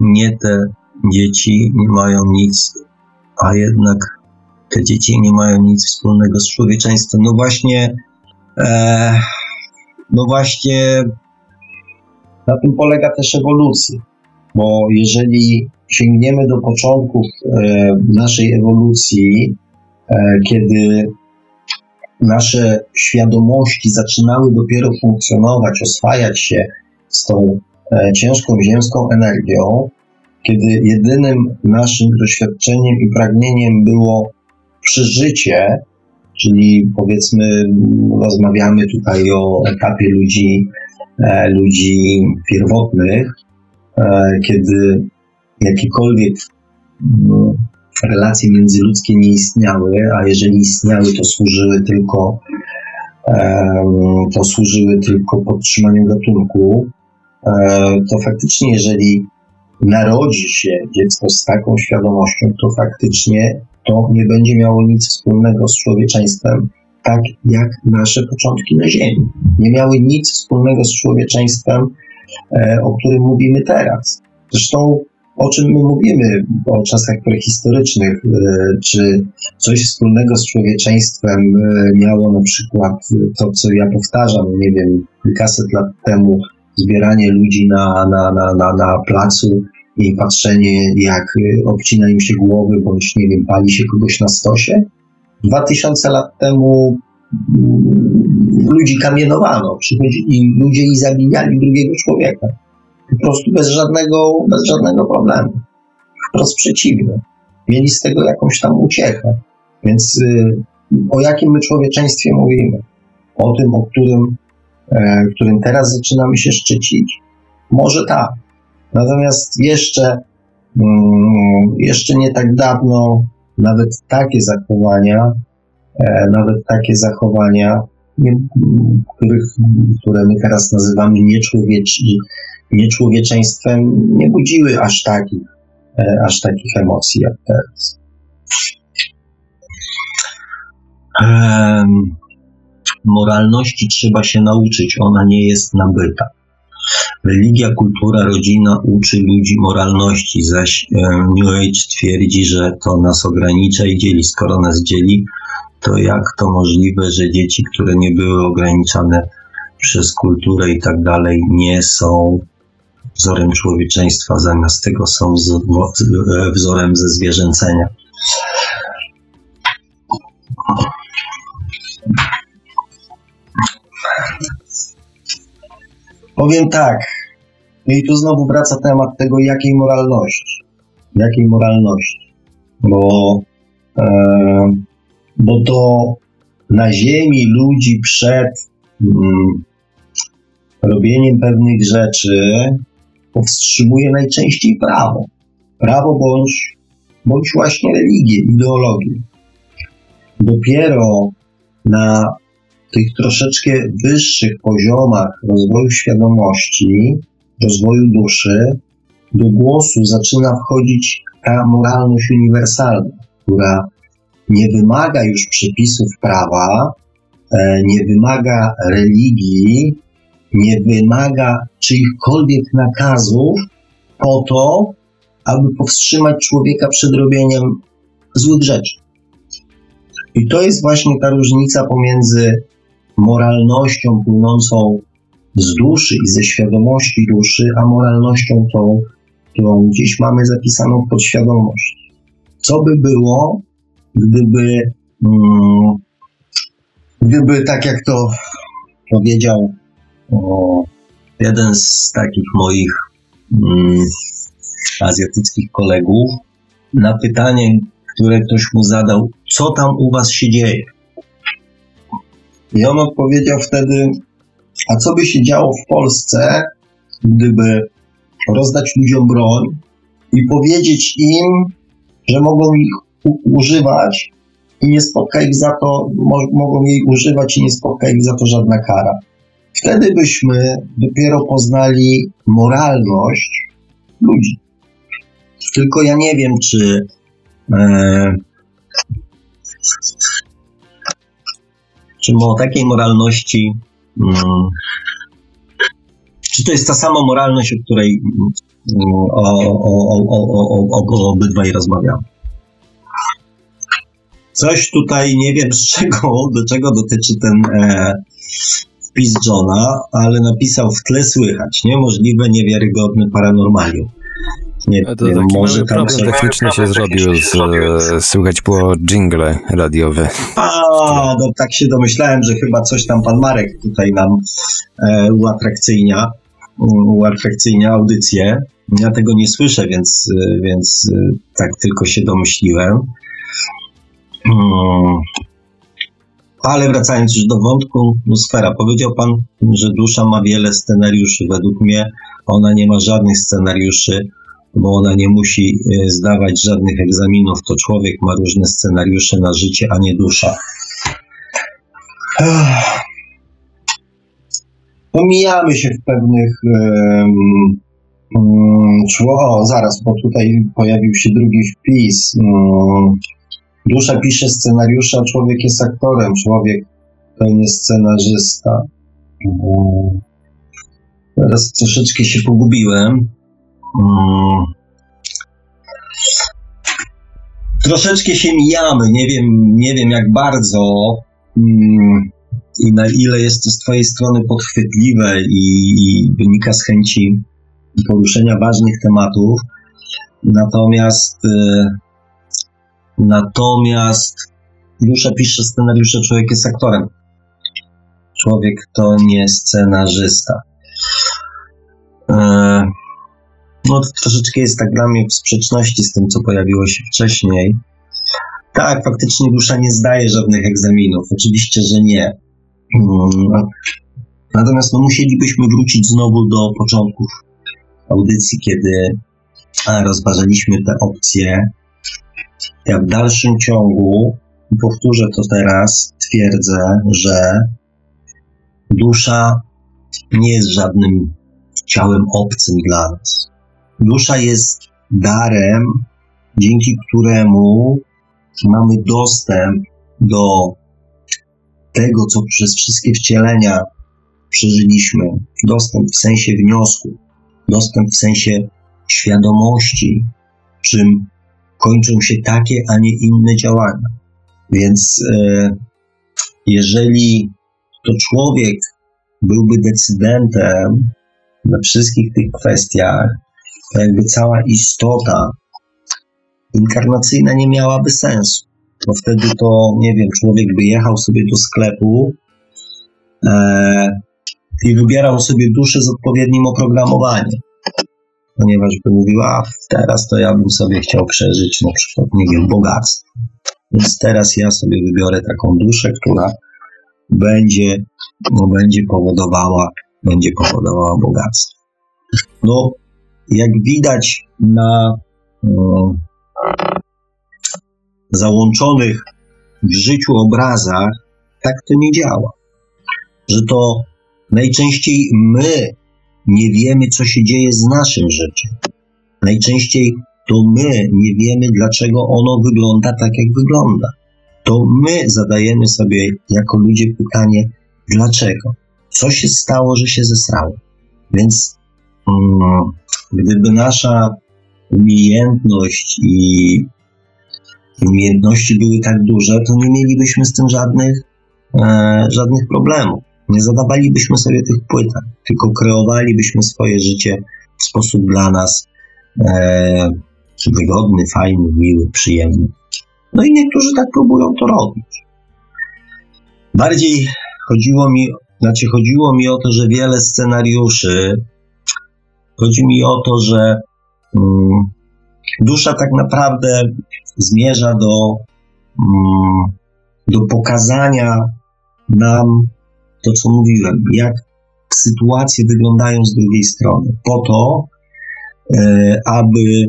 nie te dzieci nie mają nic, a jednak te dzieci nie mają nic wspólnego z człowieczeństwem. No właśnie, e, no właśnie na tym polega też ewolucja, bo jeżeli sięgniemy do początków e, naszej ewolucji, e, kiedy nasze świadomości zaczynały dopiero funkcjonować, oswajać się z tą e, ciężką ziemską energią, kiedy jedynym naszym doświadczeniem i pragnieniem było przeżycie, czyli powiedzmy, rozmawiamy tutaj o etapie ludzi, e, ludzi pierwotnych, e, kiedy jakiekolwiek no, relacje międzyludzkie nie istniały, a jeżeli istniały, to służyły tylko to służyły tylko podtrzymaniu gatunku, e, to faktycznie, jeżeli narodzi się dziecko z taką świadomością, to faktycznie to nie będzie miało nic wspólnego z człowieczeństwem, tak jak nasze początki na Ziemi. Nie miały nic wspólnego z człowieczeństwem, e, o którym mówimy teraz. Zresztą o czym my mówimy o czasach prehistorycznych, e, czy coś wspólnego z człowieczeństwem e, miało na przykład to, co ja powtarzam, nie wiem, kilkaset lat temu, zbieranie ludzi na, na, na, na, na placu i patrzenie, jak obcina im się głowy, bądź nie wiem, pali się kogoś na stosie. Dwa tysiące lat temu mm, ludzi kamienowano, przychodzili ludzie i zabijali drugiego człowieka. Po prostu bez żadnego, bez żadnego problemu. Wprost przeciwnie. Mieli z tego jakąś tam uciechę. Więc y, o jakim my człowieczeństwie mówimy? O tym, o którym, e, którym teraz zaczynamy się szczycić? Może tak. Natomiast jeszcze, mm, jeszcze nie tak dawno nawet takie zachowania, e, nawet takie zachowania, których, które my teraz nazywamy nieczłowiecz, nieczłowieczeństwem, nie budziły aż takich, e, aż takich emocji jak teraz. Moralności trzeba się nauczyć, ona nie jest nabyta. Religia, kultura, rodzina uczy ludzi moralności, zaś e, New Age twierdzi, że to nas ogranicza i dzieli. Skoro nas dzieli, to jak to możliwe, że dzieci, które nie były ograniczane przez kulturę i tak dalej, nie są wzorem człowieczeństwa, zamiast tego są e, wzorem ze zwierzęcenia. Powiem tak, no i tu znowu wraca temat tego, jakiej moralności. Jakiej moralności. Bo, e, bo to na ziemi ludzi przed mm, robieniem pewnych rzeczy powstrzymuje najczęściej prawo. Prawo bądź, bądź właśnie religię, ideologię. Dopiero na tych troszeczkę wyższych poziomach rozwoju świadomości, rozwoju duszy, do głosu zaczyna wchodzić ta moralność uniwersalna, która nie wymaga już przepisów prawa, e, nie wymaga religii, nie wymaga czyichkolwiek nakazów po to, aby powstrzymać człowieka przed robieniem złych rzeczy. I to jest właśnie ta różnica pomiędzy moralnością płynącą z duszy i ze świadomości duszy, a moralnością tą, którą gdzieś mamy zapisaną w podświadomości. Co by było, gdyby, mm, gdyby tak jak to powiedział jeden z takich moich mm, azjatyckich kolegów, na pytanie, które ktoś mu zadał, co tam u was się dzieje? I on odpowiedział wtedy, a co by się działo w Polsce, gdyby rozdać ludziom broń i powiedzieć im, że mogą ich używać i nie spotka ich za to, mogą jej używać i nie spotka ich za to żadna kara. Wtedy byśmy dopiero poznali moralność ludzi. Tylko ja nie wiem, czy e, czy o takiej moralności mm, czy to jest ta sama moralność, o której mm, o, o, o, o, obydwaj rozmawiamy. Coś tutaj nie wiem z czego, do czego dotyczy ten e, wpis Johna, ale napisał w tle słychać niemożliwe, niewiarygodne paranormalium. Nie to wiem, może tam problem się... techniczny się zrobił, z, słychać było jingle radiowe. A, no tak się domyślałem, że chyba coś tam pan Marek tutaj nam e, uatrakcyjnia, uatrakcyjnia audycję. Ja tego nie słyszę, więc, więc e, tak tylko się domyśliłem. Hmm. Ale wracając już do wątku sfera, powiedział Pan, że dusza ma wiele scenariuszy. Według mnie ona nie ma żadnych scenariuszy, bo ona nie musi e, zdawać żadnych egzaminów. To człowiek ma różne scenariusze na życie, a nie dusza. Pomijamy się w pewnych. Um, o, zaraz, bo tutaj pojawił się drugi wpis. Um, Dusza pisze scenariusze, a człowiek jest aktorem. Człowiek to nie scenarzysta. Teraz troszeczkę się pogubiłem. Hmm. Troszeczkę się mijamy. Nie wiem, nie wiem jak bardzo hmm, i na ile jest to z Twojej strony podchwytliwe i, i wynika z chęci poruszenia ważnych tematów. Natomiast. Y, Natomiast Dusza pisze scenariusze, człowiek jest aktorem. Człowiek to nie scenarzysta. Eee, no, troszeczkę jest tak dla mnie w sprzeczności z tym, co pojawiło się wcześniej. Tak, faktycznie dusza nie zdaje żadnych egzaminów. Oczywiście, że nie. Hmm. Natomiast no, musielibyśmy wrócić znowu do początków audycji, kiedy rozważaliśmy te opcje ja w dalszym ciągu, powtórzę to teraz, twierdzę, że dusza nie jest żadnym ciałem obcym dla nas. Dusza jest darem, dzięki któremu mamy dostęp do tego, co przez wszystkie wcielenia przeżyliśmy. Dostęp w sensie wniosku, dostęp w sensie świadomości, czym kończą się takie, a nie inne działania. Więc e, jeżeli to człowiek byłby decydentem we wszystkich tych kwestiach, to jakby cała istota inkarnacyjna nie miałaby sensu. Bo wtedy to, nie wiem, człowiek by jechał sobie do sklepu e, i wybierał sobie duszę z odpowiednim oprogramowaniem ponieważ by mówiła, teraz to ja bym sobie chciał przeżyć na przykład, nie wiem, bogactwo. Więc teraz ja sobie wybiorę taką duszę, która będzie, no, będzie powodowała, będzie powodowała bogactwo. No, jak widać na załączonych w życiu obrazach, tak to nie działa. Że to najczęściej my nie wiemy, co się dzieje z naszym życiem. Najczęściej to my nie wiemy, dlaczego ono wygląda tak, jak wygląda. To my zadajemy sobie jako ludzie pytanie, dlaczego? Co się stało, że się zesrało? Więc gdyby nasza umiejętność i umiejętności były tak duże, to nie mielibyśmy z tym żadnych, e, żadnych problemów. Nie zadawalibyśmy sobie tych pytań, tylko kreowalibyśmy swoje życie w sposób dla nas e, wygodny, fajny, miły, przyjemny. No i niektórzy tak próbują to robić. Bardziej chodziło mi, znaczy chodziło mi o to, że wiele scenariuszy, chodzi mi o to, że mm, dusza tak naprawdę zmierza do, mm, do pokazania nam to, co mówiłem, jak sytuacje wyglądają z drugiej strony, po to, e, aby,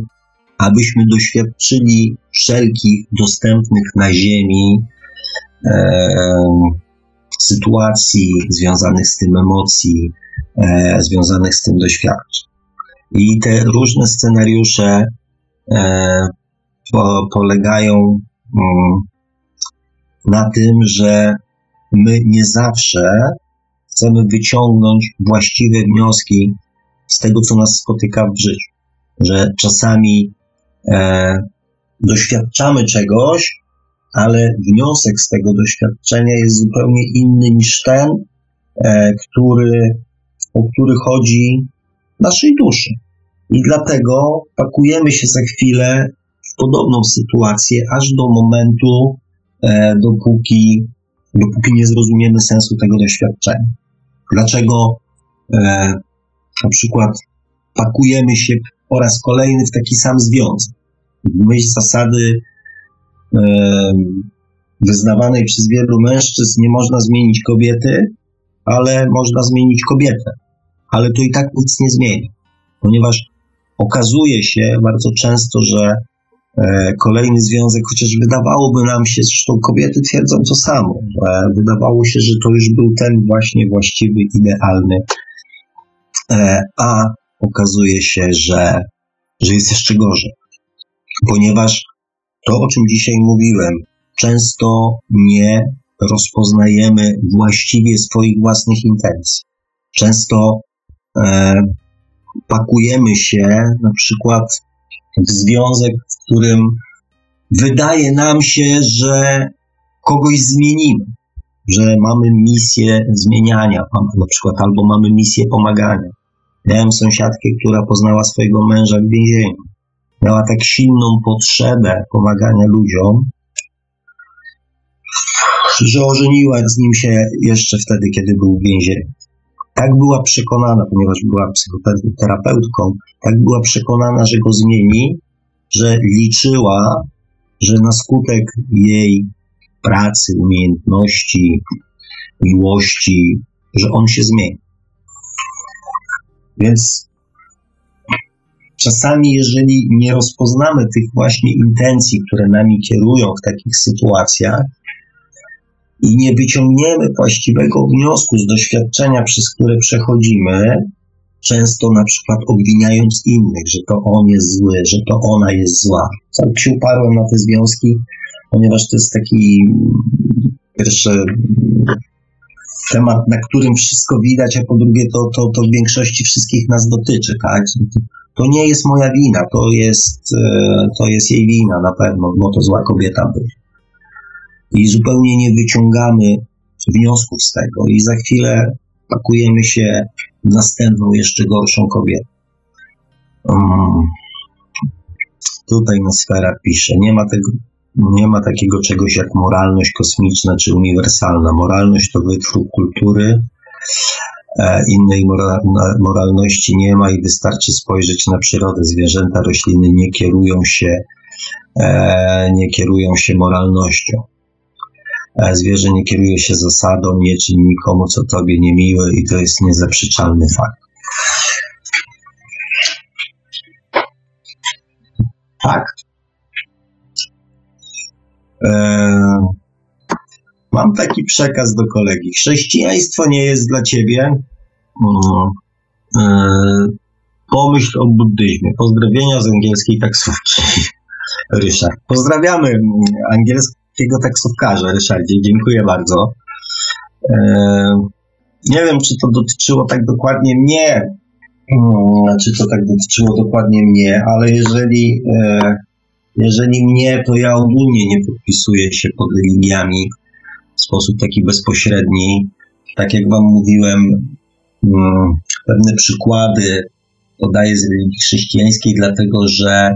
abyśmy doświadczyli wszelkich dostępnych na Ziemi e, sytuacji związanych z tym emocji, e, związanych z tym doświadczeń. I te różne scenariusze e, po, polegają mm, na tym, że my nie zawsze chcemy wyciągnąć właściwe wnioski z tego, co nas spotyka w życiu. Że czasami e, doświadczamy czegoś, ale wniosek z tego doświadczenia jest zupełnie inny niż ten, e, który, o który chodzi naszej duszy. I dlatego pakujemy się za chwilę w podobną sytuację, aż do momentu, e, dopóki, dopóki nie zrozumiemy sensu tego doświadczenia. Dlaczego e, na przykład pakujemy się po raz kolejny w taki sam związek? W myśl zasady e, wyznawanej przez wielu mężczyzn nie można zmienić kobiety, ale można zmienić kobietę. Ale to i tak nic nie zmieni, ponieważ okazuje się bardzo często, że e, kolejny związek, chociaż wydawałoby nam się, zresztą kobiety twierdzą to samo, że wydawało się, że to już był ten właśnie właściwy, idealny, e, a okazuje się, że, że jest jeszcze gorzej. Ponieważ to, o czym dzisiaj mówiłem, często nie rozpoznajemy właściwie swoich własnych intencji. Często pakujemy się na przykład w związek, w którym wydaje nam się, że kogoś zmienimy, że mamy misję zmieniania, na przykład albo mamy misję pomagania. Miałem sąsiadkę, która poznała swojego męża w więzieniu. Miała tak silną potrzebę pomagania ludziom, że ożeniła z nim się jeszcze wtedy, kiedy był w więzieniu tak była przekonana, ponieważ była psychoterapeutką, tak była przekonana, że go zmieni, że liczyła, że na skutek jej pracy, umiejętności, miłości, że on się zmieni. Więc czasami, jeżeli nie rozpoznamy tych właśnie intencji, które nami kierują w takich sytuacjach, i nie wyciągniemy właściwego wniosku z doświadczenia, przez które przechodzimy, często na przykład obwiniając innych, że to on jest zły, że to ona jest zła. Sam się uparłem na te związki, ponieważ to jest taki pierwszy temat, na którym wszystko widać, a po drugie to, to, to w większości wszystkich nas dotyczy, tak? To nie jest moja wina, to jest, e, to jest jej wina na pewno, bo to zła kobieta była i zupełnie nie wyciągamy wniosków z tego i za chwilę pakujemy się w następną, jeszcze gorszą kobietę. Um, tutaj na pisze, nie ma tego, nie ma takiego czegoś jak moralność kosmiczna czy uniwersalna. Moralność to wytwór kultury, e, innej mora, moralności nie ma i wystarczy spojrzeć na przyrodę. Zwierzęta, rośliny nie kierują się, e, nie kierują się moralnością. E, zwierzę nie kieruje się zasadą, nie czyni nikomu, co tobie niemiłe i to jest niezaprzeczalny fakt. Tak. E, mam taki przekaz do kolegi. Chrześcijaństwo nie jest dla ciebie. Mm, e, pomyśl o buddyzmie. Pozdrowienia z angielskiej taksówki. Ryszard. Pozdrawiamy mm, angielski takiego taksówkarza, Ryszardzie. Dziękuję bardzo. E, nie wiem, czy to dotyczyło tak dokładnie mnie, mm, czy to tak dotyczyło dokładnie mnie, ale jeżeli, e, jeżeli mnie, to ja ogólnie nie podpisuję się pod religiami w sposób taki bezpośredni. Tak jak Wam mówiłem, mm, pewne przykłady podaję z religii chrześcijańskiej, dlatego że,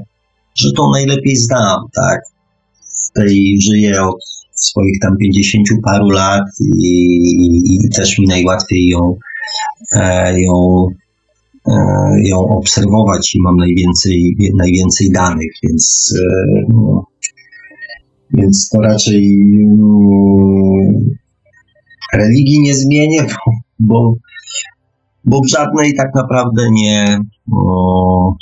że to najlepiej znam, tak? Tej żyję od swoich tam pięćdziesięciu paru lat i, i, też mi najłatwiej ją, e, ją, e, ją obserwować i mam najwięcej, najwięcej danych, więc, e, no, więc to raczej mm, religii nie zmienię, bo, bo, bo w żadnej tak naprawdę nie, bo,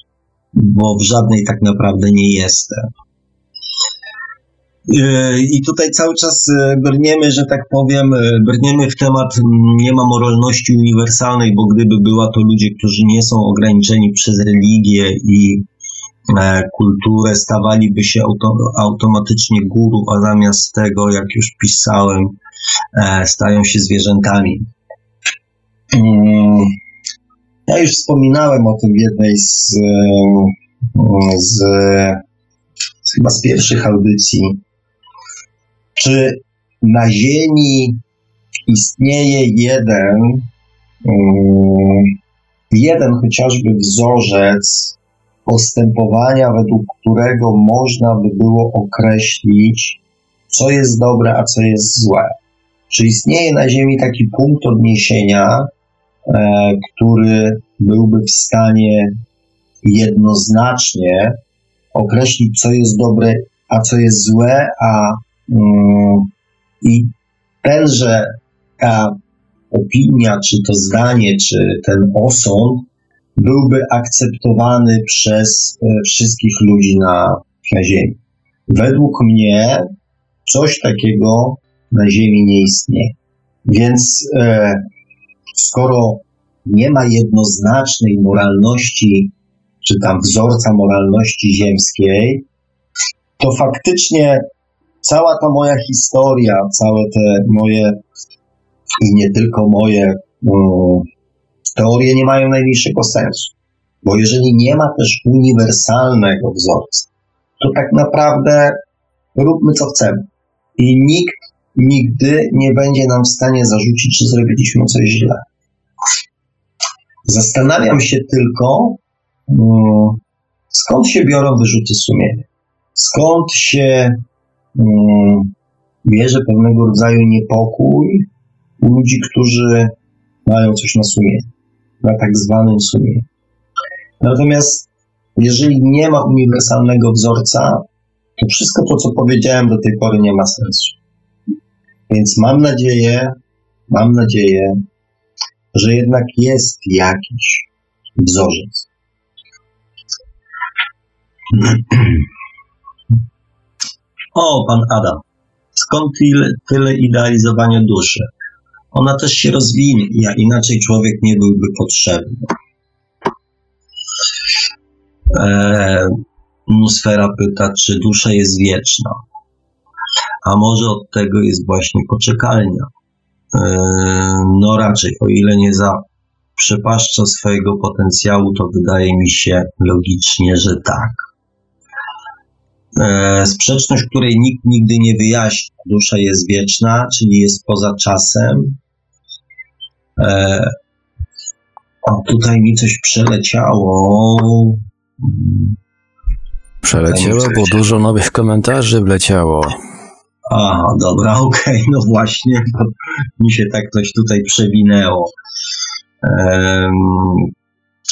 bo w żadnej tak naprawdę nie jestem. E, I tutaj cały czas e, brniemy, że tak powiem, e, brniemy w temat nie ma moralności uniwersalnej, bo gdyby była to ludzie, którzy nie są ograniczeni przez religię i, kulturę, stawaliby się auto, automatycznie guru, a zamiast tego, jak już pisałem, stają się zwierzętami. Mm, ja już wspominałem o tym w jednej z, z chyba z pierwszych audycji. Czy na Ziemi istnieje jeden, mm, jeden chociażby wzorzec postępowania, według którego można by było określić, co jest dobre, a co jest złe. Czy istnieje na Ziemi taki punkt odniesienia, e, który byłby w stanie jednoznacznie określić, co jest dobre, a co jest złe, a i tenże ta opinia, czy to zdanie, czy ten osąd byłby akceptowany przez e, wszystkich ludzi na, na Ziemi. Według mnie coś takiego na Ziemi nie istnieje. Więc e, skoro nie ma jednoznacznej moralności, czy tam wzorca moralności ziemskiej, to faktycznie cała ta moja historia, całe te moje i nie tylko moje um, teorie nie mają najmniejszego sensu. Bo jeżeli nie ma też uniwersalnego wzorca, to tak naprawdę róbmy co chcemy. I nikt nigdy nie będzie nam w stanie zarzucić, czy zrobiliśmy coś źle. Zastanawiam się tylko, um, skąd się biorą wyrzuty sumienia. Skąd się bierze pewnego rodzaju niepokój u ludzi, którzy mają coś na sumieniu, na tak zwanym sumieniu. Natomiast jeżeli nie ma uniwersalnego wzorca, to wszystko to, co powiedziałem do tej pory, nie ma sensu. Więc mam nadzieję, mam nadzieję, że jednak jest jakiś wzorzec. O, pan Adam. Skąd tyle, tyle idealizowania duszy? Ona też się rozwinie, ja inaczej człowiek nie byłby potrzebny. E, Nusfera pyta, czy dusza jest wieczna. A może od tego jest właśnie poczekalnia. E, no raczej, o ile nie zaprzepaszcza swojego potencjału, to wydaje mi się logicznie, że tak. E, sprzeczność, której nikt nigdy nie wyjaśni. Dusza jest wieczna, czyli jest poza czasem. E, o, tutaj mi coś przeleciało. Przeleciało, bo dużo nowych komentarzy wleciało. Aha, dobra, okej, okay, no właśnie, mi się tak coś tutaj przewinęło. Um,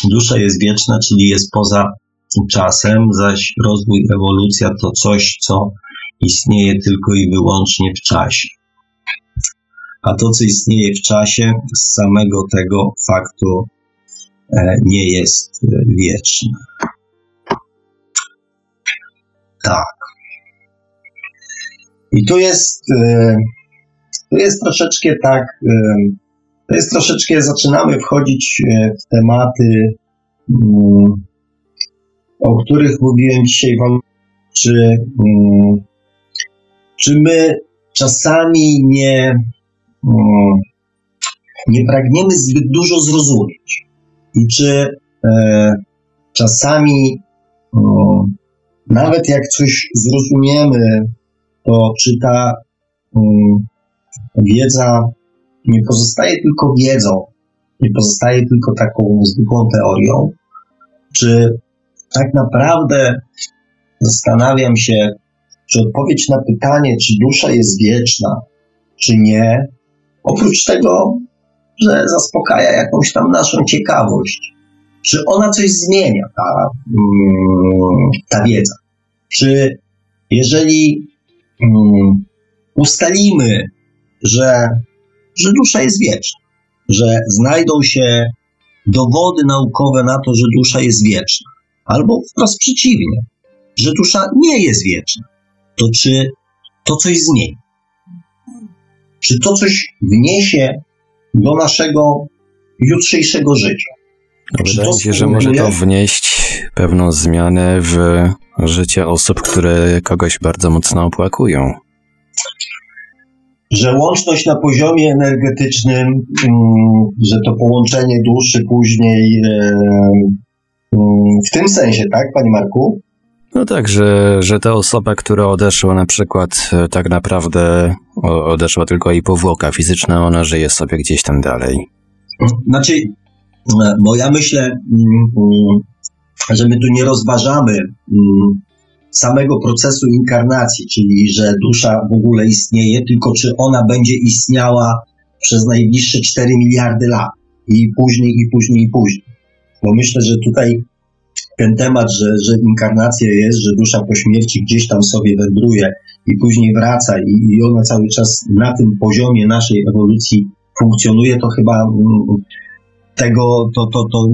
dusza jest wieczna, czyli jest poza czasem, zaś rozwój, ewolucja to coś, co istnieje tylko i wyłącznie w czasie. A to, co istnieje w czasie, z samego tego faktu e, nie jest e, wieczne. Tak. I tu jest, e, tu jest troszeczkę tak, to jest troszeczkę, zaczynamy wchodzić w tematy, mm, o których mówiłem dzisiaj wam, czy, mm, czy my czasami nie, mm, nie pragniemy zbyt dużo zrozumieć? I czy e, czasami mm, nawet jak coś zrozumiemy, to czy ta wiedza nie pozostaje tylko wiedzą, nie pozostaje tylko taką zwykłą teorią, czy tak naprawdę zastanawiam się, czy odpowiedź na pytanie, czy dusza jest wieczna, czy nie, oprócz tego, że zaspokaja jakąś tam naszą ciekawość, czy ona coś zmienia, ta, mm, ta wiedza. Czy jeżeli um, ustalimy, że, że dusza jest wieczna, że znajdą się dowody naukowe na to, że dusza jest wieczna, albo wprost przeciwnie, że dusza nie jest wieczna, to czy to coś zmieni? Czy to coś wniesie do naszego jutrzejszego życia? Wydaje mi się, że może to wnieść pewną zmianę w życie osób, które kogoś bardzo mocno opłakują. Że łączność na poziomie energetycznym, mm, że to połączenie duszy później w tym sensie, tak, Panie Marku? No tak, że, że ta osoba, która odeszła na przykład e, tak naprawdę odeszła tylko jej powłoka fizyczna, ona żyje sobie gdzieś tam dalej. Znaczy, e, bo ja myślę, mm, mm, że my tu nie rozważamy mm, samego procesu inkarnacji, czyli że dusza w ogóle istnieje, tylko czy ona będzie istniała przez najbliższe 4 miliardy lat i później, i później, i później. Bo myślę, że tutaj ten temat, że, że inkarnacja jest, że dusza po śmierci gdzieś tam sobie wędruje i później wraca i, i ona cały czas na tym poziomie naszej ewolucji funkcjonuje, to chyba mm, tego, to, to, to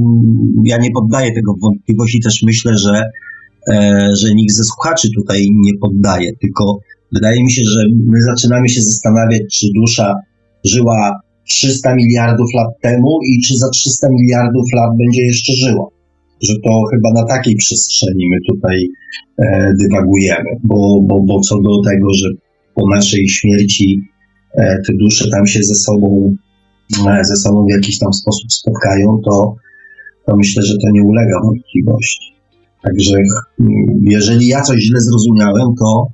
ja nie poddaję tego wątpliwości, też myślę, że, e, że nikt ze słuchaczy tutaj nie poddaje, tylko wydaje mi się, że my zaczynamy się zastanawiać, czy dusza żyła 300 miliardów lat temu i czy za 300 miliardów lat będzie jeszcze żyła że to chyba na takiej przestrzeni my tutaj e, dywagujemy, bo, bo, bo co do tego, że po naszej śmierci e, te dusze tam się ze sobą, e, ze sobą w jakiś tam sposób spotkają, to, to myślę, że to nie ulega wątpliwości. Także jeżeli ja coś źle zrozumiałem, to,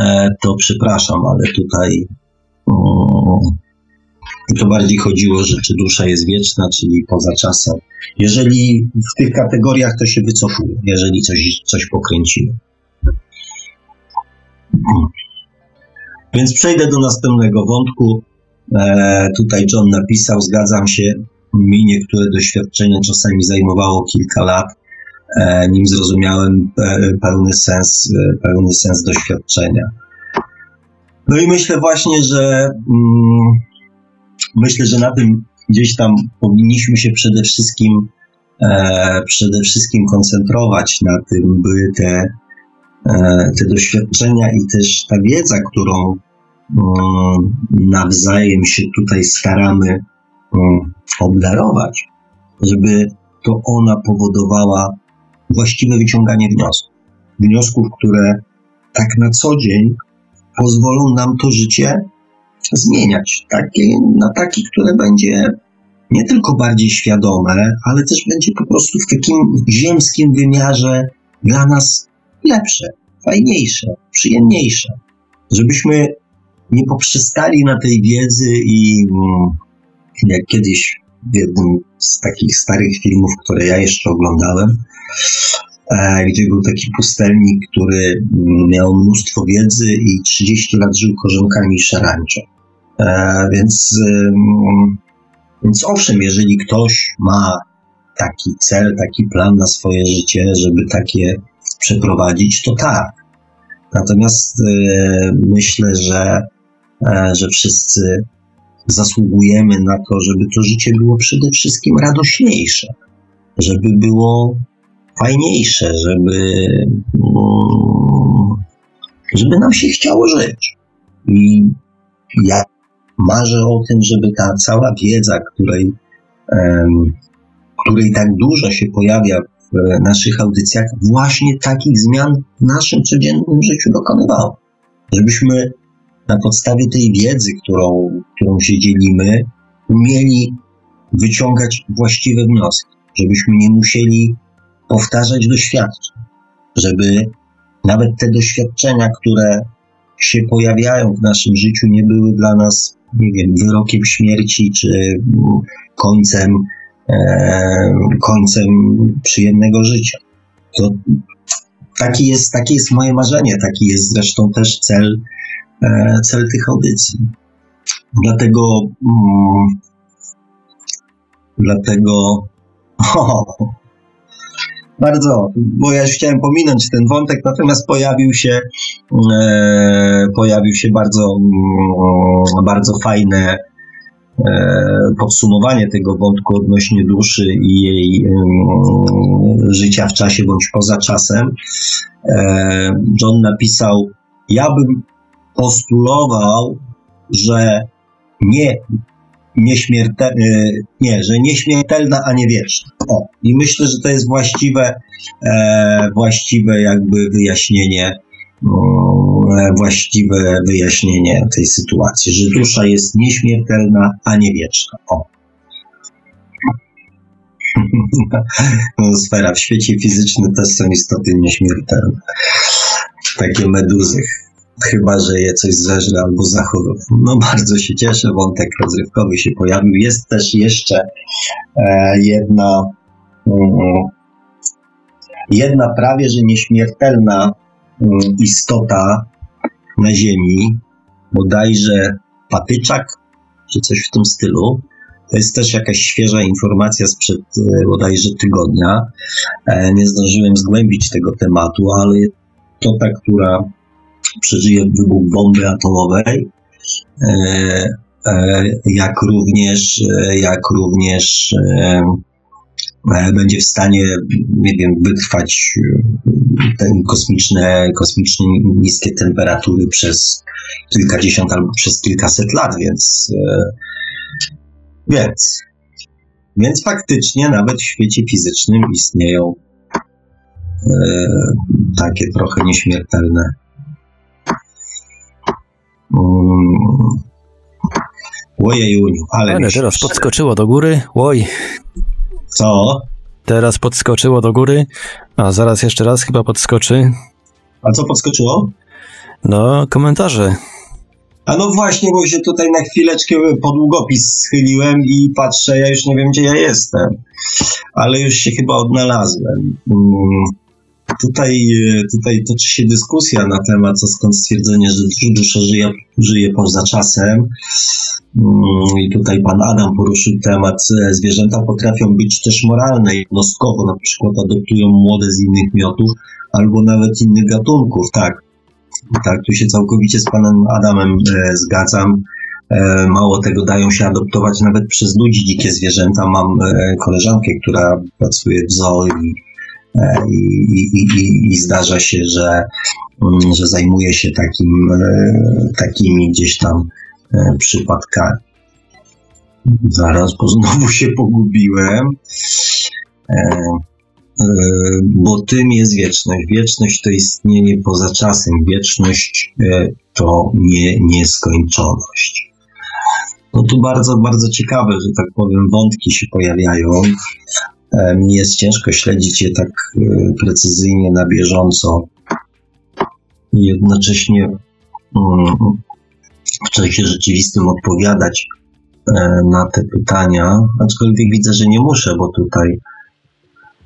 e, to przepraszam, ale tutaj mm, to bardziej chodziło, że czy dusza jest wieczna, czyli poza czasem. Jeżeli w tych kategoriach to się wycofuje, jeżeli coś, coś pokręcimy. Więc przejdę do następnego wątku. E, tutaj John napisał, zgadzam się, mi niektóre doświadczenie czasami zajmowało kilka lat, e, nim zrozumiałem e, pełny sens, e, pełny sens doświadczenia. No i myślę właśnie, że mm, myślę, że na tym gdzieś tam powinniśmy się przede wszystkim e, przede wszystkim koncentrować na tym, by te, e, te doświadczenia i też ta wiedza, którą mm, nawzajem się tutaj staramy mm, obdarować, żeby to ona powodowała właściwe wyciąganie wniosków. Wniosków, które tak na co dzień pozwolą nam to życie zmieniać takie, na takie, które będzie nie tylko bardziej świadome, ale też będzie po prostu w takim ziemskim wymiarze dla nas lepsze, fajniejsze, przyjemniejsze. Żebyśmy nie poprzestali na tej wiedzy i mm, jak kiedyś w jednym z takich starych filmów, które ja jeszcze oglądałem, e, gdzie był taki pustelnik, który mm, miał mnóstwo wiedzy i 30 lat żył korzonkami szarańcza. E, więc, więc owszem, jeżeli ktoś ma taki cel, taki plan na swoje życie, żeby takie przeprowadzić, to tak. Natomiast e, myślę, że, e, że wszyscy zasługujemy na to, żeby to życie było przede wszystkim radośniejsze, żeby było fajniejsze, żeby, mm, żeby nam się chciało żyć. I ja marzę o tym, żeby ta cała wiedza, której, której tak dużo się pojawia w naszych audycjach, właśnie takich zmian w naszym codziennym życiu dokonywała. Żebyśmy na podstawie tej wiedzy, którą, którą się dzielimy, umieli wyciągać właściwe wnioski, żebyśmy nie musieli powtarzać doświadczeń, żeby nawet te doświadczenia, które się pojawiają w naszym życiu, nie były dla nas nie wiem, wyrokiem śmierci, czy mm, końcem, e, końcem przyjemnego życia. To taki jest, takie jest moje marzenie, taki jest zresztą też cel, e, cel tych audycji. Dlatego, mm, dlatego, o, bardzo, bo ja już chciałem pominąć ten wątek, natomiast pojawił się, e, pojawił się bardzo, mm, bardzo fajne e, podsumowanie tego wątku odnośnie duszy i jej mm, życia w czasie bądź poza czasem. E, John napisał, ja bym postulował, że nie nieśmiertelna, nie, że nieśmiertelna, a nie wieczna. O, i myślę, że to jest właściwe, e, właściwe jakby wyjaśnienie, e, właściwe wyjaśnienie tej sytuacji, że dusza jest nieśmiertelna, a nie wieczna. O. No, sfera w świecie fizycznym też są istoty nieśmiertelne. Takie meduzy chyba że je coś zeżre albo zachorował. No bardzo się cieszę, wątek rozrywkowy się pojawił. Jest też jeszcze e, jedna, mm, jedna prawie że nieśmiertelna mm, istota na Ziemi, bodajże patyczak, czy coś w tym stylu. To jest też jakaś świeża informacja sprzed e, bodajże tygodnia. E, nie zdążyłem zgłębić tego tematu, ale to ta, która przeżyje wybuch bomby atomowej, e, e, jak również, e, jak również będzie w stanie, nie wiem, wytrwać te kosmiczne, kosmiczne niskie temperatury przez kilkadziesiąt albo przez kilkaset lat, więc, więc, więc faktycznie nawet w świecie fizycznym istnieją takie trochę nieśmiertelne Ojejuniu, ale... Ale teraz podskoczyło do góry. Oj. Co? Teraz podskoczyło do góry, a zaraz jeszcze raz chyba podskoczy. A co podskoczyło? No, komentarze. A no właśnie, bo się tutaj na chwileczkę pod długopis schyliłem i patrzę, ja już nie wiem, gdzie ja jestem. Ale już się chyba odnalazłem. Hmm. Tutaj, e, tutaj toczy się dyskusja na temat, co skąd stwierdzenie, że dusza żyje, żyje poza czasem. Mm, I tutaj pan Adam poruszył temat, e, zwierzęta potrafią być też moralne, jednostkowo, na przykład adoptują młode z innych miotów, albo nawet innych gatunków, tak. Tak, tu się całkowicie z panem Adamem e, zgadzam. Mało tego, dają się adoptować nawet przez ludzi dzikie zwierzęta. Mam koleżankę, która pracuje w zoo i i, i, i, i zdarza się, że, mm, że zajmuje się takim, e, takimi gdzieś tam e, przypadkami. Zaraz, bo znowu się pogubiłem. Bo tym jest wieczność. Wieczność to istnienie poza czasem. Wieczność to nie nieskończoność. No tu bardzo, bardzo ciekawe, że tak powiem, wątki się pojawiają. Mi jest ciężko śledzić je tak e, precyzyjnie, na bieżąco. I jednocześnie mm, w czasie rzeczywistym odpowiadać e, na te pytania, aczkolwiek widzę, że nie muszę, bo tutaj,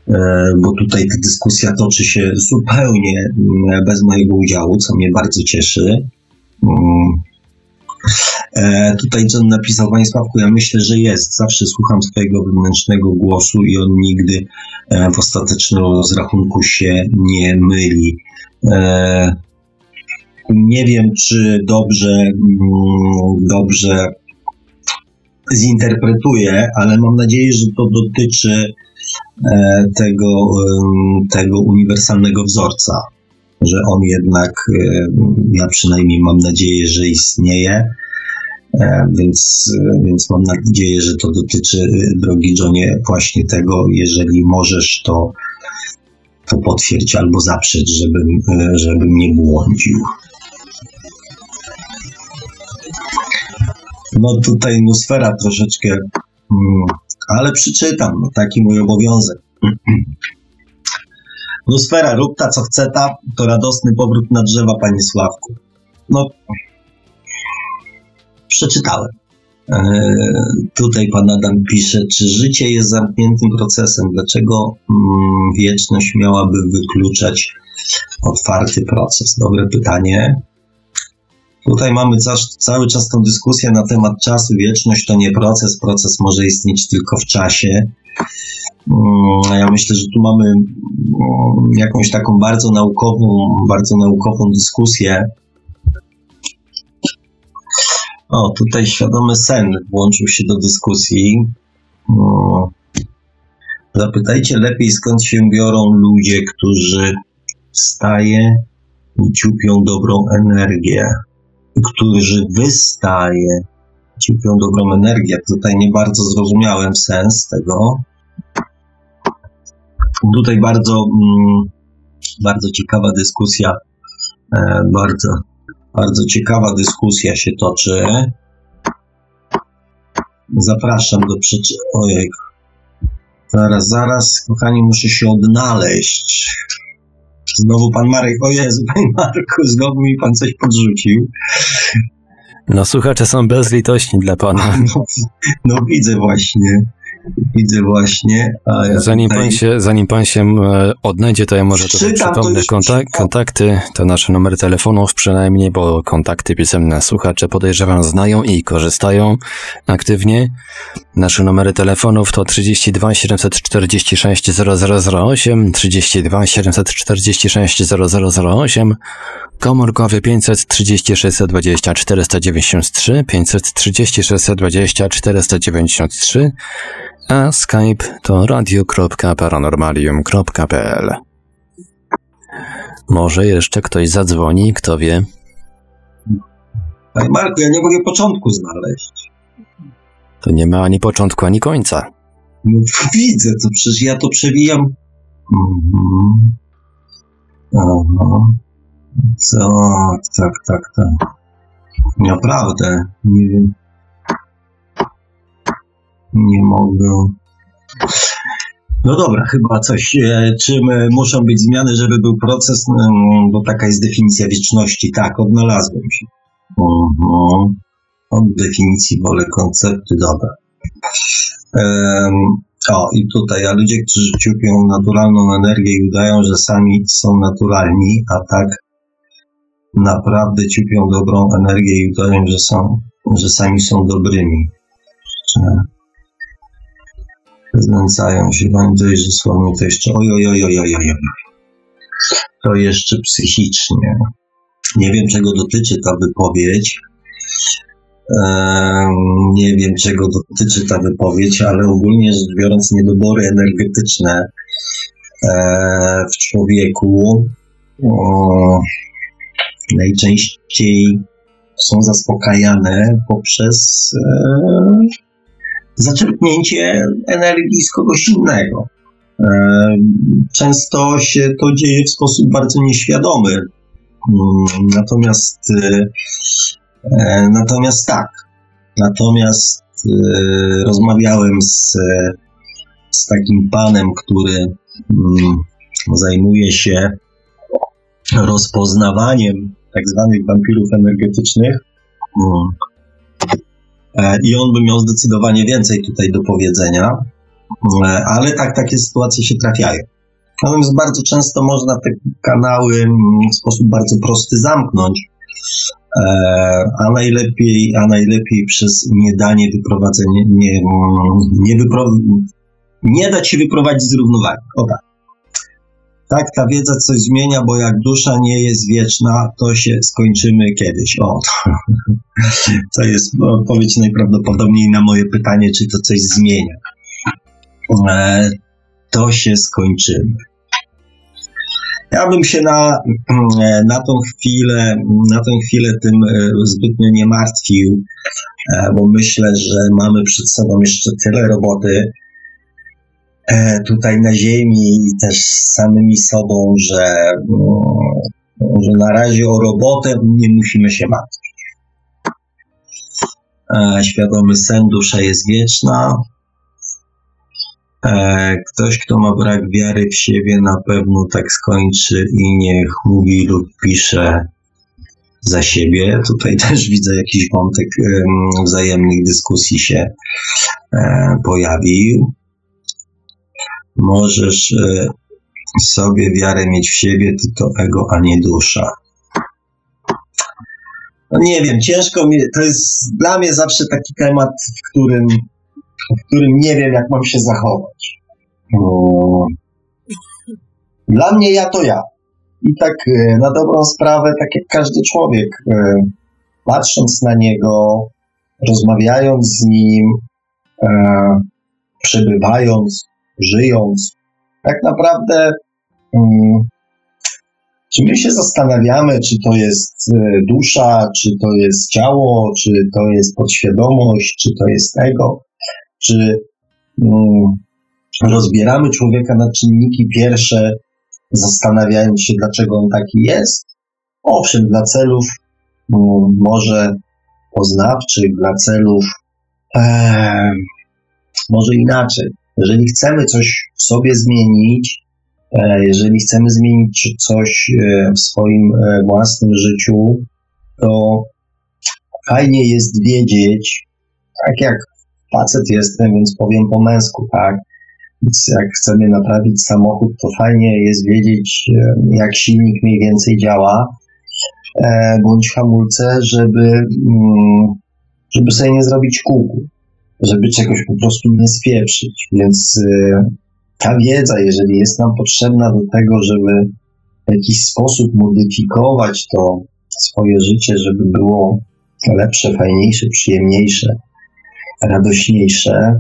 e, bo tutaj ta dyskusja toczy się zupełnie mm, bez mojego udziału, co mnie bardzo cieszy. E, tutaj John napisał, Panie Sławku, ja myślę, że jest. Zawsze słucham swojego wewnętrznego głosu i on nigdy e, w ostatecznym rozrachunku się nie myli. E, nie wiem, czy dobrze, mm, dobrze zinterpretuję, ale mam nadzieję, że to dotyczy e, tego, tego uniwersalnego wzorca, że on jednak, e, ja przynajmniej mam nadzieję, że istnieje E, więc, więc mam nadzieję, że to dotyczy, y, drogi Johnie, właśnie tego, jeżeli możesz, to, to potwierdź albo zaprzeć, żebym, y, żebym nie błądził. No tutaj atmosfera troszeczkę, mm, ale przeczytam, taki mój obowiązek. Nusfera, rób ta co chce ta, to radosny powrót na drzewa, panie Sławku. No, przeczytałem. E, tutaj pan Adam pisze, czy życie jest zamkniętym procesem? Dlaczego mm, wieczność miałaby wykluczać otwarty proces? Dobre pytanie. Tutaj mamy cały czas tą dyskusję na temat czasu. Wieczność to nie proces, proces może istnieć tylko w czasie. Mm, ja myślę, że tu mamy mm, jakąś taką bardzo naukową, bardzo naukową dyskusję o, tutaj świadomy sen włączył się do dyskusji. O, zapytajcie lepiej, skąd się biorą ludzie, którzy wstaje i ciupią dobrą energię, którzy wystaje Ciupią dobrą energię. Tutaj nie bardzo zrozumiałem sens tego. Tutaj bardzo, mm, bardzo ciekawa dyskusja, e, bardzo, bardzo ciekawa dyskusja się toczy. Zapraszam do przeczytania. Ojej. Zaraz, zaraz, kochani, muszę się odnaleźć. Znowu pan Marek, o Jezu, panie Marku, znowu mi pan coś podrzucił. No słuchacze są bezlitośni dla pana. No, no widzę właśnie. Widzę właśnie. Ja zanim, tutaj... pan się, zanim pan się e, odnajdzie, to ja może tutaj przypomnę kontak kontakty, to nasze numery telefonów przynajmniej, bo kontakty pisemne słuchacze podejrzewam znają i korzystają aktywnie. Nasze numery telefonów to 32 746 0008, 32 746 0008, komórkowy 536 20 493, 536 20 493, a Skype to radio.paranormalium.pl. Może jeszcze ktoś zadzwoni, kto wie. Panie Marku, ja nie mogę początku znaleźć. To nie ma ani początku, ani końca. No widzę, to przecież ja to przewijam. Mhm. Aha. Co? Tak, tak, tak. Naprawdę. Nie wiem nie mogę. No dobra, chyba coś. E, czym muszą być zmiany, żeby był proces? Bo taka jest definicja wieczności. Tak, odnalazłem się. Uh-huh. Od definicji wolę koncepty, dobra. Um, o, i tutaj, a ludzie, którzy ciupią naturalną energię i udają, że sami są naturalni, a tak naprawdę ciupią dobrą energię i udają, że są, że sami są dobrymi. Znęcają się, wam że słownie to jeszcze oj, oj, oj, oj, oj, oj. To jeszcze psychicznie. Nie wiem, czego dotyczy ta wypowiedź. nie wiem, czego dotyczy ta wypowiedź, ale ogólnie rzecz biorąc, niedobory energetyczne e, w człowieku najczęściej są zaspokajane poprzez e, zaczerpnięcie energii z kogoś innego. E, często się to dzieje w sposób bardzo nieświadomy. Mm, natomiast, e, e, natomiast tak, natomiast rozmawiałem z, z takim panem, który mm, zajmuje się rozpoznawaniem tak zwanych wampirów energetycznych. E, i on by miał zdecydowanie więcej tutaj do powiedzenia, e, ale tak, takie sytuacje się trafiają. Natomiast bardzo często można te kanały w sposób bardzo prosty zamknąć, e, a najlepiej, a najlepiej przez niedanie wyprowadzenia, nie, nie, wypro, nie dać się wyprowadzić z równowagi. O tak. Tak, ta wiedza coś zmienia, bo jak dusza nie jest wieczna, to się skończymy kiedyś. O, to jest odpowiedź najprawdopodobniej na moje pytanie, czy to coś zmienia. E, to się skończymy. Ja bym się na, e, na tą chwilę, na tą chwilę tym e, zbytnio nie martwił, bo myślę, że mamy przed sobą jeszcze tyle roboty, E, tutaj na ziemi i też z samymi sobą, że, no, że na razie o robotę nie musimy się martwić. E, świadomy sen, dusza jest wieczna. E, ktoś, kto ma brak wiary w siebie, na pewno tak skończy i niech mówi lub pisze za siebie. Tutaj też widzę jakiś wątek wzajemnych dyskusji się pojawił możesz e, sobie wiarę mieć w siebie, ty to ego, a nie dusza. No nie wiem, ciężko mi, to jest dla mnie zawsze taki temat, w którym, w którym nie wiem, jak mam się zachować. No. Dla mnie ja to ja. I tak e, na dobrą sprawę, tak jak każdy człowiek, e, patrząc na niego, rozmawiając z nim, przebywając żyjąc, tak naprawdę um, Czy my się zastanawiamy, czy to jest e, dusza, czy to jest ciało, czy to jest podświadomość, czy to jest ego, czy mm, rozbieramy człowieka na czynniki pierwsze, zastanawiając się, dlaczego on taki jest? Owszem, dla celów mm, może poznawczych, dla celów e, może inaczej. Jeżeli chcemy coś w sobie zmienić, e, jeżeli chcemy zmienić coś e, w swoim e, własnym życiu, to fajnie jest wiedzieć, tak jak facet jestem, więc powiem po męsku, tak? Więc jak chcemy naprawić samochód, to fajnie jest wiedzieć, jak silnik mniej więcej działa, bądź hamulce, żeby, mm, żeby sobie nie zrobić kółku żeby czegoś po prostu nie spieprzyć. Więc y, ta wiedza, jeżeli jest nam potrzebna do tego, żeby w jakiś sposób modyfikować to swoje życie, żeby było lepsze, fajniejsze, przyjemniejsze, radośniejsze,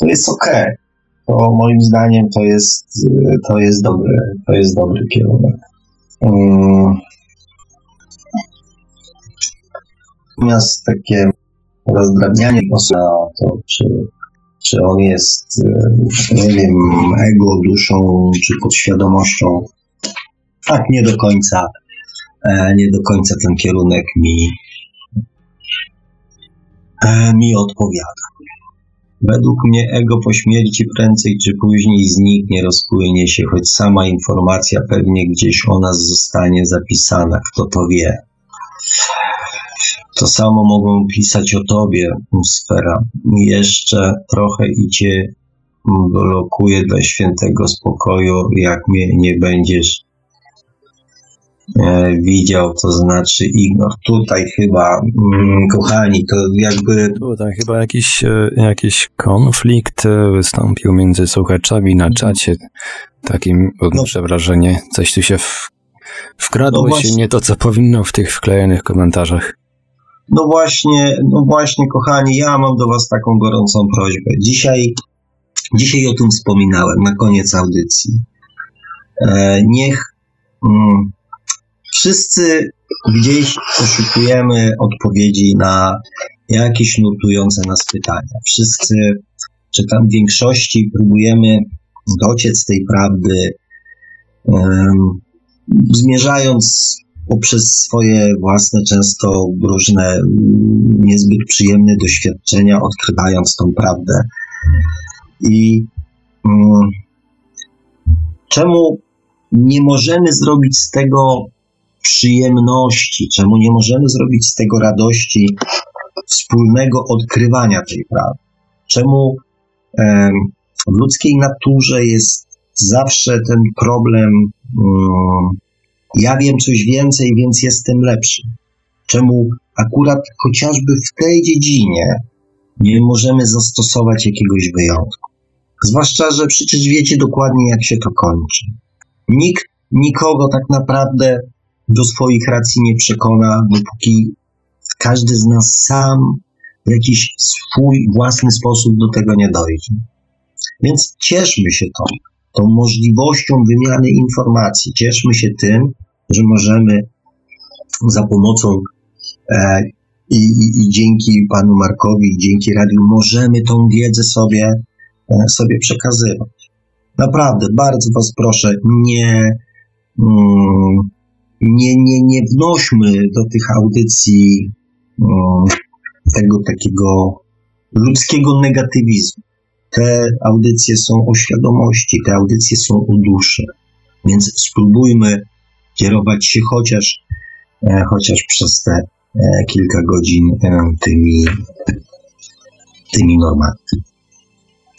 to jest ok. To moim zdaniem to jest, y, to jest dobry, to jest dobry kierunek. Um, natomiast takie rozdrabnianie osoby to, czy, czy on jest, e, nie wiem, ego, duszą, czy podświadomością. Tak, nie do końca, e, nie do końca ten kierunek mi, e, mi odpowiada. Według mnie ego po śmierci prędzej czy później zniknie, rozpłynie się, choć sama informacja pewnie gdzieś o nas zostanie zapisana, kto to wie. To samo mogą pisać o tobie, sfera. Jeszcze trochę idzie blokuje dla świętego spokoju, jak mnie nie będziesz e, widział, to znaczy ignor. Tutaj chyba, mm, kochani, to jakby... Tutaj chyba jakiś, e, jakiś konflikt e, wystąpił między słuchaczami na czacie. Takim odnoszę no, wrażenie, coś tu się w, wkradło no się nie to, co powinno w tych wklejonych komentarzach. No właśnie, no właśnie, kochani, ja mam do Was taką gorącą prośbę. Dzisiaj, dzisiaj o tym wspominałem na koniec audycji. E, niech mm, wszyscy gdzieś poszukujemy odpowiedzi na jakieś nurtujące nas pytania. Wszyscy, czy tam w większości próbujemy dociec tej prawdy, um, zmierzając poprzez swoje własne, często różne niezbyt przyjemne doświadczenia, odkrywając tą prawdę. I um, czemu nie możemy zrobić z tego przyjemności, czemu nie możemy zrobić z tego radości wspólnego odkrywania tej prawdy? Czemu w ludzkiej naturze jest zawsze ten problem um, ja wiem coś więcej, więc jestem lepszy. Czemu akurat chociażby w tej dziedzinie nie możemy zastosować jakiegoś wyjątku? Zwłaszcza, że przecież wiecie dokładnie, jak się to kończy. Nikt nikogo tak naprawdę do swoich racji nie przekona, dopóki każdy z nas sam w jakiś swój własny sposób do tego nie dojdzie. Więc cieszmy się tą, tą możliwością wymiany informacji. Cieszmy się tym, że możemy za pomocą e, i, i, dzięki panu Markowi, dzięki radiu możemy tą wiedzę sobie, e, sobie przekazywać. Naprawdę, bardzo was proszę, nie, mm, nie, nie, nie wnośmy do tych audycji mm, tego takiego ludzkiego negatywizmu. Te audycje są o świadomości, te audycje są o duszy, więc spróbujmy kierować się chociaż, e, chociaż przez te e, kilka godzin e, tymi, tymi normami.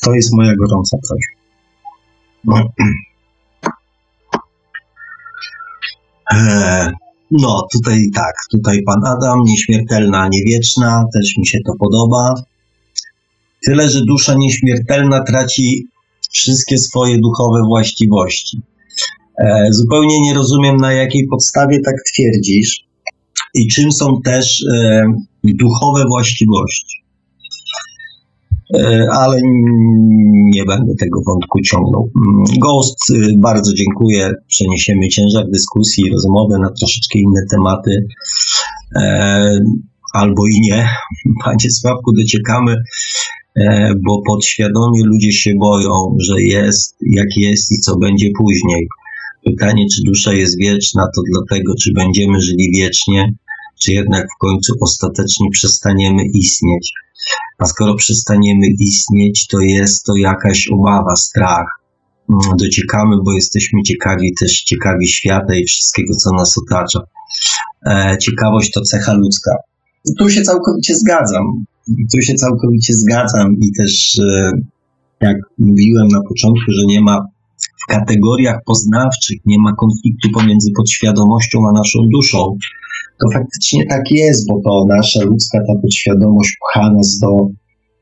To jest moja gorąca prośba. No, tutaj tak, tutaj pan Adam, nieśmiertelna, niewieczna, też mi się to podoba. Tyle, że dusza nieśmiertelna traci wszystkie swoje duchowe właściwości. E, zupełnie nie rozumiem, na jakiej podstawie tak twierdzisz i czym są też e, duchowe właściwości. E, ale nie będę tego wątku ciągnął. Mm, Ghost, y, bardzo dziękuję. Przeniesiemy ciężar dyskusji, rozmowy na troszeczkę inne tematy. Albo i nie. Panie Sławku, dociekamy, bo podświadomie ludzie się boją, że jest jak jest i co będzie później. Pytanie, czy dusza jest wieczna, to dlatego, czy będziemy żyli wiecznie, czy jednak w końcu ostatecznie przestaniemy istnieć. A skoro przestaniemy istnieć, to jest to jakaś obawa, strach. Mm, dociekamy, bo jesteśmy ciekawi, też ciekawi świata i wszystkiego, co nas otacza. E, ciekawość to cecha ludzka. Tu się całkowicie zgadzam. Tu się całkowicie zgadzam i też, e, jak mówiłem na początku, że nie ma w kategoriach poznawczych, nie ma konfliktu pomiędzy podświadomością a naszą duszą to faktycznie tak jest, bo to nasza ludzka ta podświadomość pcha nas do,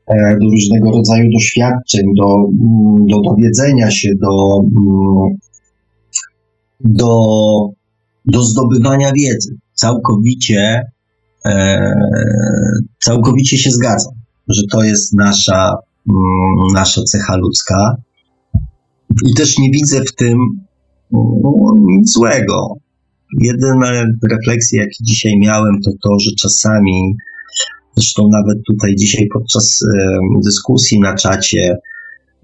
e, do różnego rodzaju doświadczeń, do, mm, do dowiedzenia się, do, mm, do, do zdobywania wiedzy. Całkowicie, e, całkowicie się zgadzam, że to jest nasza, mm, nasza cecha ludzka. I też nie widzę w tym nic złego. Jedyne refleksje, jakie dzisiaj miałem, to to, że czasami, zresztą nawet tutaj dzisiaj podczas e, dyskusji na czacie,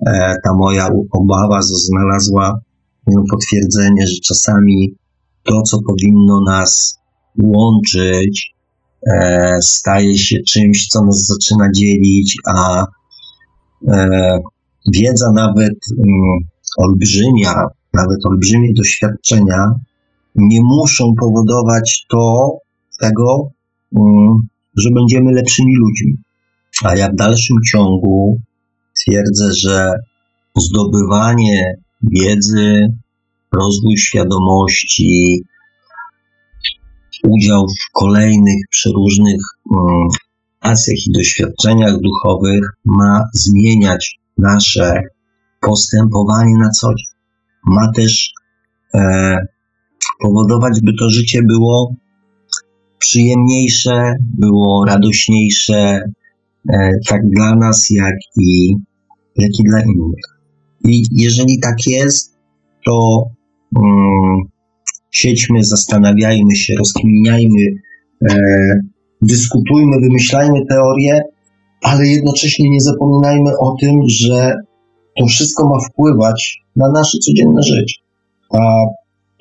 e, ta moja obawa znalazła potwierdzenie, że czasami to, co powinno nas łączyć, e, staje się czymś, co nas zaczyna dzielić, a wiedza nawet mm, olbrzymia, nawet olbrzymie doświadczenia nie muszą powodować to, tego, mm, że będziemy lepszymi ludźmi. A ja w dalszym ciągu twierdzę, że zdobywanie wiedzy, rozwój świadomości, udział w kolejnych przeróżnych um, akcjach i doświadczeniach duchowych ma zmieniać nasze postępowanie na co dzień. Ma też e, powodować, by to życie było przyjemniejsze, było radośniejsze, e, tak dla nas, jak i, jak i dla innych. I jeżeli tak jest, to um, siedźmy, zastanawiajmy się, rozkminiajmy, e, dyskutujmy, wymyślajmy teorie, ale jednocześnie nie zapominajmy o tym, że to wszystko ma wpływać na nasze codzienne życie. A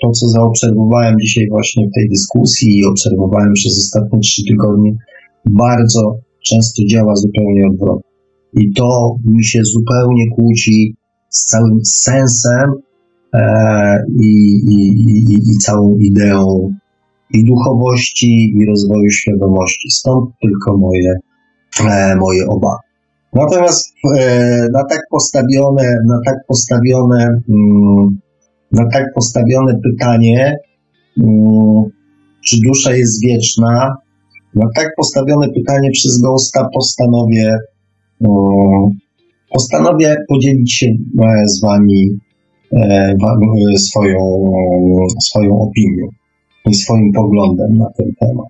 to, co zaobserwowałem dzisiaj właśnie w tej dyskusji i obserwowałem przez ostatnie trzy tygodnie, bardzo często działa zupełnie odwrotnie. I to mi się zupełnie kłóci z całym sensem e, i, i, i, i całą ideą i duchowości, i rozwoju świadomości. Stąd tylko moje, e, moje obawy. Natomiast e, na tak postawione, na tak postawione mm, na tak postawione pytanie, mm, czy dusza jest wieczna, na tak postawione pytanie przez Ghosta postanowię, mm, postanowię podzielić się e, z Wami e, e, swoją, swoją opinią i swoim poglądem na ten temat.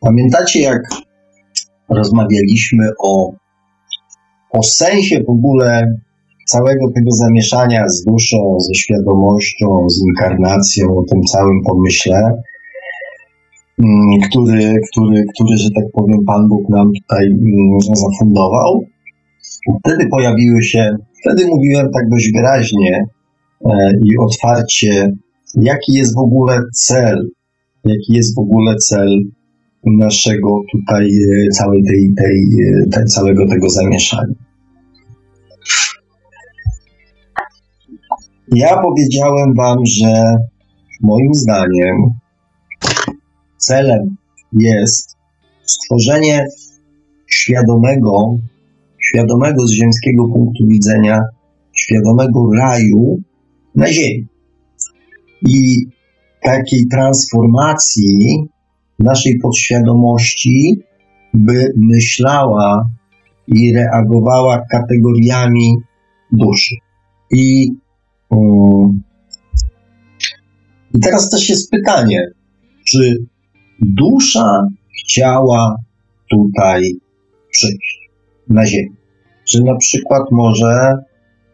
Pamiętacie, jak rozmawialiśmy o, o sensie w ogóle całego tego zamieszania z duszą, ze świadomością, z inkarnacją, tym całym pomyśle, mm, który, który, który, że tak powiem, Pan Bóg nam tutaj mm, zafundował. Wtedy pojawiły się, wtedy mówiłem tak dość wyraźnie e, i otwarcie, jaki jest w ogóle cel, jaki jest w ogóle cel naszego tutaj e, całej tej, tej, e, tej całego tego zamieszania. Ja powiedziałem Wam, że moim zdaniem celem jest stworzenie świadomego, świadomego z ziemskiego punktu widzenia, świadomego raju na Ziemi. I takiej transformacji naszej podświadomości, by myślała i reagowała kategoriami duszy. I i teraz też jest pytanie, czy dusza chciała tutaj przyjść na Ziemię. Że na przykład może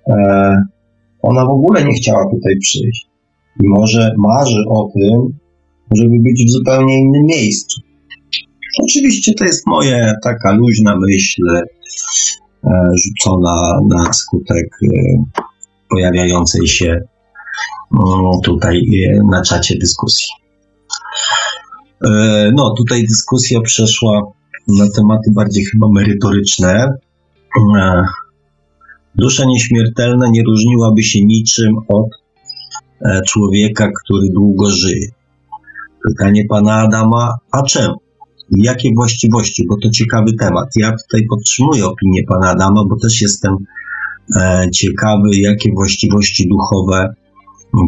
e, ona w ogóle nie chciała tutaj przyjść. I może marzy o tym, żeby być w zupełnie innym miejscu. Oczywiście to jest moja taka luźna myśl, e, rzucona na skutek e, pojawiającej się mm, tutaj e, na czacie dyskusji. No, tutaj dyskusja przeszła na tematy bardziej chyba merytoryczne. Dusza nieśmiertelna nie różniłaby się niczym od człowieka, który długo żyje. Pytanie pana Adama, a czemu? Jakie właściwości? Bo to ciekawy temat. Ja tutaj podtrzymuję opinię pana Adama, bo też jestem e, ciekawy, jakie właściwości duchowe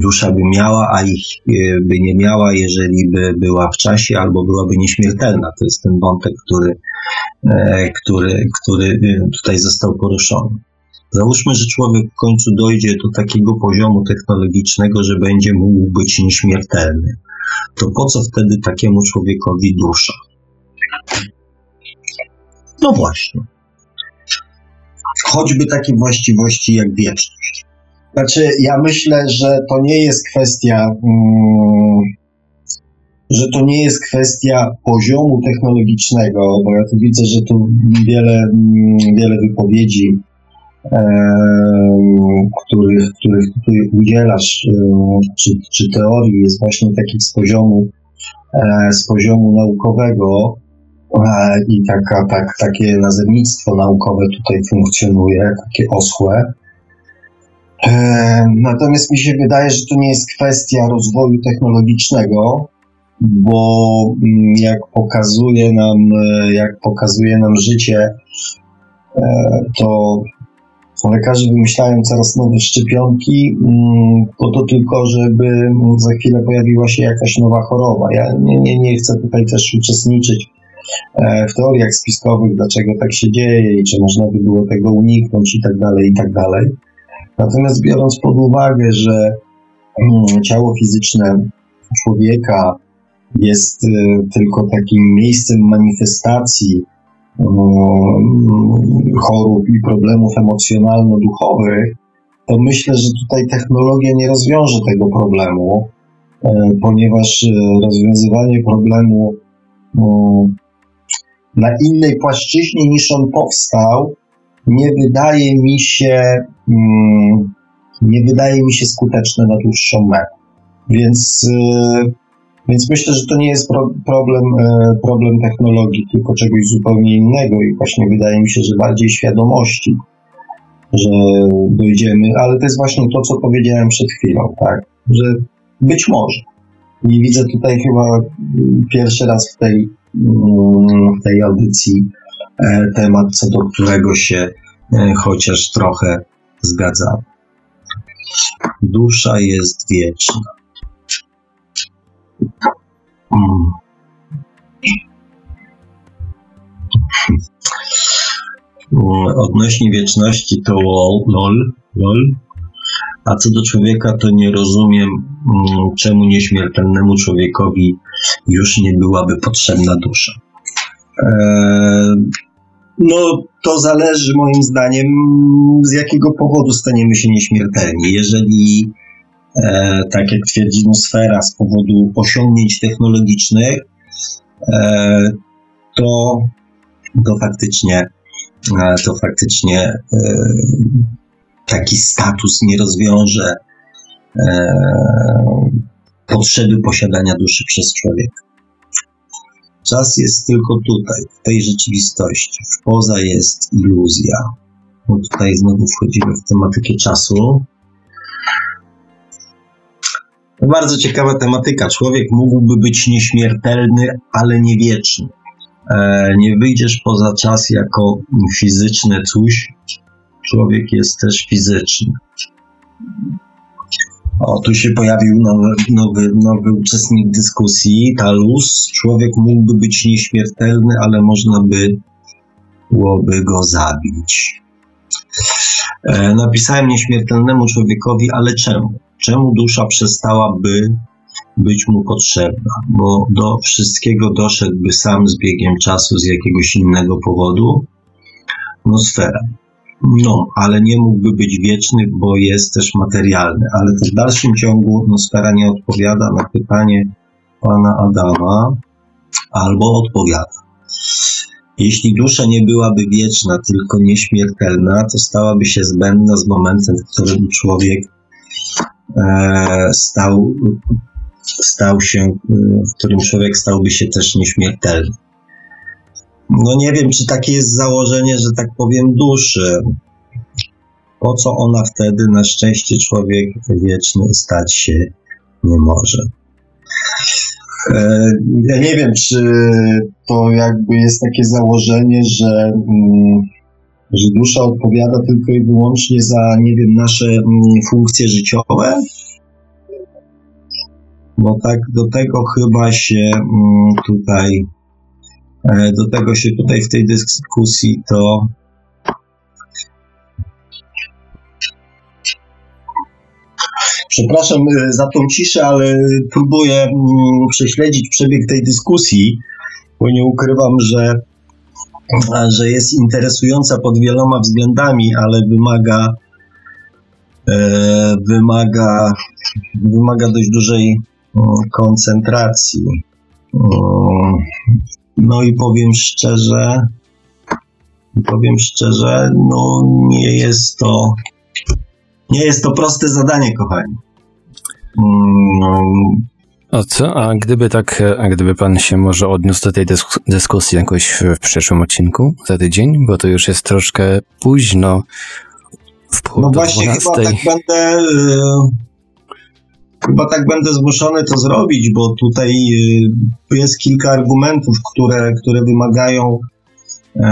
dusza by miała, a ich e, by nie miała, jeżeli by była w czasie albo byłaby nieśmiertelna. To jest ten wątek, który, e, który, który tutaj został poruszony. Załóżmy, że człowiek w końcu dojdzie do takiego poziomu technologicznego, że będzie mógł być nieśmiertelny to po co wtedy takiemu człowiekowi dusza? No właśnie. Choćby takie właściwości jak wieczność. Znaczy, ja myślę, że to nie jest kwestia, mm, że to nie jest kwestia poziomu technologicznego, bo ja tu widzę, że tu wiele, mm, wiele wypowiedzi których, których tutaj udzielasz, czy, czy teorii jest właśnie takich z poziomu, e, z poziomu naukowego i taka, tak, takie nazewnictwo naukowe tutaj funkcjonuje, takie osłe. E, natomiast mi się wydaje, że to nie jest kwestia rozwoju technologicznego, bo mm, jak pokazuje nam, e, jak pokazuje nam życie, to Lekarze wymyślają coraz nowe szczepionki, mm, po to tylko, żeby za chwilę pojawiła się jakaś nowa choroba. Ja nie, nie, nie chcę tutaj też uczestniczyć e, w teoriach spiskowych, dlaczego tak się dzieje i czy można by było tego uniknąć i tak dalej, i tak dalej. Natomiast biorąc pod uwagę, że mm, ciało fizyczne człowieka jest e, tylko takim miejscem manifestacji chorób i problemów emocjonalno-duchowych, to myślę, że tutaj technologia nie rozwiąże tego problemu, e, ponieważ e, rozwiązywanie problemu na innej płaszczyźnie niż on powstał, nie wydaje mi się, mm, nie wydaje mi się skuteczne na dłuższą metę. Więc e, więc myślę, że to nie jest pro, problem, e, problem technologii, tylko czegoś zupełnie innego i właśnie wydaje mi się, że bardziej świadomości, że dojdziemy, ale to jest właśnie to, co powiedziałem przed chwilą, tak, że być może. Nie widzę tutaj chyba pierwszy raz w tej, mm, w tej audycji e, temat, co do którego się e, chociaż trochę zgadzam. Dusza jest wieczna. Odnośnie wieczności to lol, lol, a co do człowieka to nie rozumiem, mm, czemu nieśmiertelnemu człowiekowi już nie byłaby potrzebna dusza. Eee, no, to zależy moim zdaniem, z jakiego powodu staniemy się nieśmiertelni. Jeżeli tak jak twierdzi Nosfera, z powodu osiągnięć technologicznych, e, to, to faktycznie, e, to faktycznie taki status nie rozwiąże potrzeby posiadania duszy przez człowieka. Czas jest tylko tutaj, w tej rzeczywistości. W poza jest iluzja. No tutaj znowu wchodzimy w tematykę czasu. Bardzo ciekawa tematyka. Człowiek mógłby być nieśmiertelny, ale nie wieczny. E, nie wyjdziesz poza czas jako fizyczne coś. Człowiek jest też fizyczny. O, tu się pojawił nowy, nowy, nowy uczestnik dyskusji, Talus. Człowiek mógłby być nieśmiertelny, ale można by byłoby go zabić. E, napisałem nieśmiertelnemu człowiekowi, ale czemu? Czemu dusza przestałaby być mu potrzebna, bo do wszystkiego doszedłby sam z biegiem czasu z jakiegoś innego powodu. nosfera. No, ale nie mógłby być wieczny, bo jest też materialny. Ale w dalszym ciągu nosfera nie odpowiada na pytanie pana Adama, albo odpowiada. Jeśli dusza nie byłaby wieczna, tylko nieśmiertelna, to stałaby się zbędna z momentem, w którym człowiek stał, stał się, e, w którym człowiek stałby się też nieśmiertelny. No nie wiem, czy takie jest założenie, że tak powiem, duszy. Po co ona wtedy, na szczęście, człowiek wieczny stać się nie może. E, ja nie wiem, czy to jakby jest takie założenie, że, mm, że dusza odpowiada tylko i wyłącznie za, nie wiem, nasze mm, funkcje życiowe. Bo tak do tego chyba się mm, tutaj, e, do tego się tutaj w tej dyskusji to Przepraszam e, za tą ciszę, ale próbuję mm, prześledzić przebieg tej dyskusji, bo nie ukrywam, że, że jest interesująca pod wieloma względami, ale wymaga, e, wymaga, wymaga dość dużej mm, koncentracji. Mm, no i powiem szczerze, powiem szczerze, no nie jest to nie jest to proste zadanie, kochani. O co? A gdyby tak, a gdyby pan się może odniósł do tej dysk dyskusji jakoś w, w przyszłym odcinku, za tydzień, bo to już jest troszkę późno. W pół no właśnie, 12. chyba tak będę. Yy, chyba tak będę zmuszony to zrobić, bo tutaj yy, jest kilka argumentów, które, które wymagają. Yy,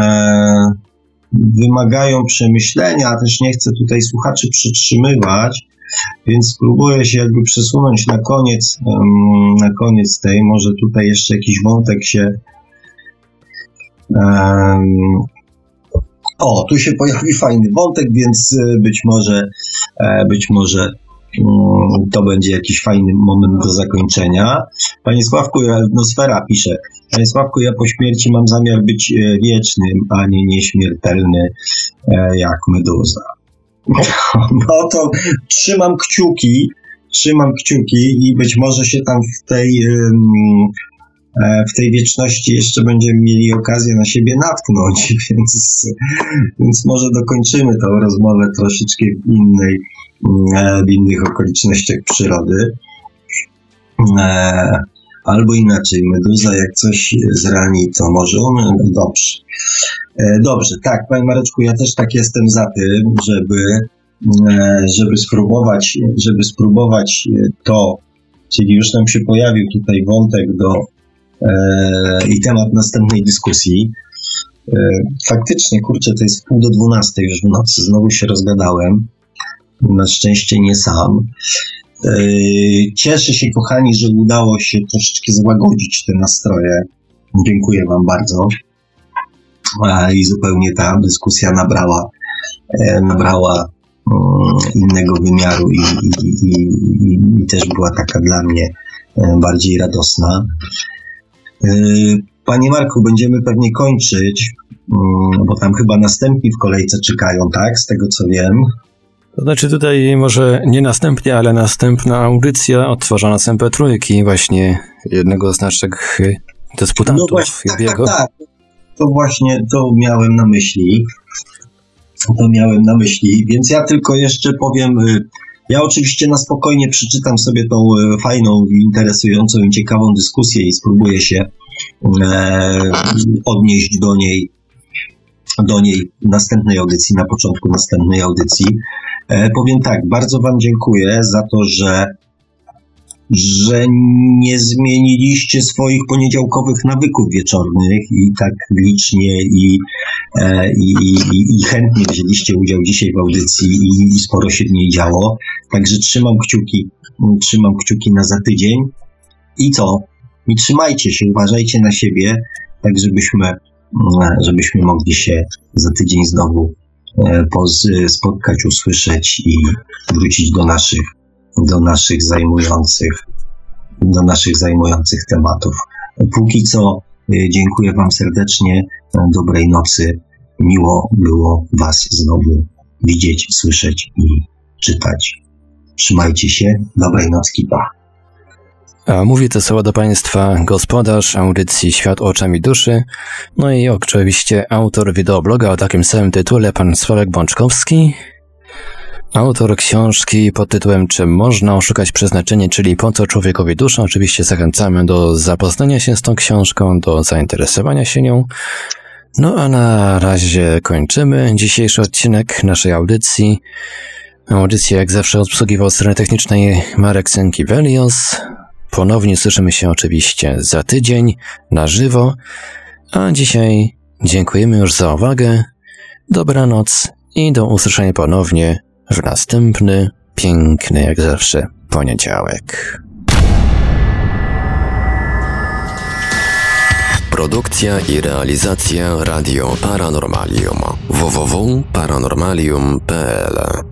wymagają przemyślenia, też nie chcę tutaj słuchaczy przytrzymywać, więc spróbuję się jakby przesunąć na koniec, na koniec tej, może tutaj jeszcze jakiś wątek się o, tu się pojawi fajny wątek, więc e, być może, e, być może mm, to będzie jakiś fajny moment do zakończenia. Panie Sławku, Atmosfera pisze, Panie Sławku, ja po śmierci mam zamiar być e, wiecznym, a nie nieśmiertelny jak meduza. No to trzymam kciuki, trzymam kciuki i być może się tam w tej, e, w tej wieczności jeszcze będziemy mieli okazję na siebie natknąć, więc, więc może dokończymy tą rozmowę troszeczkę w innej, e, w innych okolicznościach przyrody. E, albo inaczej, meduza jak coś zrani, to może on dobrze. E, dobrze, tak, panie Mareczku, ja też tak jestem za tym, żeby, e, żeby spróbować, żeby spróbować to, czyli już nam się pojawił tutaj wątek do e, i temat następnej dyskusji. E, faktycznie, kurczę, to jest pół do dwunastej już w nocy, znowu się rozgadałem. Na szczęście nie sam. E, cieszę się, kochani, że udało się troszeczkę złagodzić te nastroje. Dziękuję Wam bardzo i zupełnie ta dyskusja nabrała, e, nabrała mm, innego wymiaru i, i, i, i, też była taka dla mnie e, bardziej radosna. Panie Marku, będziemy pewnie kończyć, mm, bo tam chyba następni w kolejce czekają, tak? Z tego co wiem. To znaczy tutaj może nie następnie, ale następna audycja odtworzona z MP3 właśnie jednego z naszych dysputantów no właśnie, tak, tak, tak to właśnie to miałem na myśli. To miałem na myśli, więc ja tylko jeszcze powiem. Y, ja oczywiście na spokojnie przeczytam sobie tą y, fajną, interesującą i ciekawą dyskusję i spróbuję się e, odnieść do niej, do niej w następnej audycji, na początku następnej audycji. E, powiem tak, bardzo Wam dziękuję za to, że że nie zmieniliście swoich poniedziałkowych nawyków wieczornych i tak licznie i, e, i, i, i chętnie wzięliście udział dzisiaj w audycji i, i sporo się w niej działo. Także trzymam kciuki, trzymam kciuki na za tydzień. I co? I trzymajcie się, uważajcie na siebie, tak żebyśmy, żebyśmy mogli się za tydzień znowu spotkać, usłyszeć i wrócić do naszych do naszych zajmujących, do naszych zajmujących tematów. Póki co y, dziękuję Wam serdecznie, dobrej nocy miło było Was znowu widzieć, słyszeć i czytać. Trzymajcie się, dobrej nocki, pa. A mówi to słowo do Państwa gospodarz audycji Świat oczami duszy, no i oczywiście autor wideobloga o takim samym tytule, pan Sławek Bączkowski, autor książki pod tytułem Czy można oszukać przeznaczenie, czyli po co człowiekowi dusza. Oczywiście zachęcamy do zapoznania się z tą książką, do zainteresowania się nią. No a na razie kończymy dzisiejszy odcinek naszej audycji. Audycję jak zawsze obsługiwał strony technicznej Marek Senkiewelios. Ponownie słyszymy się oczywiście za tydzień na żywo, a dzisiaj dziękujemy już za uwagę. Dobranoc i do usłyszenia ponownie w następny, piękny jak zawsze poniedziałek. Produkcja i realizacja Radio Paranormalium www.paranormalium.pl